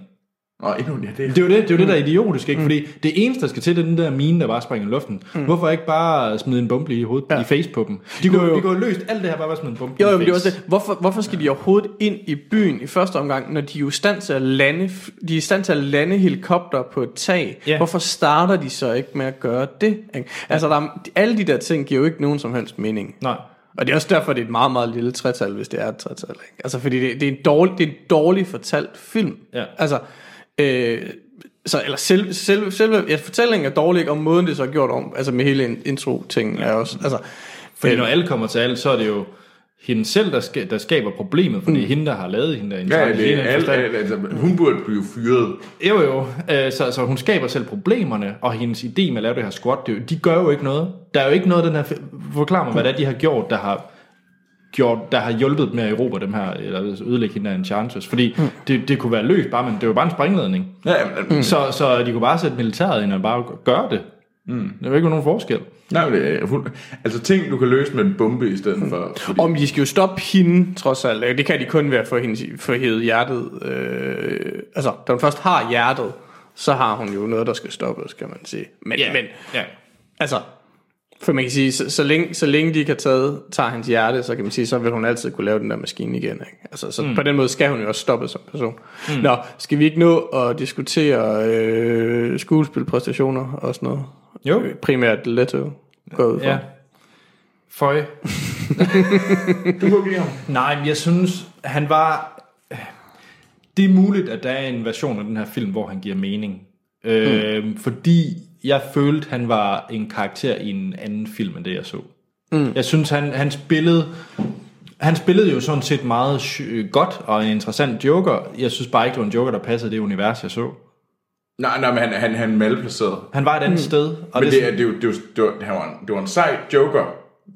Nå, endnu, ja, det er... Det er jo det, det, er jo det der er idiotisk, ikke? Fordi det eneste, der skal til, det er den der mine, der bare springer i luften. Hvorfor ikke bare smide en bombe i hovedet, ja. i face på dem? De kunne, Jo, jo. de kunne løst alt det her, bare ved at smide en bombe Jo, i jo, er face. også det. Hvorfor, hvorfor skal de overhovedet ind i byen i første omgang, når de er jo i stand til at lande, de er i stand til at lande helikopter på et tag? Ja. Hvorfor starter de så ikke med at gøre det? Ikke? Altså, der er, alle de der ting giver jo ikke nogen som helst mening. Nej. Og det er også derfor, det er et meget, meget lille tretal, hvis det er et tretal. Ikke? Altså, fordi det, det, er en dårlig, det er en dårlig fortalt film. Ja. Altså, øh, så, eller selv, selv, selve ja, fortællingen er dårlig, og måden det så er gjort om, altså med hele in- intro-tingen er også, altså, Fordi øh, når alle kommer til alt, så er det jo hende selv, der, ska, der skaber problemet, for det er hende, der har lavet hende der. Ja, det er alt, forstand. alt, altså, hun burde blive fyret. Jo, jo. Øh, Så, så hun skaber selv problemerne, og hendes idé med at lave det her squat, det, de gør jo ikke noget. Der er jo ikke noget, den her... Forklar mig, hvad det er, de har gjort, der har gjort, der har hjulpet med at erobre dem her, eller ødelægge hende af Enchantress. Fordi det, det kunne være løst bare, men det var bare en springledning. Ja, mm. Så, så de kunne bare sætte militæret ind og bare gøre det. Mm. Det var ikke nogen forskel. Nej, det er fuld... Altså ting, du kan løse med en bombe i stedet for... Fordi, Om de skal jo stoppe hende, trods alt. Det kan de kun være for hendes for hævet hjertet. Øh, altså, da hun først har hjertet, så har hun jo noget, der skal stoppes, kan man sige. Men, Ja. men Ja. altså, for man kan sige, så, så, længe, så længe de ikke har taget, tager hans hjerte, så kan man sige, så vil hun altid kunne lave den der maskine igen. Ikke? Altså, så mm. på den måde skal hun jo også stoppe som person. Mm. Nå, skal vi ikke nå at diskutere øh, skuespilpræstationer og sådan noget? Jo. Primært Leto går ud fra. Ja. Føj. *laughs* du kunne give ham. Nej, men jeg synes, han var... Det er muligt, at der er en version af den her film, hvor han giver mening. Øh, fordi jeg følte, han var en karakter i en anden film, end det jeg så. Mm. Jeg synes, han, han spillede... Han spillede jo sådan set meget godt og en interessant joker. Jeg synes bare ikke, det var en joker, der passede det univers, jeg så. Nej, nej, men han, han, han er malplaceret. Han var et andet mm. sted. Og Men det, det, er, det, jo, det, det, var, han var en, det var en sej joker,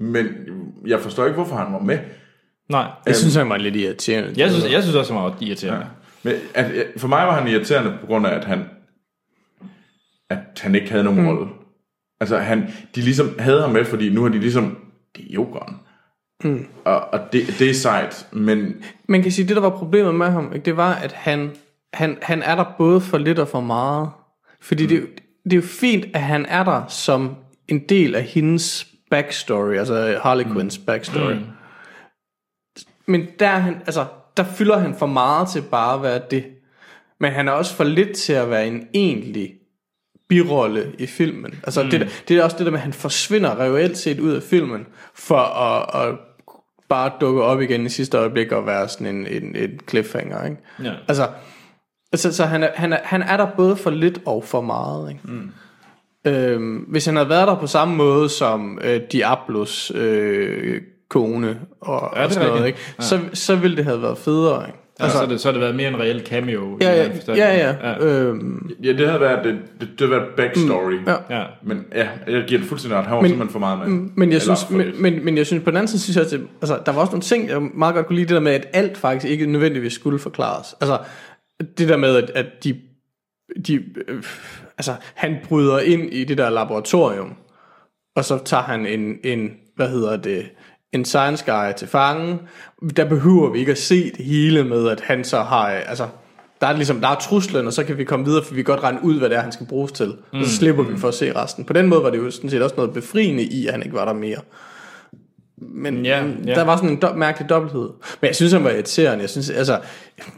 men jeg forstår ikke, hvorfor han var med. nej, Jeg synes, han var lidt irriterende. jeg synes, jeg synes også, han var irriterende. Men at, for mig var han irriterende på grund af, at han, at han ikke havde nogen mm. rolle. Altså, han, de ligesom havde ham med, fordi nu har de ligesom, det er jokeren. Mm. Og, og det, det er sejt, men Man kan sige, det der var problemet med ham, ikke, det var, at han, han, han er der både for lidt og for meget. Fordi mm. det, det er jo fint, at han er der som en del af hendes backstory, altså Harley Quinns backstory. Mm. Men der, er han, altså, der fylder han for meget til bare at være det. Men han er også for lidt til at være en egentlig birolle i filmen. Altså mm. det, det er også det der med, at han forsvinder reelt set ud af filmen, for at, at bare dukke op igen i sidste øjeblik og være sådan en, en, en cliffhanger. Ikke? Ja. Altså, altså så han er, han, er, han er der både for lidt og for meget. Ikke? Mm. Øhm, hvis han havde været der på samme måde som øh, Diablos øh, kone og, Ja, og sådan noget, ikke? Så, så ville det have været federe. Ikke? Altså, så, det, så har det været mere en reel cameo. i Ja, den ja, ja, ja. Øhm, ja, det havde været, det, det, det havde været backstory. Mm. ja. ja. Men ja, jeg giver det fuldstændig ret. Han var men, simpelthen for meget med. Men jeg Eller synes, for men, men, men jeg synes på den anden side, synes jeg, at det, altså, der var også nogle ting, jeg meget godt kunne lide, det der med, at alt faktisk ikke nødvendigvis skulle forklares. Altså, det der med, at, at de de, øh, altså, han bryder ind i det der laboratorium, og så tager han en, en hvad hedder det, en science guy til fange. Der behøver vi ikke at se det hele med, at han så har, altså, der er ligesom, der er truslen, og så kan vi komme videre, for vi kan godt regne ud, hvad det er, han skal bruges til. Og så slipper vi for at se resten. På den måde var det jo sådan set også noget befriende i, at han ikke var der mere. Men Ja, ja, ja. der var sådan en do- mærkelig dobbelthed. Men jeg synes, han var irriterende. Jeg synes, altså,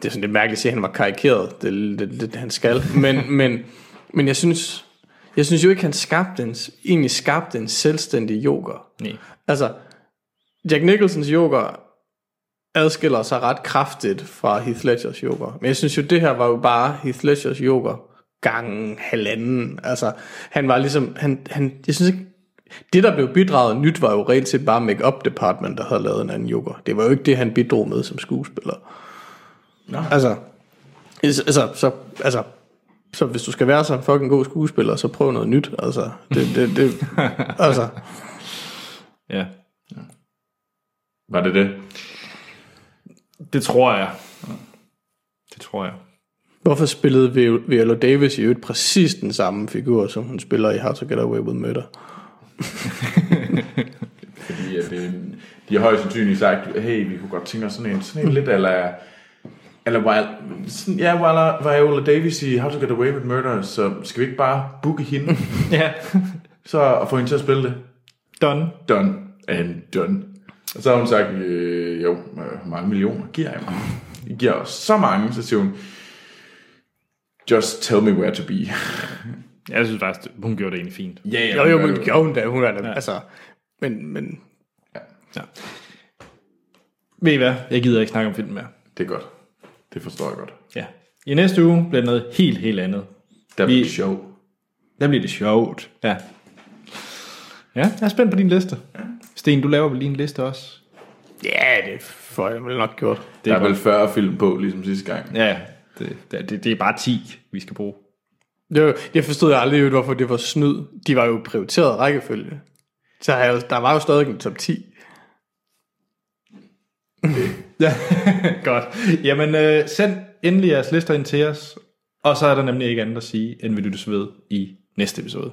det er sådan lidt mærkeligt at sige, at han var karikeret. Det det, det, han skal. *laughs* Men, men, men jeg synes, jeg synes jo ikke, han skabte en, egentlig skabte en selvstændig joker. Nej. Altså, Jack Nicholsons joker adskiller sig ret kraftigt fra Heath Ledgers joker. Men jeg synes jo, det her var jo bare Heath Ledgers joker gangen halvanden. Altså, han var ligesom, han, han, jeg synes ikke, det der blev bidraget nyt, var jo reelt set bare make-up department, der havde lavet en anden joker. Det var jo ikke det, han bidrog med som skuespiller. Nå. Altså, altså, så, altså, så hvis du skal være så en fucking god skuespiller, så prøv noget nyt. Altså, det, det, det, *laughs* altså, Ja. Var det det? Det tror jeg. Det tror jeg. Hvorfor spillede Vi- Viola Davis i øvrigt præcis den samme figur, som hun spiller i How to Get Away with Murder? *laughs* Fordi at det, de har højst sandsynligt sagt, hey, vi kunne godt tænke os sådan en, sådan en lidt eller eller Wild, sådan, ja, Viola, Viola Davis i How to Get Away with Murder, så skal vi ikke bare booke hende, *laughs* Ja. så og få hende til at spille det? Done. Done and done. Og så har hun sagt, øh, jo, hvor mange millioner giver jeg mig? I giver os så mange, så siger hun, just tell me where to be. *laughs* Jeg synes faktisk, hun gjorde det egentlig fint. Ja, ja, Jo, jo, men gør gjorde hun da, hun er da, ja. altså, men, men, Ja. Ved I hvad? Jeg gider ikke snakke om filmen mere. Det er godt. Det forstår jeg godt. Ja. I næste uge bliver det noget helt, helt andet. Der bliver sjov. Der bliver det sjovt. Ja. Ja, jeg er spændt på din liste. Sten, du laver vel din liste også? ja, det får jeg vel nok gjort. Det Der er vel godt. 40 film på, ligesom sidste gang. Ja, det, det, det er bare 10, vi skal bruge. Det var, jeg forstod aldrig, hvorfor det var snyd. De var jo prioriteret rækkefølge. Så har jeg, der var jo stadig en top 10. *laughs* Ja, *laughs* godt. Jamen, øh, send endelig jeres lister ind til os, og så er der nemlig ikke andet at sige, end vi lyttes ved i næste episode.